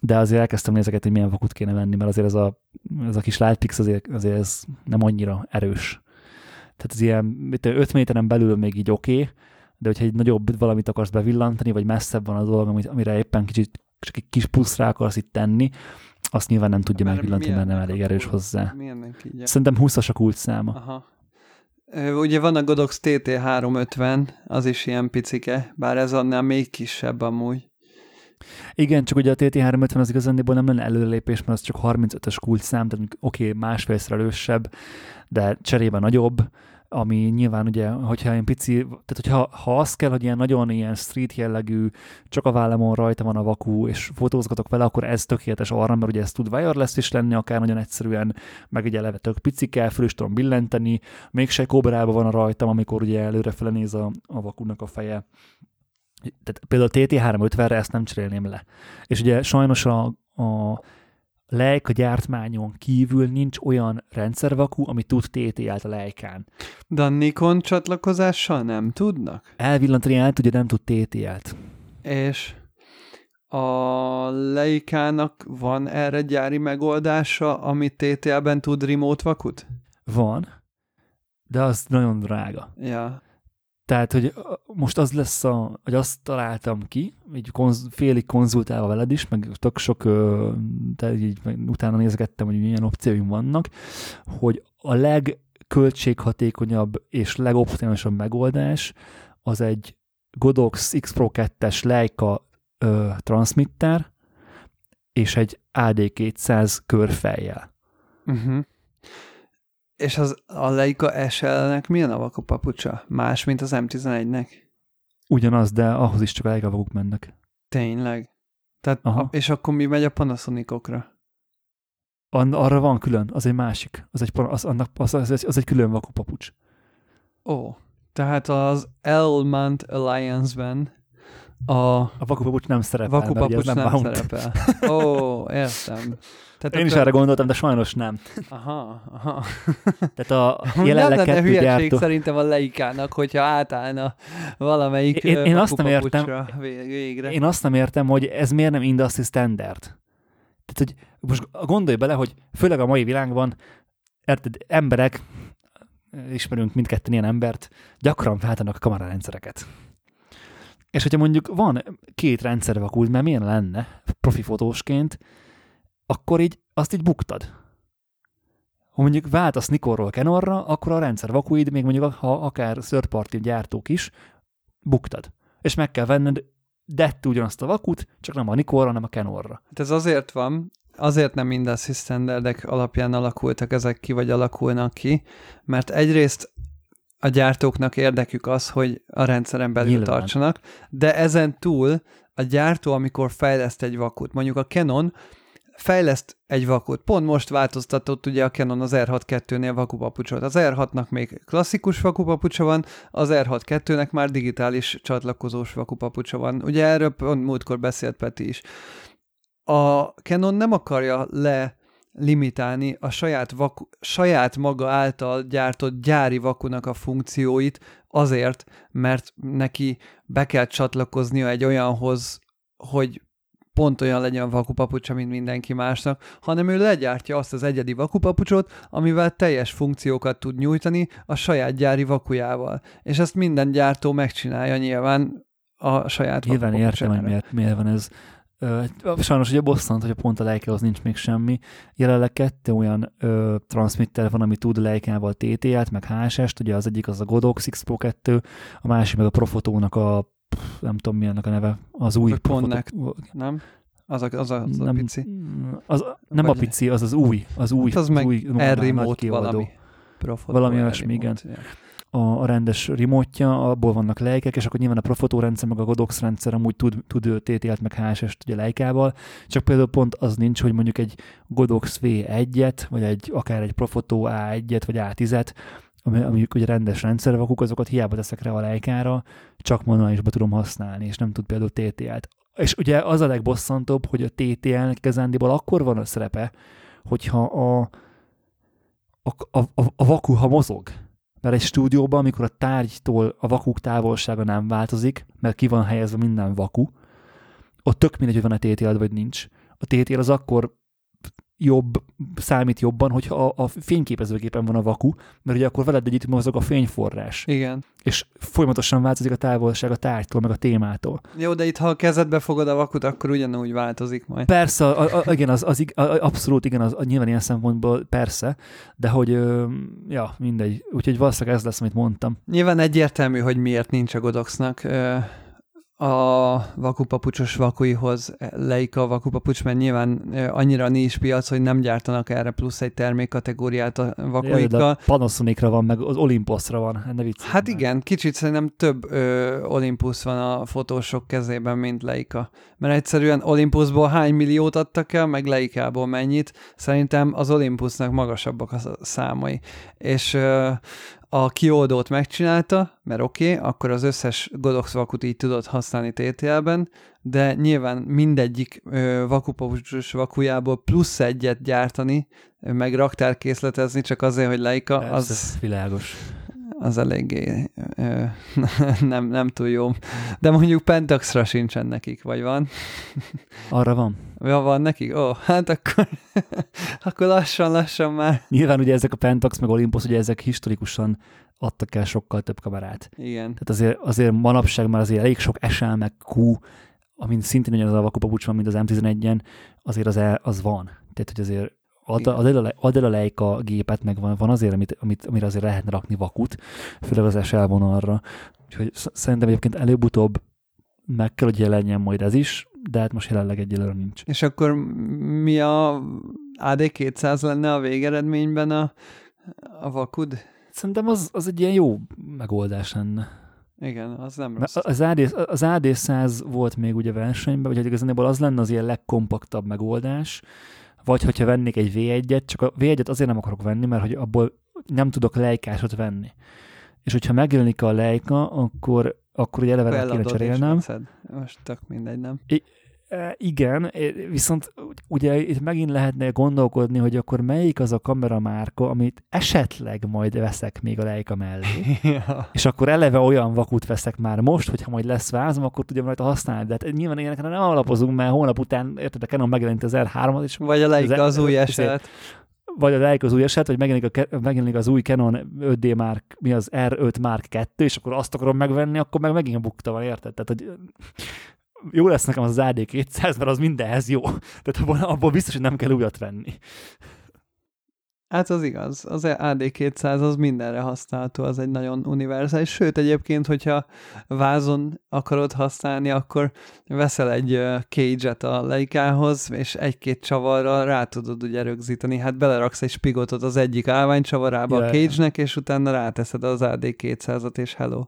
de azért elkezdtem nézeket, hogy milyen vakut kéne venni, mert azért ez a, ez a kis Lightpix azért, azért ez nem annyira erős. Tehát ez ilyen 5 méteren belül még így oké, okay, de hogyha egy nagyobb valamit akarsz bevillantani, vagy messzebb van a dolog, amire éppen kicsit csak egy kis pluszra akarsz itt tenni, azt nyilván nem tudja megvillantani, mert nem elég erős hozzá. Szerintem 20-as a kult száma. Aha. Ugye van a Godox TT350, az is ilyen picike, bár ez annál még kisebb amúgy. Igen, csak ugye a TT350 az igazándiból nem lenne előrelépés, mert az csak 35-ös kult szám, tehát oké, okay, másfélszer elősebb, de cserébe nagyobb, ami nyilván ugye, hogyha ilyen pici, tehát hogyha ha az kell, hogy ilyen nagyon ilyen street jellegű, csak a vállamon rajta van a vakú, és fotózgatok vele, akkor ez tökéletes arra, mert ugye ez tud wireless is lenni, akár nagyon egyszerűen, meg ugye eleve tök picike, föl is tudom billenteni, mégse kobrába van a rajtam, amikor ugye előrefele néz a, a vakúnak a feje. Tehát például a TT350-re ezt nem cserélném le. És ugye sajnos a, a Leica gyártmányon kívül nincs olyan rendszervakú, ami tud TT-át a Leicán. De a Nikon csatlakozással nem tudnak? Elvillantani el tudja, nem tud TT-át. És a Leica-nak van erre gyári megoldása, ami TTL-ben tud remote vakut? Van, de az nagyon drága. Ja. Tehát, hogy most az lesz, a, hogy azt találtam ki, így konz, félig konzultálva veled is, meg tök sok, tehát így utána nézgettem, hogy milyen opcióim vannak, hogy a legköltséghatékonyabb és legoptimálisabb megoldás az egy Godox X Pro 2-es Leica ö, transmitter és egy AD200 körfejjel. Uh-huh. És az a Leica SL-nek milyen a vakupapucsa? Más, mint az M11-nek? Ugyanaz, de ahhoz is csak a Leica vakuk mennek. Tényleg? Tehát, a, és akkor mi megy a Panasonicokra? An, arra van külön, az egy másik. Az egy, az, annak, az, az, egy, az egy külön vakupapucs. Ó, tehát az Elmont Alliance-ben a... A vakupapucs nem szerepel, vakupapucs nem, nem szerepel. Ó, értem. Tehát Én is erre gondoltam, de sajnos nem. Aha, aha. Tehát a jelenleg nem lenne gyártó... szerintem a leikának, hogyha átállna valamelyik én, én azt nem értem, végre. Én azt nem értem, hogy ez miért nem industry standard. Tehát, hogy most gondolj bele, hogy főleg a mai világban érted, emberek, ismerünk mindketten ilyen embert, gyakran váltanak kamerarendszereket. És hogyha mondjuk van két rendszer vakult, mert milyen lenne profi fotósként, akkor így azt így buktad. Ha mondjuk váltasz Nikonról Canorra, akkor a rendszer vakuid, még mondjuk ha akár third gyártók is, buktad. És meg kell venned dettő ugyanazt a vakut, csak nem a Nikonra, hanem a Canorra. Hát ez azért van, azért nem industry standardek alapján alakultak ezek ki, vagy alakulnak ki, mert egyrészt a gyártóknak érdekük az, hogy a rendszeren belül Nyilván. tartsanak, de ezen túl a gyártó, amikor fejleszt egy vakut, mondjuk a Canon fejleszt egy vakut. Pont most változtatott ugye a Canon az R6-2-nél vakupapucsot. Az R6-nak még klasszikus vakupapucsa van, az R6-2-nek már digitális csatlakozós vakupapucsa van. Ugye erről pont múltkor beszélt Peti is. A Canon nem akarja le limitálni a saját, vaku, saját maga által gyártott gyári vakunak a funkcióit azért, mert neki be kell csatlakoznia egy olyanhoz, hogy pont olyan legyen a vakupapucsa, mint mindenki másnak, hanem ő legyártja azt az egyedi vakupapucsot, amivel teljes funkciókat tud nyújtani a saját gyári vakujával. És ezt minden gyártó megcsinálja nyilván a saját Nyilván értem, hogy miért, miért van ez. Sajnos ugye bosszant, hogy a pont a Leica-hoz nincs még semmi. Jelenleg kettő olyan ö, transmitter van, ami tud Leica-val TT-t, meg HSS-t, ugye az egyik az a Godox X Pro 2, a másik meg a Profotónak a nem tudom mi ennek a neve, az új. Ponnek, nem? Az a, az a, az nem, a pici. Az, nem Vagy a pici, az az új. Az új. Hát az, az meg új, R-remote valami. Profotó, valami olyasmi, igen. A, a rendes remote abból vannak lejkek, és akkor nyilván a Profotó rendszer, meg a Godox rendszer amúgy tud, tud TTL-t, meg HSS-t ugye lejkával, csak például pont az nincs, hogy mondjuk egy Godox V1-et, vagy egy, akár egy Profotó A1-et, vagy A10-et, ami, ami ugye rendes rendszervakuk, azokat hiába teszek rá a lejkára, csak manuálisba tudom használni, és nem tud például TTL-t. És ugye az a legbosszantóbb, hogy a TTL-nek igazándiból akkor van a szerepe, hogyha a, a, a, a vaku, ha mozog. Mert egy stúdióban, amikor a tárgytól a vakuk távolsága nem változik, mert ki van helyezve minden vaku, ott tök mindegy, hogy van a TTL vagy nincs. A TTL az akkor jobb, számít jobban, hogyha a, a fényképezőgépen van a vaku, mert ugye akkor veled együtt mozog a fényforrás. Igen. És folyamatosan változik a távolság a tárgytól, meg a témától. Jó, de itt ha a kezedbe fogod a vakut, akkor ugyanúgy változik majd. Persze, a, a, igen, az, az, az, abszolút igen, az, nyilván ilyen szempontból persze, de hogy, ö, ja, mindegy. Úgyhogy valószínűleg ez lesz, amit mondtam. Nyilván egyértelmű, hogy miért nincs a Godoxnak a vakupapucsos vakuihoz leik a vakupapucs, mert nyilván annyira nincs piac, hogy nem gyártanak erre plusz egy termékkategóriát a vakuikkal. Ja, Panasonicra van, meg az Olympusra van, ne vicc. Hát igen, kicsit szerintem több ö, Olympus van a fotósok kezében, mint Leica. Mert egyszerűen Olympusból hány milliót adtak el, meg Leica-ból mennyit. Szerintem az Olympusnak magasabbak a számai. És ö, a kioldót megcsinálta, mert oké, okay, akkor az összes Godox vakut így tudod használni TTL-ben, de nyilván mindegyik vakupapucsos vakujából plusz egyet gyártani, meg raktárkészletezni csak azért, hogy Leica, Persze, az... világos az eléggé ö, nem, nem túl jó. De mondjuk Pentaxra sincsen nekik, vagy van? Arra van. Ja, van nekik? Ó, hát akkor, akkor lassan-lassan már. Nyilván ugye ezek a Pentax meg Olympus, ugye ezek historikusan adtak el sokkal több kamerát. Igen. Tehát azért, azért manapság már azért elég sok SL meg Q, amint szintén ugyanaz a vakupapucs van, mint az M11-en, azért az, el, az van. Tehát, hogy azért ad, ad, el a, ad el a gépet, meg van, van azért, amit, amit, amire azért lehetne rakni vakut, főleg az SL vonalra. Úgyhogy szerintem egyébként előbb-utóbb meg kell, hogy jelenjen majd ez is, de hát most jelenleg egyelőre nincs. És akkor mi a AD200 lenne a végeredményben a, a vakud? Szerintem az, az egy ilyen jó megoldás lenne. Igen, az nem rossz. Az, AD, az AD100 volt még ugye versenyben, vagy igazából az lenne az ilyen legkompaktabb megoldás, vagy hogyha vennék egy V1-et, csak a V1-et azért nem akarok venni, mert hogy abból nem tudok lejkásot venni. És hogyha megjelenik a lejka, akkor, akkor ugye eleve le kéne cserélnem. Most tök mindegy, nem? I- igen, viszont ugye itt megint lehetne gondolkodni, hogy akkor melyik az a kameramárka, amit esetleg majd veszek még a Leica mellé. ja. És akkor eleve olyan vakut veszek már most, hogyha majd lesz vázom, akkor tudjam rajta használni. De hát nyilván ilyenekre nem alapozunk, mert hónap után, érted, a Canon megjelent az R3-at, és vagy a Leica az, az új eset. Vagy a Leica az új eset, vagy megjelenik, a, megjelenik az új Canon 5D Mark, mi az R5 Mark 2, és akkor azt akarom megvenni, akkor meg megint bukta van, érted? Tehát, hogy jó lesz nekem az, az AD200, mert az mindenhez jó. Tehát abból, abból biztos, hogy nem kell újat venni. Hát az igaz, az AD200 az mindenre használható, az egy nagyon univerzális, sőt egyébként, hogyha vázon akarod használni, akkor veszel egy cage-et a leikához, és egy-két csavarral rá tudod ugye rögzíteni, hát beleraksz egy spigotot az egyik állványcsavarába yeah. a cage-nek, és utána ráteszed az AD200-at, és hello.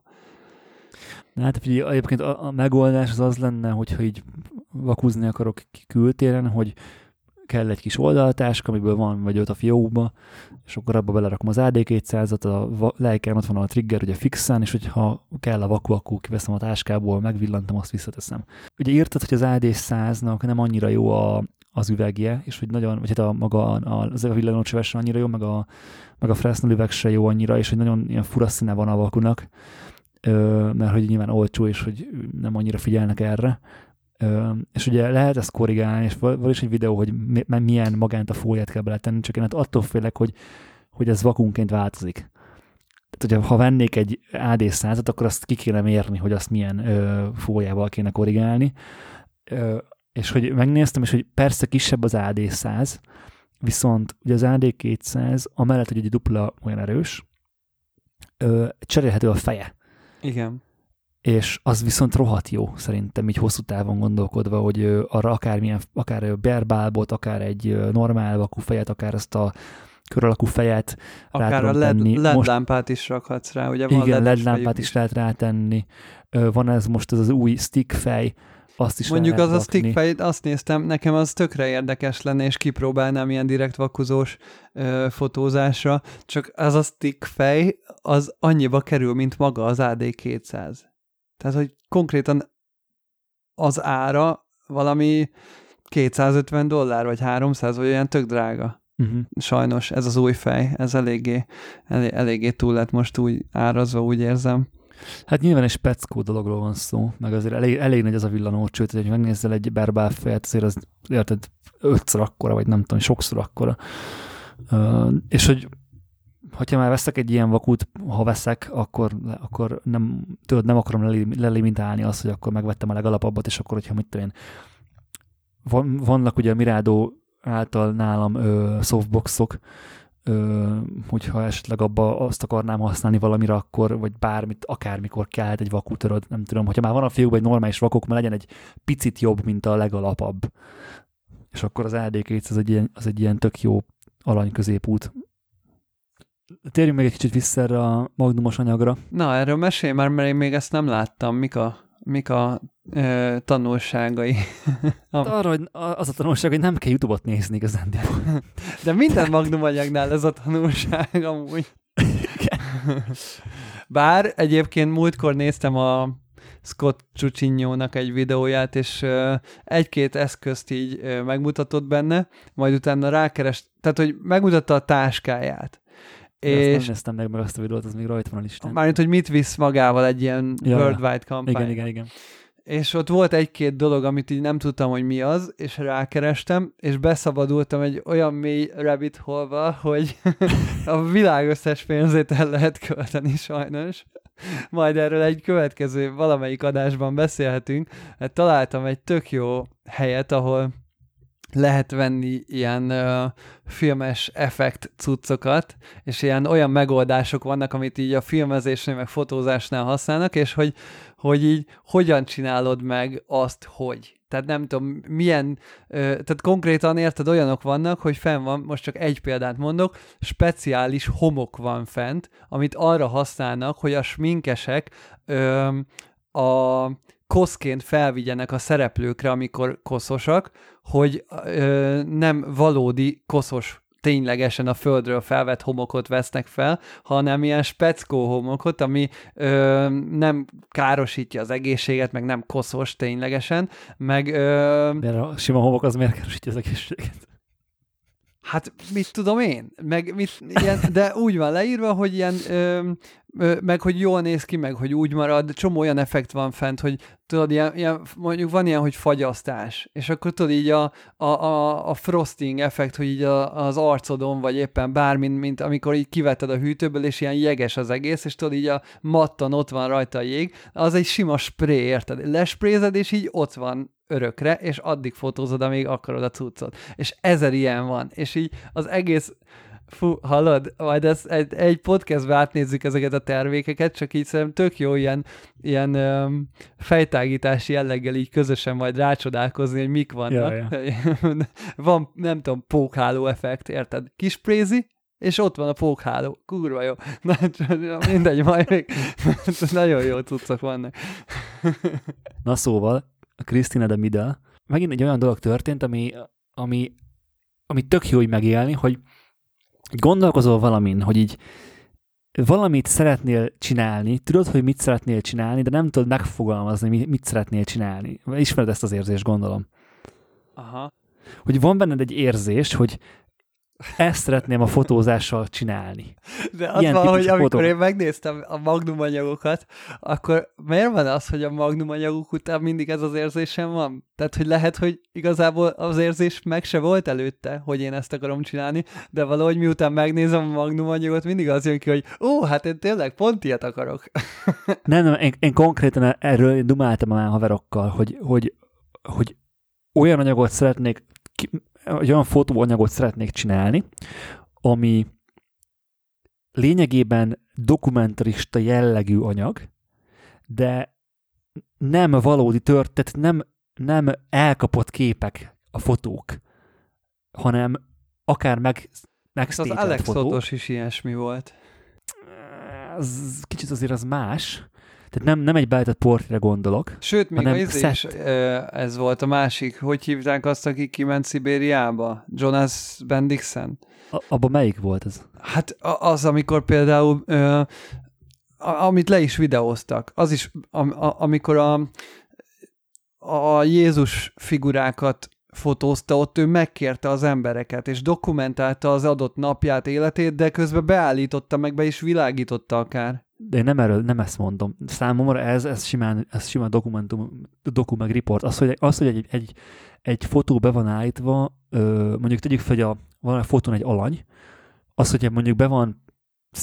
Hát ugye egyébként a, a megoldás az az lenne, hogyha így vakuzni akarok kültéren, hogy kell egy kis oldaltáska, amiből van vagy öt a fiókba, és akkor abba belerakom az AD200-at, a lejkán ott van a trigger ugye fixen, és hogyha kell a vaku, akkor kiveszem a táskából, megvillantem, azt visszateszem. Ugye írtad, hogy az AD100-nak nem annyira jó a, az üvegje, és hogy nagyon, vagy hát a maga az a villanócsöves annyira jó, meg a, meg a Fresnel üveg se jó annyira, és hogy nagyon ilyen fura színe van a vakunak, mert hogy nyilván olcsó, és hogy nem annyira figyelnek erre. És ugye lehet ezt korrigálni, és van is egy videó, hogy milyen magánt a fóliát kell beletenni, csak én hát attól félek, hogy, hogy ez vakunként változik. Tehát, hogyha ha vennék egy AD 100 akkor azt ki kéne mérni, hogy azt milyen ö, fóliával kéne korrigálni. Ö, és hogy megnéztem, és hogy persze kisebb az AD 100, viszont ugye az AD 200, amellett, hogy egy dupla olyan erős, ö, cserélhető a feje. Igen. És az viszont rohadt jó szerintem így hosszú távon gondolkodva, hogy arra akármilyen, akár berbálbot, akár egy normál vakú fejet, akár ezt a kör alakú fejet Akár a LED, tenni. LED most, lámpát is rakhatsz rá, ugye van Igen, LED lámpát is lehet rátenni. Van ez most ez az új stick fej, azt is Mondjuk az a stick fejt, azt néztem, nekem az tökre érdekes lenne, és kipróbálnám ilyen direkt vakuzós ö, fotózásra, csak az a stick fej, az annyiba kerül, mint maga az AD200. Tehát, hogy konkrétan az ára valami 250 dollár, vagy 300, vagy olyan tök drága. Uh-huh. Sajnos ez az új fej, ez eléggé, elég, eléggé túl lett most úgy árazva, úgy érzem. Hát nyilván egy speckó dologról van szó, meg azért elég, elég nagy ez a villanó, sőt, hogy megnézzel egy berbál fejet, azért az érted ötször akkora, vagy nem tudom, sokszor akkora. Uh, és hogy hogyha már veszek egy ilyen vakut, ha veszek, akkor, akkor nem, tudod, nem akarom lelimitálni azt, hogy akkor megvettem a legalapabbat, és akkor, hogyha mit tudom én, van, vannak ugye a Mirado által nálam ö, softboxok, hogyha esetleg abba azt akarnám használni valamire, akkor, vagy bármit, akármikor kell egy vakútöröd, nem tudom, hogyha már van a fiúkban egy normális vakok, mert legyen egy picit jobb, mint a legalapabb. És akkor az AD200 az egy ilyen, az egy ilyen tök jó alany középút. Térjünk meg egy kicsit vissza erre a magnumos anyagra. Na, erről mesélj már, mert én még ezt nem láttam. Mik a, mik a ö, tanulságai? Arra, hogy az a tanulság, hogy nem kell YouTube-ot nézni igazán. De minden magnum anyagnál ez a tanulság amúgy. Bár egyébként múltkor néztem a Scott Csucsinyónak egy videóját, és egy-két eszközt így megmutatott benne, majd utána rákeres, tehát hogy megmutatta a táskáját. De és azt nem néztem meg, meg azt a videót, az még rajta van a listán. Mármint, hogy mit visz magával egy ilyen ja, worldwide kampány. Igen, igen, igen. És ott volt egy-két dolog, amit így nem tudtam, hogy mi az, és rákerestem, és beszabadultam egy olyan mély rabbit hole hogy a világ összes pénzét el lehet költeni sajnos. Majd erről egy következő valamelyik adásban beszélhetünk, mert találtam egy tök jó helyet, ahol lehet venni ilyen uh, filmes effekt cuccokat, és ilyen olyan megoldások vannak, amit így a filmezésnél, meg fotózásnál használnak, és hogy, hogy így hogyan csinálod meg azt, hogy. Tehát nem tudom, milyen, tehát konkrétan érted, olyanok vannak, hogy fenn van, most csak egy példát mondok, speciális homok van fent, amit arra használnak, hogy a sminkesek a koszként felvigyenek a szereplőkre, amikor koszosak, hogy nem valódi koszos ténylegesen a földről felvett homokot vesznek fel, hanem ilyen speckó homokot, ami ö, nem károsítja az egészséget, meg nem koszos ténylegesen, meg... Ö, Mert a sima homok az miért károsítja az egészséget? Hát mit tudom én, meg mit, ilyen, de úgy van leírva, hogy ilyen, ö, ö, meg hogy jól néz ki, meg hogy úgy marad, csomó olyan effekt van fent, hogy tudod, ilyen, ilyen, mondjuk van ilyen, hogy fagyasztás, és akkor tudod így a, a, a, a frosting effekt, hogy így a, az arcodon, vagy éppen bármin, mint amikor így kivetted a hűtőből, és ilyen jeges az egész, és tudod, így a mattan ott van rajta a jég, az egy sima spray, érted? Lesprézed, és így ott van örökre, és addig fotózod, amíg akarod a cuccot. És ezer ilyen van, és így az egész, fú, hallod, majd ezt egy, egy podcastbe átnézzük ezeket a termékeket, csak így szerintem tök jó ilyen, ilyen um, fejtágítási jelleggel így közösen majd rácsodálkozni, hogy mik vannak. Ja, ja. van, nem tudom, pókháló effekt, érted? Kisprézi, és ott van a pókháló. Kurva jó. Na, mindegy, majd még nagyon jó cuccok vannak. Na szóval, a Christina de Middle, megint egy olyan dolog történt, ami, ami, ami tök jó hogy megélni, hogy gondolkozol valamin, hogy így valamit szeretnél csinálni, tudod, hogy mit szeretnél csinálni, de nem tudod megfogalmazni, mit szeretnél csinálni. Ismered ezt az érzést, gondolom. Aha. Hogy van benned egy érzés, hogy ezt szeretném a fotózással csinálni. De az Ilyen van, hogy amikor én megnéztem a magnum anyagokat, akkor miért van az, hogy a magnum anyagok után mindig ez az érzésem van? Tehát, hogy lehet, hogy igazából az érzés meg se volt előtte, hogy én ezt akarom csinálni, de valahogy miután megnézem a magnum anyagot, mindig az jön ki, hogy ó, hát én tényleg pont ilyet akarok. nem, nem, én, én konkrétan erről dumáltam a haverokkal, hogy, hogy, hogy olyan anyagot szeretnék egy olyan fotóanyagot szeretnék csinálni, ami lényegében dokumentarista jellegű anyag, de nem valódi tört, tehát nem, nem elkapott képek a fotók, hanem akár meg, megstételt Az Alex fotók. is ilyesmi volt. Az, kicsit azért az más, tehát nem, nem egy beállított portrére gondolok. Sőt, még az is, ez volt a másik. Hogy hívták azt, aki kiment Szibériába? Jonas Bendixen? A, abban melyik volt ez? Hát az, amikor például ö, amit le is videóztak, az is, am, a, amikor a, a Jézus figurákat fotózta, ott ő megkérte az embereket, és dokumentálta az adott napját, életét, de közben beállította, meg be is világította akár de én nem erről, nem ezt mondom. Számomra ez, ez simán, ez simán dokumentum, doku meg report. Az, hogy, az, hogy egy, egy, egy fotó be van állítva, ö, mondjuk tegyük fel, hogy a, van a fotón egy alany, az, hogy mondjuk be van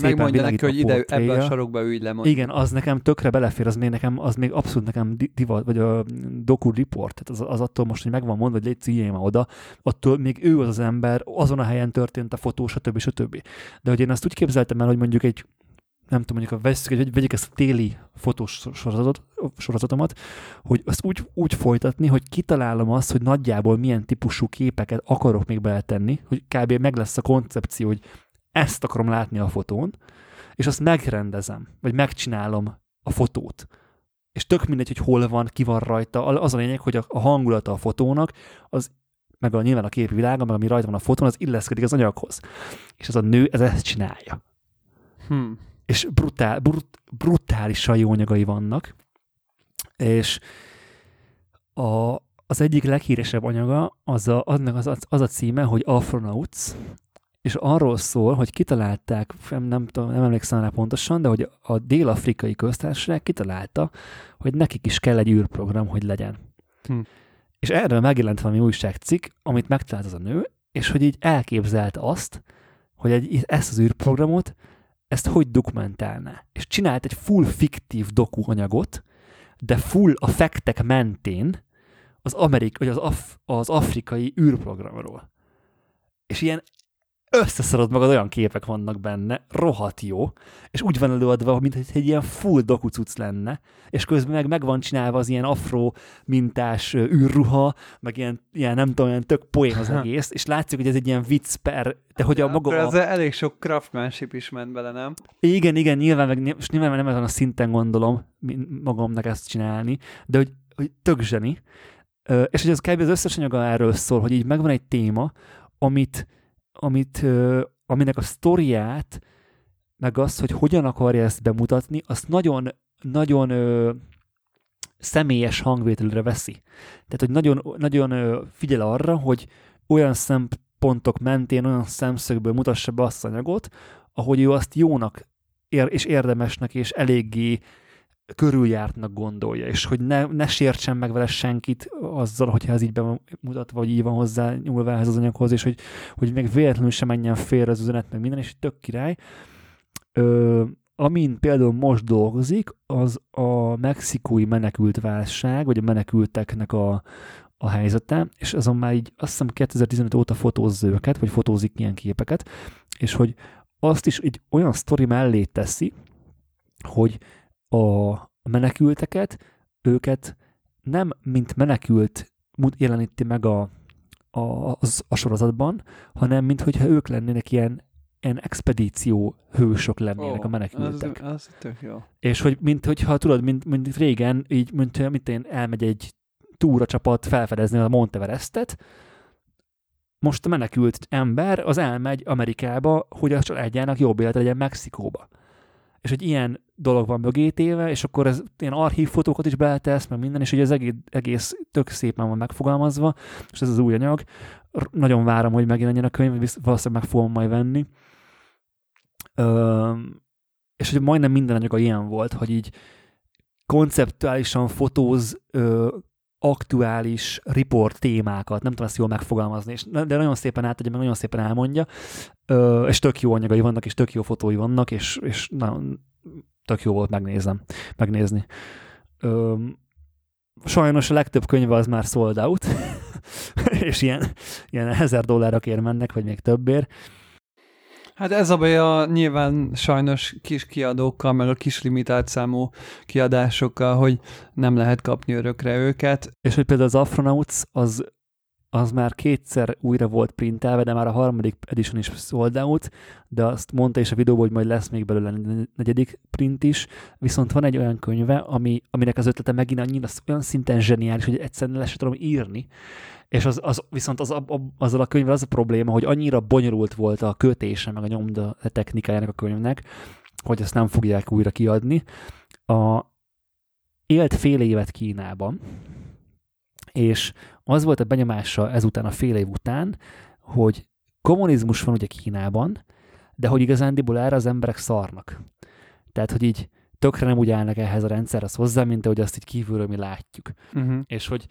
Megmondja neki, hogy ide ebben a sarokba ülj le. Mondjuk. Igen, az nekem tökre belefér, az még nekem, az még abszolút nekem divat, vagy a doku report, tehát az, az attól most, hogy megvan mondva, hogy légy ma oda, attól még ő az az ember, azon a helyen történt a fotó, stb. stb. De hogy én azt úgy képzeltem el, hogy mondjuk egy nem tudom, mondjuk, ha veszük, hogy vegyük ezt a téli fotós sorozatot, sorozatomat, hogy azt úgy, úgy folytatni, hogy kitalálom azt, hogy nagyjából milyen típusú képeket akarok még beletenni, hogy kb. meg lesz a koncepció, hogy ezt akarom látni a fotón, és azt megrendezem, vagy megcsinálom a fotót. És tök mindegy, hogy hol van, ki van rajta. Az a lényeg, hogy a, a hangulata a fotónak, az meg a, nyilván a képvilága, meg ami rajta van a fotón, az illeszkedik az anyaghoz. És ez a nő ez ezt csinálja. Hmm és brutál, brut, brutálisan jó anyagai vannak, és a, az egyik leghíresebb anyaga, az a, annak az, az a címe, hogy Afronauts, és arról szól, hogy kitalálták, nem, nem, tudom, nem emlékszem rá pontosan, de hogy a dél-afrikai köztársaság kitalálta, hogy nekik is kell egy űrprogram, hogy legyen. Hm. És erről megjelent valami újságcikk, amit megtalált az a nő, és hogy így elképzelte azt, hogy egy, ezt az űrprogramot, ezt hogy dokumentálná. És csinált egy full fiktív dokuanyagot, de full a fektek mentén az, amerik, vagy az, af, az afrikai űrprogramról. És ilyen összeszarod magad, olyan képek vannak benne, rohadt jó, és úgy van előadva, mint hogy egy ilyen full dokucuc lenne, és közben meg meg van csinálva az ilyen afro mintás űrruha, meg ilyen, ilyen nem tudom, ilyen tök poén az egész, és látszik, hogy ez egy ilyen vicc per, de hogy a maga... Ez a... elég sok craftmanship is ment bele, nem? Igen, igen, nyilván, meg, és nyilván nem ezen a szinten gondolom magamnak ezt csinálni, de hogy, hogy tök zseni. És hogy ez kb. az összes anyaga erről szól, hogy így megvan egy téma, amit amit, aminek a sztoriát, meg az, hogy hogyan akarja ezt bemutatni, azt nagyon, nagyon ö, személyes hangvételre veszi. Tehát, hogy nagyon, nagyon ö, figyel arra, hogy olyan szempontok mentén, olyan szemszögből mutassa be azt az anyagot, ahogy ő azt jónak ér, és érdemesnek, és eléggé körüljártnak gondolja, és hogy ne, ne sértsen meg vele senkit azzal, hogyha ez így bemutatva, vagy így van hozzá nyúlva ehhez az anyaghoz, és hogy, hogy még véletlenül sem menjen félre az üzenet, meg minden, és tök király. Ö, amin például most dolgozik, az a mexikói menekült válság, vagy a menekülteknek a, a helyzete, és azon már így azt hiszem 2015 óta fotózza őket, vagy fotózik ilyen képeket, és hogy azt is egy olyan sztori mellé teszi, hogy a menekülteket, őket nem mint menekült jeleníti meg a, a, az, a sorozatban, hanem mint hogyha ők lennének ilyen, ilyen expedíció hősök lennének oh, a menekültek. Az, az tök jó. És hogy mint hogyha tudod, mint, mint régen, így, mint, mint én elmegy egy túra csapat felfedezni a Monteverestet, most a menekült ember az elmegy Amerikába, hogy a családjának jobb élet legyen Mexikóba és hogy ilyen dolog van mögé téve, és akkor ez ilyen archívfotókat is beletesz, meg minden, és hogy az egész, egész tök szépen van megfogalmazva, és ez az új anyag. Nagyon várom, hogy megjelenjen a könyv, valószínűleg meg fogom majd venni. Ö, és hogy majdnem minden anyaga ilyen volt, hogy így konceptuálisan fotóz ö, aktuális report témákat, nem tudom ezt jól megfogalmazni, és, de nagyon szépen átadja, meg nagyon szépen elmondja, ö, és tök jó anyagai vannak, és tök jó fotói vannak, és, és nagyon tök jó volt megnézem, megnézni. Ö, sajnos a legtöbb könyve az már sold out, és ilyen, ilyen ezer dollárra kér mennek, vagy még többért, Hát ez a baj a nyilván sajnos kis kiadókkal, meg a kis limitált számú kiadásokkal, hogy nem lehet kapni örökre őket. És hogy például az Afronauts az, az már kétszer újra volt printelve, de már a harmadik edition is sold out, de azt mondta is a videóban, hogy majd lesz még belőle negyedik print is, viszont van egy olyan könyve, ami, aminek az ötlete megint annyira olyan szinten zseniális, hogy egyszerűen le sem tudom írni, és az, az, viszont az, a, azzal a könyvvel az a probléma, hogy annyira bonyolult volt a kötése, meg a nyomda technikájának a könyvnek, hogy ezt nem fogják újra kiadni. A, élt fél évet Kínában, és az volt a benyomása ezután a fél év után, hogy kommunizmus van ugye Kínában, de hogy igazándiból erre az emberek szarnak. Tehát, hogy így tökre nem úgy állnak ehhez a rendszerhez hozzá, mint ahogy azt így kívülről mi látjuk. Uh-huh. És hogy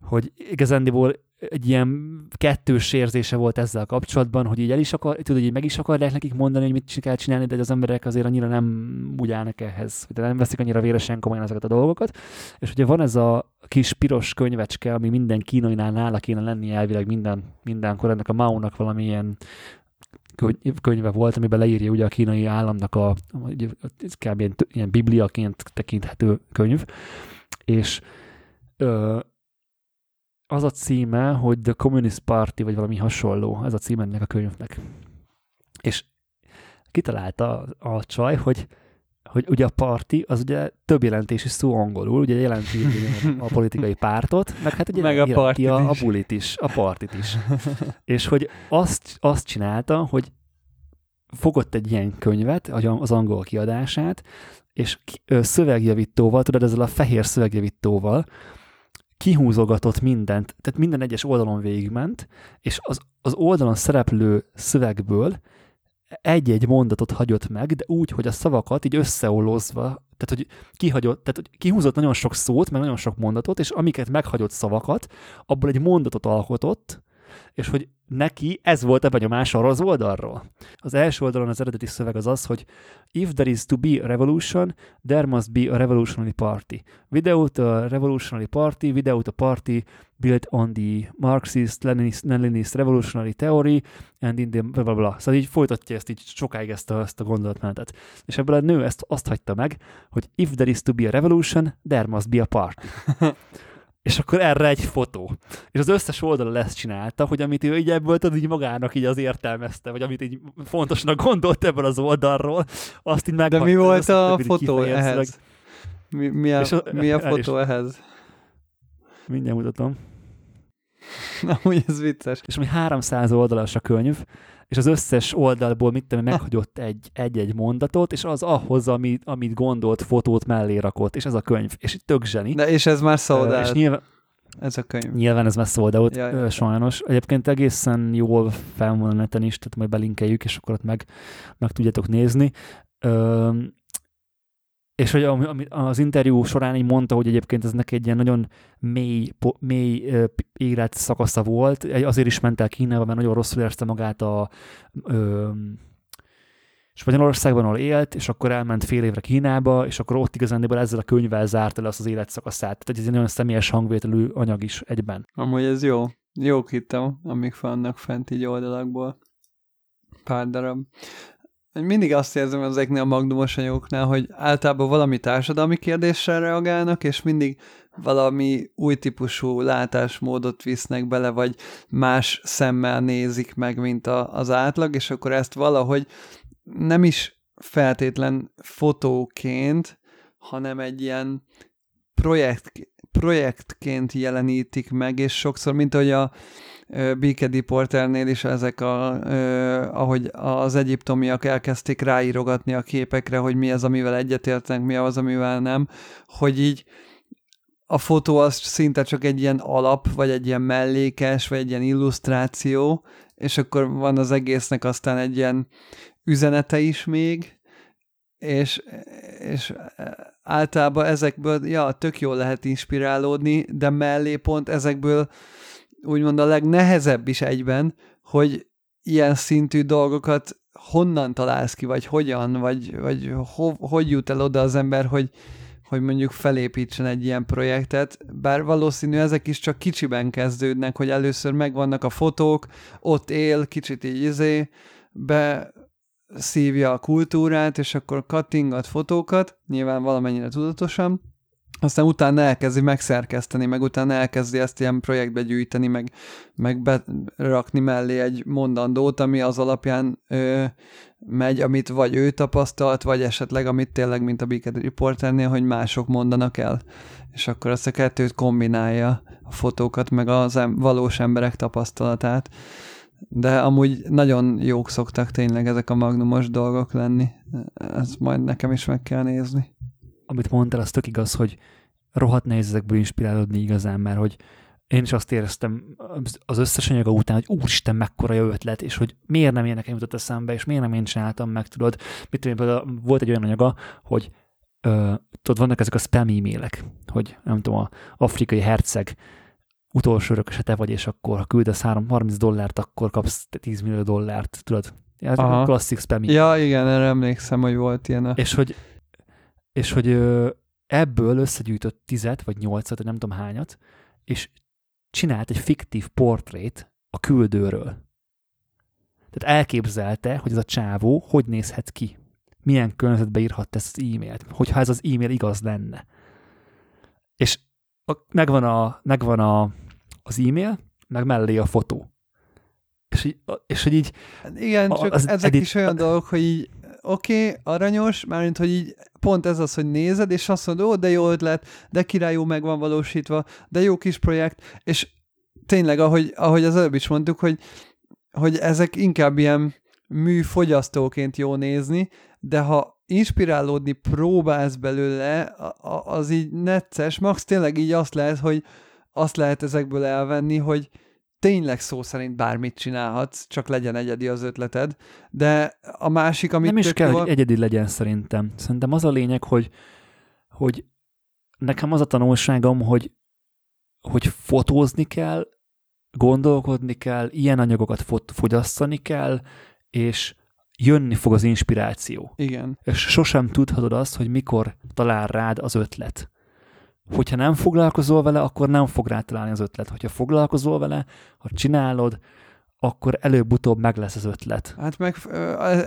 hogy igazándiból egy ilyen kettős érzése volt ezzel kapcsolatban, hogy így el is akar, tudod, hogy meg is akarják nekik mondani, hogy mit kell csinálni, de az emberek azért annyira nem úgy állnak ehhez, de nem veszik annyira véresen komolyan ezeket a dolgokat. És ugye van ez a kis piros könyvecske, ami minden kínainál nála kéne lenni elvileg minden, mindenkor, ennek a Mao-nak valamilyen könyve volt, amiben leírja ugye a kínai államnak a, ez kb. ilyen, ilyen bibliaként tekinthető könyv, és ö, az a címe, hogy The Communist Party, vagy valami hasonló, ez a címe ennek a könyvnek. És kitalálta a, a csaj, hogy hogy ugye a parti az ugye több jelentési szó angolul, ugye jelenti a politikai pártot, meg hát ugye meg a, partit a, a bulit is, a partit is. és hogy azt, azt csinálta, hogy fogott egy ilyen könyvet, az angol kiadását, és szövegjavítóval, tudod, ezzel a fehér szövegjavítóval kihúzogatott mindent, tehát minden egyes oldalon végigment, és az, az oldalon szereplő szövegből egy-egy mondatot hagyott meg, de úgy, hogy a szavakat így összeollozva, tehát hogy kihagyott, tehát hogy kihúzott nagyon sok szót, meg nagyon sok mondatot, és amiket meghagyott szavakat, abból egy mondatot alkotott, és hogy neki ez volt a benyomás arra az oldalról. Az első oldalon az eredeti szöveg az az, hogy if there is to be a revolution, there must be a revolutionary party. Without a revolutionary party, without a party built on the Marxist, Leninist, Leninist revolutionary theory, and in the bla bla bla. Szóval így folytatja ezt így sokáig ezt a, ezt a gondolatmenetet. És ebből a nő ezt azt hagyta meg, hogy if there is to be a revolution, there must be a party. és akkor erre egy fotó. És az összes oldala lesz csinálta, hogy amit ő így ebből tudod, így magának így az értelmezte, vagy amit így fontosnak gondolt ebből az oldalról, azt így meg. De mi volt a fotó ehhez? Mi, mi, a, a, mi a fotó is. ehhez? Mindjárt mutatom. Na, úgy ez vicces. És ami 300 oldalas a könyv, és az összes oldalból mit tudom, meghagyott egy, egy-egy mondatot, és az ahhoz, amit, amit gondolt, fotót mellé rakott, és ez a könyv, és tök zseni. De és ez már sold És nyilván, ez a könyv. Nyilván ez már sold out, ja, ja. sajnos. Egyébként egészen jól fel van a neten is, tehát majd belinkeljük, és akkor ott meg, meg tudjátok nézni. Ö, és hogy az interjú során így mondta, hogy egyébként ez neki egy ilyen nagyon mély, mély élet szakasza volt, azért is ment el Kínába, mert nagyon rosszul érezte magát a ö, Spanyolországban, ahol élt, és akkor elment fél évre Kínába, és akkor ott igazán ezzel a könyvvel zárta le azt az életszakaszát. Tehát ez egy nagyon személyes hangvételű anyag is egyben. Amúgy ez jó. Jó hittem, amik vannak fent így oldalakból. Pár darab mindig azt érzem ezeknél a magnumos anyagoknál, hogy általában valami társadalmi kérdéssel reagálnak, és mindig valami új típusú látásmódot visznek bele, vagy más szemmel nézik meg, mint a, az átlag, és akkor ezt valahogy nem is feltétlen fotóként, hanem egy ilyen projekt, projektként jelenítik meg, és sokszor, mint ahogy a, Békedi Porternél is ezek, a, ahogy az egyiptomiak elkezdték ráírogatni a képekre, hogy mi az, amivel egyetértenek, mi az, amivel nem, hogy így a fotó az szinte csak egy ilyen alap, vagy egy ilyen mellékes, vagy egy ilyen illusztráció, és akkor van az egésznek aztán egy ilyen üzenete is még, és, és általában ezekből, ja, tök jól lehet inspirálódni, de mellé pont ezekből úgymond a legnehezebb is egyben, hogy ilyen szintű dolgokat honnan találsz ki, vagy hogyan, vagy, vagy ho, hogy jut el oda az ember, hogy, hogy mondjuk felépítsen egy ilyen projektet, bár valószínű ezek is csak kicsiben kezdődnek, hogy először megvannak a fotók, ott él, kicsit így izé, be szívja a kultúrát, és akkor kattingat fotókat, nyilván valamennyire tudatosan, aztán utána elkezdi megszerkeszteni, meg utána elkezdi ezt ilyen projektbe gyűjteni, meg, meg berakni mellé egy mondandót, ami az alapján ö, megy, amit vagy ő tapasztalt, vagy esetleg amit tényleg, mint a Beacon Reporternél, hogy mások mondanak el. És akkor azt a kettőt kombinálja, a fotókat, meg az em- valós emberek tapasztalatát. De amúgy nagyon jók szoktak tényleg ezek a magnumos dolgok lenni. Ezt majd nekem is meg kell nézni amit mondtál, az tök igaz, hogy rohadt nehéz ezekből inspirálódni igazán, mert hogy én is azt éreztem az összes anyaga után, hogy úristen, mekkora jó ötlet, és hogy miért nem én nekem jutott eszembe, és miért nem én csináltam meg, tudod. Mit tudom, volt egy olyan anyaga, hogy ö, tudod, vannak ezek a spam e-mailek, hogy nem tudom, a afrikai herceg utolsó örököse te vagy, és akkor ha küldesz 3, 30 dollárt, akkor kapsz 10 millió dollárt, tudod. Ez a klasszik spam e-mail. Ja, igen, erre emlékszem, hogy volt ilyen. A... És hogy és hogy ebből összegyűjtött tizet, vagy nyolcat, nem tudom hányat, és csinált egy fiktív portrét a küldőről. Tehát elképzelte, hogy ez a csávó hogy nézhet ki. Milyen környezetbe írhat ezt az e-mailt, hogyha ez az e-mail igaz lenne. És a, megvan, a, megvan a, az e-mail, meg mellé a fotó. És, így, és hogy így... Igen, csak az ezek edit... is olyan dolgok, hogy így oké, okay, aranyos, mármint, hogy így pont ez az, hogy nézed, és azt mondod, ó, de jó ötlet, de királyú meg van valósítva, de jó kis projekt, és tényleg, ahogy, ahogy az előbb is mondtuk, hogy, hogy ezek inkább ilyen műfogyasztóként jó nézni, de ha inspirálódni próbálsz belőle, az így necces, max tényleg így azt lehet, hogy azt lehet ezekből elvenni, hogy tényleg szó szerint bármit csinálhatsz, csak legyen egyedi az ötleted, de a másik, amit... Nem is kell, jól... hogy egyedi legyen szerintem. Szerintem az a lényeg, hogy, hogy nekem az a tanulságom, hogy, hogy fotózni kell, gondolkodni kell, ilyen anyagokat fogyasztani kell, és jönni fog az inspiráció. Igen. És sosem tudhatod azt, hogy mikor talál rád az ötlet. Hogyha nem foglalkozol vele, akkor nem fog rá találni az ötlet. Hogyha foglalkozol vele, ha csinálod, akkor előbb-utóbb meg lesz az ötlet. Hát meg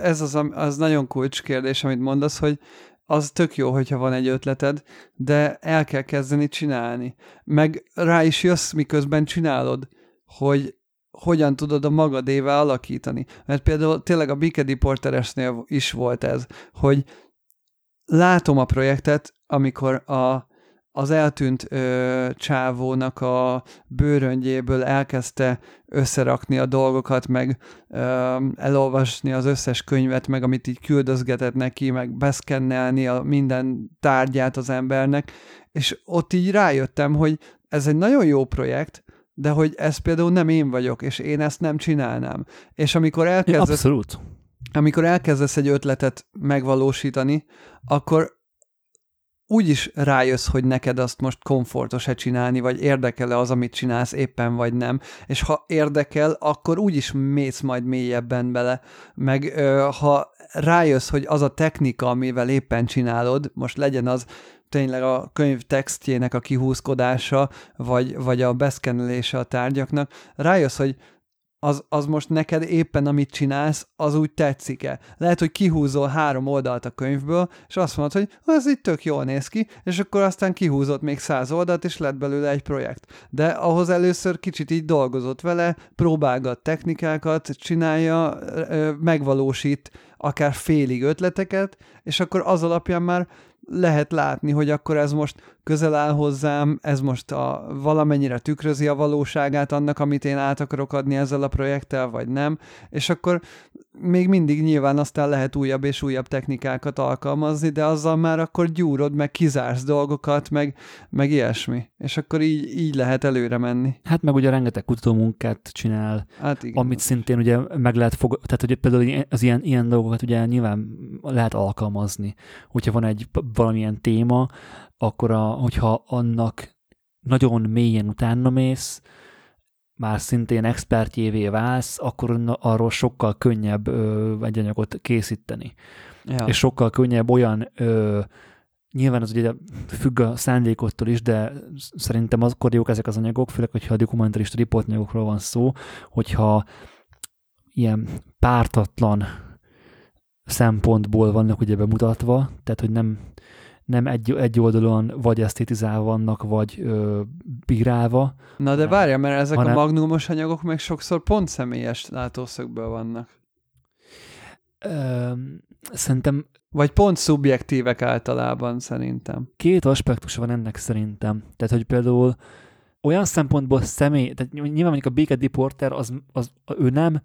ez az, az nagyon kulcskérdés, amit mondasz, hogy az tök jó, hogyha van egy ötleted, de el kell kezdeni csinálni. Meg rá is jössz, miközben csinálod, hogy hogyan tudod a magadével alakítani. Mert például tényleg a Bikedi Porteresnél is volt ez, hogy látom a projektet, amikor a, az eltűnt ö, csávónak a bőröngyéből elkezdte összerakni a dolgokat, meg ö, elolvasni az összes könyvet, meg amit így küldözgetett neki, meg beszkennelni a minden tárgyát az embernek, és ott így rájöttem, hogy ez egy nagyon jó projekt, de hogy ez például nem én vagyok, és én ezt nem csinálnám. És amikor elkezdesz, ja, abszolút. amikor elkezdesz egy ötletet megvalósítani, akkor úgy is rájössz, hogy neked azt most komfortos-e csinálni, vagy érdekel-e az, amit csinálsz éppen, vagy nem. És ha érdekel, akkor úgy is mész majd mélyebben bele. Meg ö, ha rájössz, hogy az a technika, amivel éppen csinálod, most legyen az tényleg a könyv textjének a kihúzkodása, vagy, vagy a beszkenelése a tárgyaknak, rájössz, hogy az, az most neked éppen amit csinálsz, az úgy tetszik-e. Lehet, hogy kihúzol három oldalt a könyvből, és azt mondod, hogy ez itt tök jól néz ki, és akkor aztán kihúzott még száz oldalt, és lett belőle egy projekt. De ahhoz először kicsit így dolgozott vele, próbálgat technikákat, csinálja, megvalósít akár félig ötleteket, és akkor az alapján már lehet látni, hogy akkor ez most közel áll hozzám, ez most a, valamennyire tükrözi a valóságát annak, amit én át akarok adni ezzel a projekttel, vagy nem, és akkor még mindig nyilván aztán lehet újabb és újabb technikákat alkalmazni, de azzal már akkor gyúrod, meg kizársz dolgokat, meg, meg ilyesmi. És akkor így, így lehet előre menni. Hát meg ugye rengeteg kutatómunkát csinál, hát igen, amit szintén ugye meg lehet fog, tehát ugye például az ilyen, ilyen dolgokat ugye nyilván lehet alkalmazni. Hogyha van egy valamilyen téma, akkor a, hogyha annak nagyon mélyen utána mész, már szintén expertjévé válsz, akkor arról sokkal könnyebb ö, egy anyagot készíteni. Ja. És sokkal könnyebb olyan, ö, nyilván az ugye függ a szándékottól is, de szerintem akkor jók ezek az anyagok, főleg, hogyha a dokumentarista riportanyagokról van szó, hogyha ilyen pártatlan szempontból vannak ugye bemutatva, tehát hogy nem nem egy, egy oldalon vagy esztétizálva vannak, vagy ö, bírálva. Na de várja, mert ezek hanem... a magnumos anyagok meg sokszor pont személyes látószögből vannak. Ö, szerintem... Vagy pont szubjektívek általában szerintem. Két aspektus van ennek szerintem. Tehát, hogy például olyan szempontból személy, tehát nyilván mondjuk a Béke Deporter, az, az, ő nem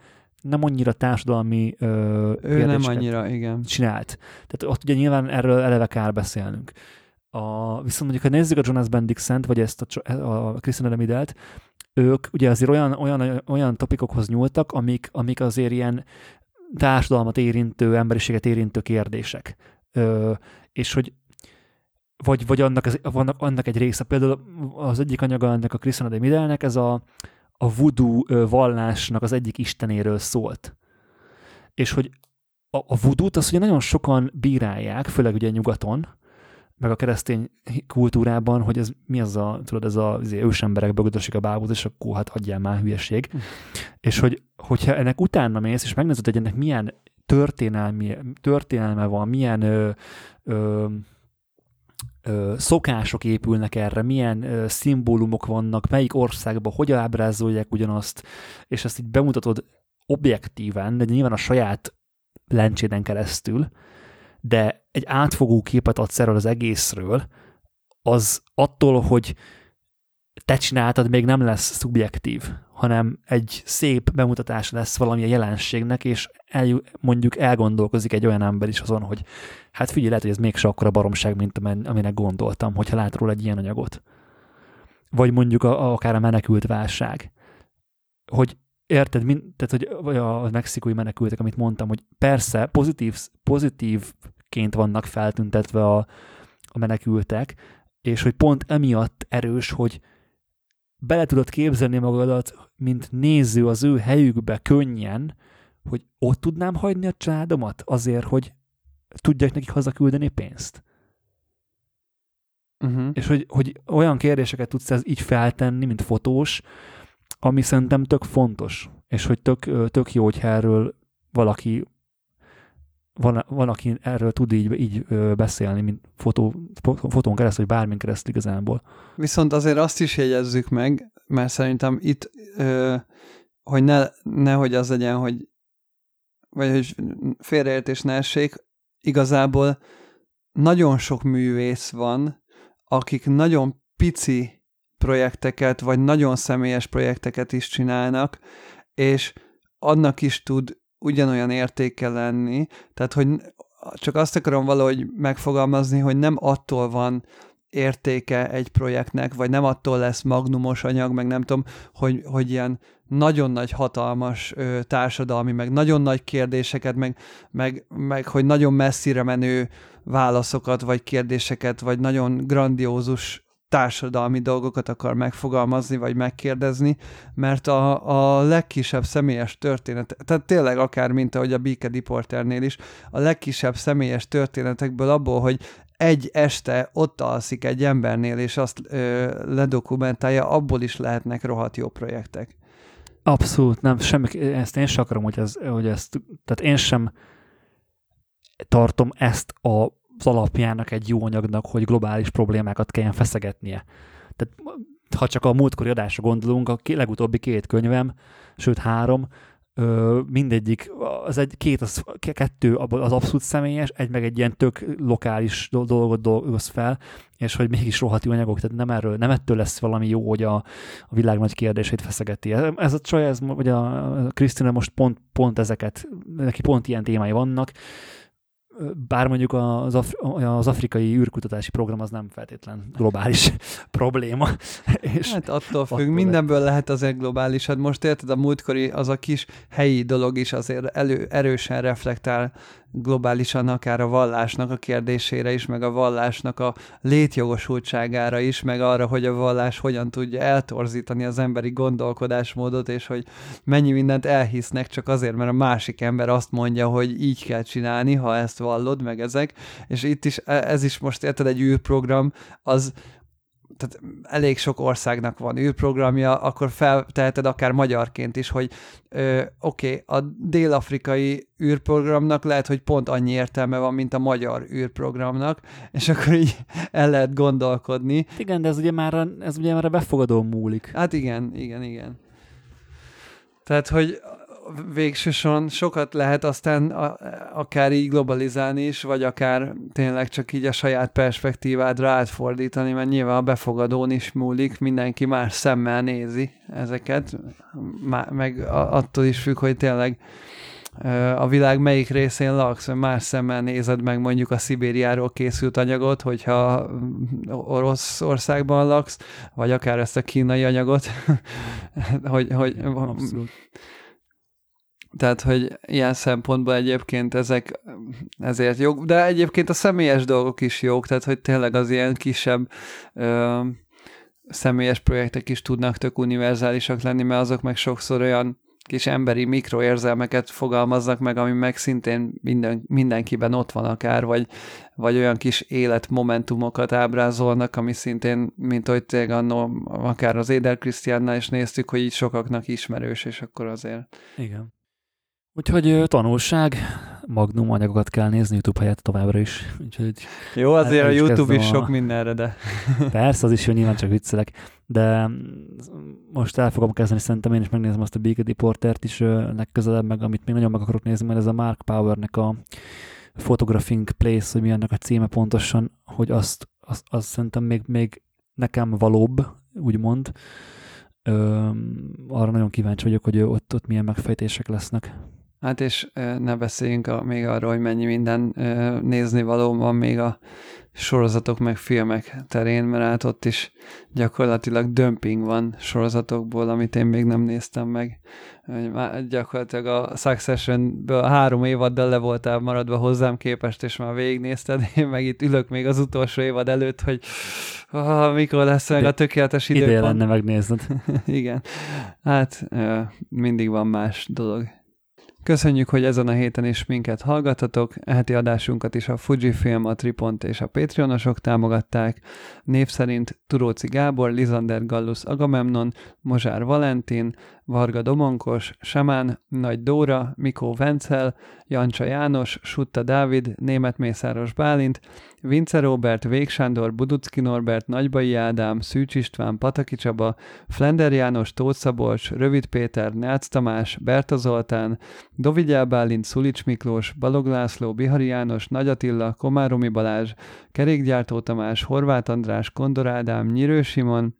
nem annyira társadalmi ö, Ő nem annyira, igen. csinált. Tehát ott ugye nyilván erről eleve kár beszélnünk. A, viszont mondjuk, ha nézzük a Jonas Bendixent, vagy ezt a, a Christian Remidelt, ők ugye azért olyan, olyan, olyan topikokhoz nyúltak, amik, amik azért ilyen társadalmat érintő, emberiséget érintő kérdések. Ö, és hogy vagy, vagy annak, az, vannak, annak egy része, például az egyik anyaga ennek a Christian de Midelnek, ez a, a voodoo vallásnak az egyik istenéről szólt. És hogy a, a vudút azt ugye nagyon sokan bírálják, főleg ugye nyugaton, meg a keresztény kultúrában, hogy ez mi az a, tudod, ez a azért ősemberek bögödösik a bábút, és akkor hát hagyjál már hülyeség. Mm. és hogy, hogyha ennek utána mész, és megnézed, hogy ennek milyen történelmi, történelme van, milyen ö, ö, szokások épülnek erre, milyen szimbólumok vannak, melyik országban, hogy ábrázolják ugyanazt, és ezt így bemutatod objektíven, de nyilván a saját lencséden keresztül, de egy átfogó képet adsz erről az egészről, az attól, hogy te csináltad, még nem lesz szubjektív, hanem egy szép bemutatás lesz valamilyen jelenségnek, és el, mondjuk elgondolkozik egy olyan ember is azon, hogy hát figyelj, lehet, hogy ez mégse akkora baromság, mint aminek gondoltam, hogyha lát róla egy ilyen anyagot. vagy mondjuk a, akár a menekült válság. Hogy érted, mind, tehát hogy vagy a mexikói menekültek, amit mondtam, hogy persze pozitív, pozitívként vannak feltüntetve a, a menekültek, és hogy pont emiatt erős, hogy bele tudod képzelni magadat, mint néző az ő helyükbe könnyen, hogy ott tudnám hagyni a családomat azért, hogy tudjak nekik hazaküldeni pénzt. Uh-huh. És hogy, hogy olyan kérdéseket tudsz ez így feltenni, mint fotós, ami szerintem tök fontos, és hogy tök, tök jó, hogy erről valaki van, van, aki erről tud így, így beszélni, mint fotó, fotón keresztül, vagy bármin keresztül igazából. Viszont azért azt is jegyezzük meg, mert szerintem itt, ö, hogy ne, nehogy az legyen, hogy vagy hogy félreértés ne essék, igazából nagyon sok művész van, akik nagyon pici projekteket, vagy nagyon személyes projekteket is csinálnak, és annak is tud ugyanolyan értéke lenni, tehát hogy csak azt akarom valahogy megfogalmazni, hogy nem attól van értéke egy projektnek, vagy nem attól lesz magnumos anyag, meg nem tudom, hogy, hogy ilyen nagyon nagy, hatalmas ö, társadalmi, meg nagyon nagy kérdéseket, meg, meg, meg hogy nagyon messzire menő válaszokat, vagy kérdéseket, vagy nagyon grandiózus társadalmi dolgokat akar megfogalmazni, vagy megkérdezni, mert a, a legkisebb személyes történet, tehát tényleg akár, mint ahogy a Bike Deporternél is, a legkisebb személyes történetekből abból, hogy egy este ott alszik egy embernél, és azt ö, ledokumentálja, abból is lehetnek rohadt jó projektek. Abszolút nem, semmi, ezt én sem akarom, hogy, ez, hogy ezt, tehát én sem tartom ezt a, az alapjának egy jó anyagnak, hogy globális problémákat kelljen feszegetnie. Tehát ha csak a múltkori adásra gondolunk, a legutóbbi két könyvem, sőt három, ö, mindegyik, az egy, két, az, kettő az abszolút személyes, egy meg egy ilyen tök lokális dolgot dolgoz fel, és hogy mégis rohadt anyagok, tehát nem erről, nem ettől lesz valami jó, hogy a, a világ nagy kérdését feszegeti. Ez a csaj, ez, vagy a Krisztina most pont, pont ezeket, neki pont ilyen témái vannak, bár mondjuk az, Af- az afrikai űrkutatási program az nem feltétlen globális probléma. És hát attól függ, attól mindenből lehet azért globális. Hát most érted, a múltkori az a kis helyi dolog is azért elő, erősen reflektál globálisan akár a vallásnak a kérdésére is, meg a vallásnak a létjogosultságára is, meg arra, hogy a vallás hogyan tudja eltorzítani az emberi gondolkodásmódot, és hogy mennyi mindent elhisznek csak azért, mert a másik ember azt mondja, hogy így kell csinálni, ha ezt vallod, meg ezek. És itt is, e, ez is most érted egy űrprogram, az tehát elég sok országnak van űrprogramja, akkor felteheted akár magyarként is, hogy oké, okay, a dél-afrikai űrprogramnak lehet, hogy pont annyi értelme van, mint a magyar űrprogramnak, és akkor így el lehet gondolkodni. Igen, de ez ugye már, ez ugye már a befogadó múlik. Hát igen, igen, igen. Tehát, hogy végsősorban sokat lehet aztán a, akár így globalizálni is, vagy akár tényleg csak így a saját perspektívádra átfordítani, mert nyilván a befogadón is múlik, mindenki más szemmel nézi ezeket, meg attól is függ, hogy tényleg a világ melyik részén laksz, más szemmel nézed meg mondjuk a Szibériáról készült anyagot, hogyha Oroszországban laksz, vagy akár ezt a kínai anyagot, hogy, hogy Abszolút. Tehát, hogy ilyen szempontból egyébként ezek ezért jók, de egyébként a személyes dolgok is jók, tehát, hogy tényleg az ilyen kisebb ö, személyes projektek is tudnak tök univerzálisak lenni, mert azok meg sokszor olyan kis emberi mikroérzelmeket fogalmaznak meg, ami meg szintén minden, mindenkiben ott van akár, vagy, vagy olyan kis életmomentumokat ábrázolnak, ami szintén, mint hogy tényleg annó, akár az Éder Krisztiánnál is néztük, hogy így sokaknak ismerős, és akkor azért. Igen. Úgyhogy tanulság, magnum anyagokat kell nézni YouTube helyett továbbra is. Úgyhogy jó, azért a YouTube is a... sok mindenre, de... Persze, az is jó, nyilván csak viccelek. De most el fogom kezdeni, szerintem én is megnézem azt a Beacon Portert is legközelebb, meg amit még nagyon meg akarok nézni, mert ez a Mark Powernek a Photographing Place, hogy mi annak a címe pontosan, hogy azt, azt, azt szerintem még, még nekem valóbb, úgymond. Ö, arra nagyon kíváncsi vagyok, hogy ott, ott milyen megfejtések lesznek. Hát és ne beszéljünk a, még arról, hogy mennyi minden nézni való van még a sorozatok meg filmek terén, mert hát ott is gyakorlatilag dömping van sorozatokból, amit én még nem néztem meg. Már gyakorlatilag a Succession-ből három évaddal le voltál maradva hozzám képest, és már végignézted, én meg itt ülök még az utolsó évad előtt, hogy oh, mikor lesz meg a tökéletes időpont. Ideje lenne megnézned. Igen. Hát mindig van más dolog. Köszönjük, hogy ezen a héten is minket hallgatatok. Eheti adásunkat is a Fujifilm, a Tripont és a Patreonosok támogatták. Név szerint Turóci Gábor, Lizander Gallus Agamemnon, Mozsár Valentin, Varga Domonkos, Semán, Nagy Dóra, Mikó Vencel, Jancsa János, Sutta Dávid, Német Mészáros Bálint, Vince Robert, Végsándor, Buducki Norbert, Nagybai Ádám, Szűcs István, Pataki Csaba, Flender János, Tóth Szabolcs, Rövid Péter, Nác Tamás, Berta Zoltán, Dovigyel Bálint, Szulics Miklós, Balog László, Bihari János, Nagy Attila, Komáromi Balázs, Kerékgyártó Tamás, Horváth András, Kondor Ádám, Nyirő Simon,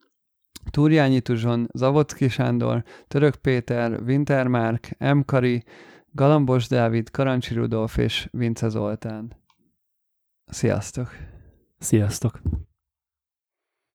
Túrjányi Tuzson, Zavocki Sándor, Török Péter, Wintermark, M. Kari, Galambos Dávid, Karancsi Rudolf és Vince Zoltán. Sziasztok! Sziasztok!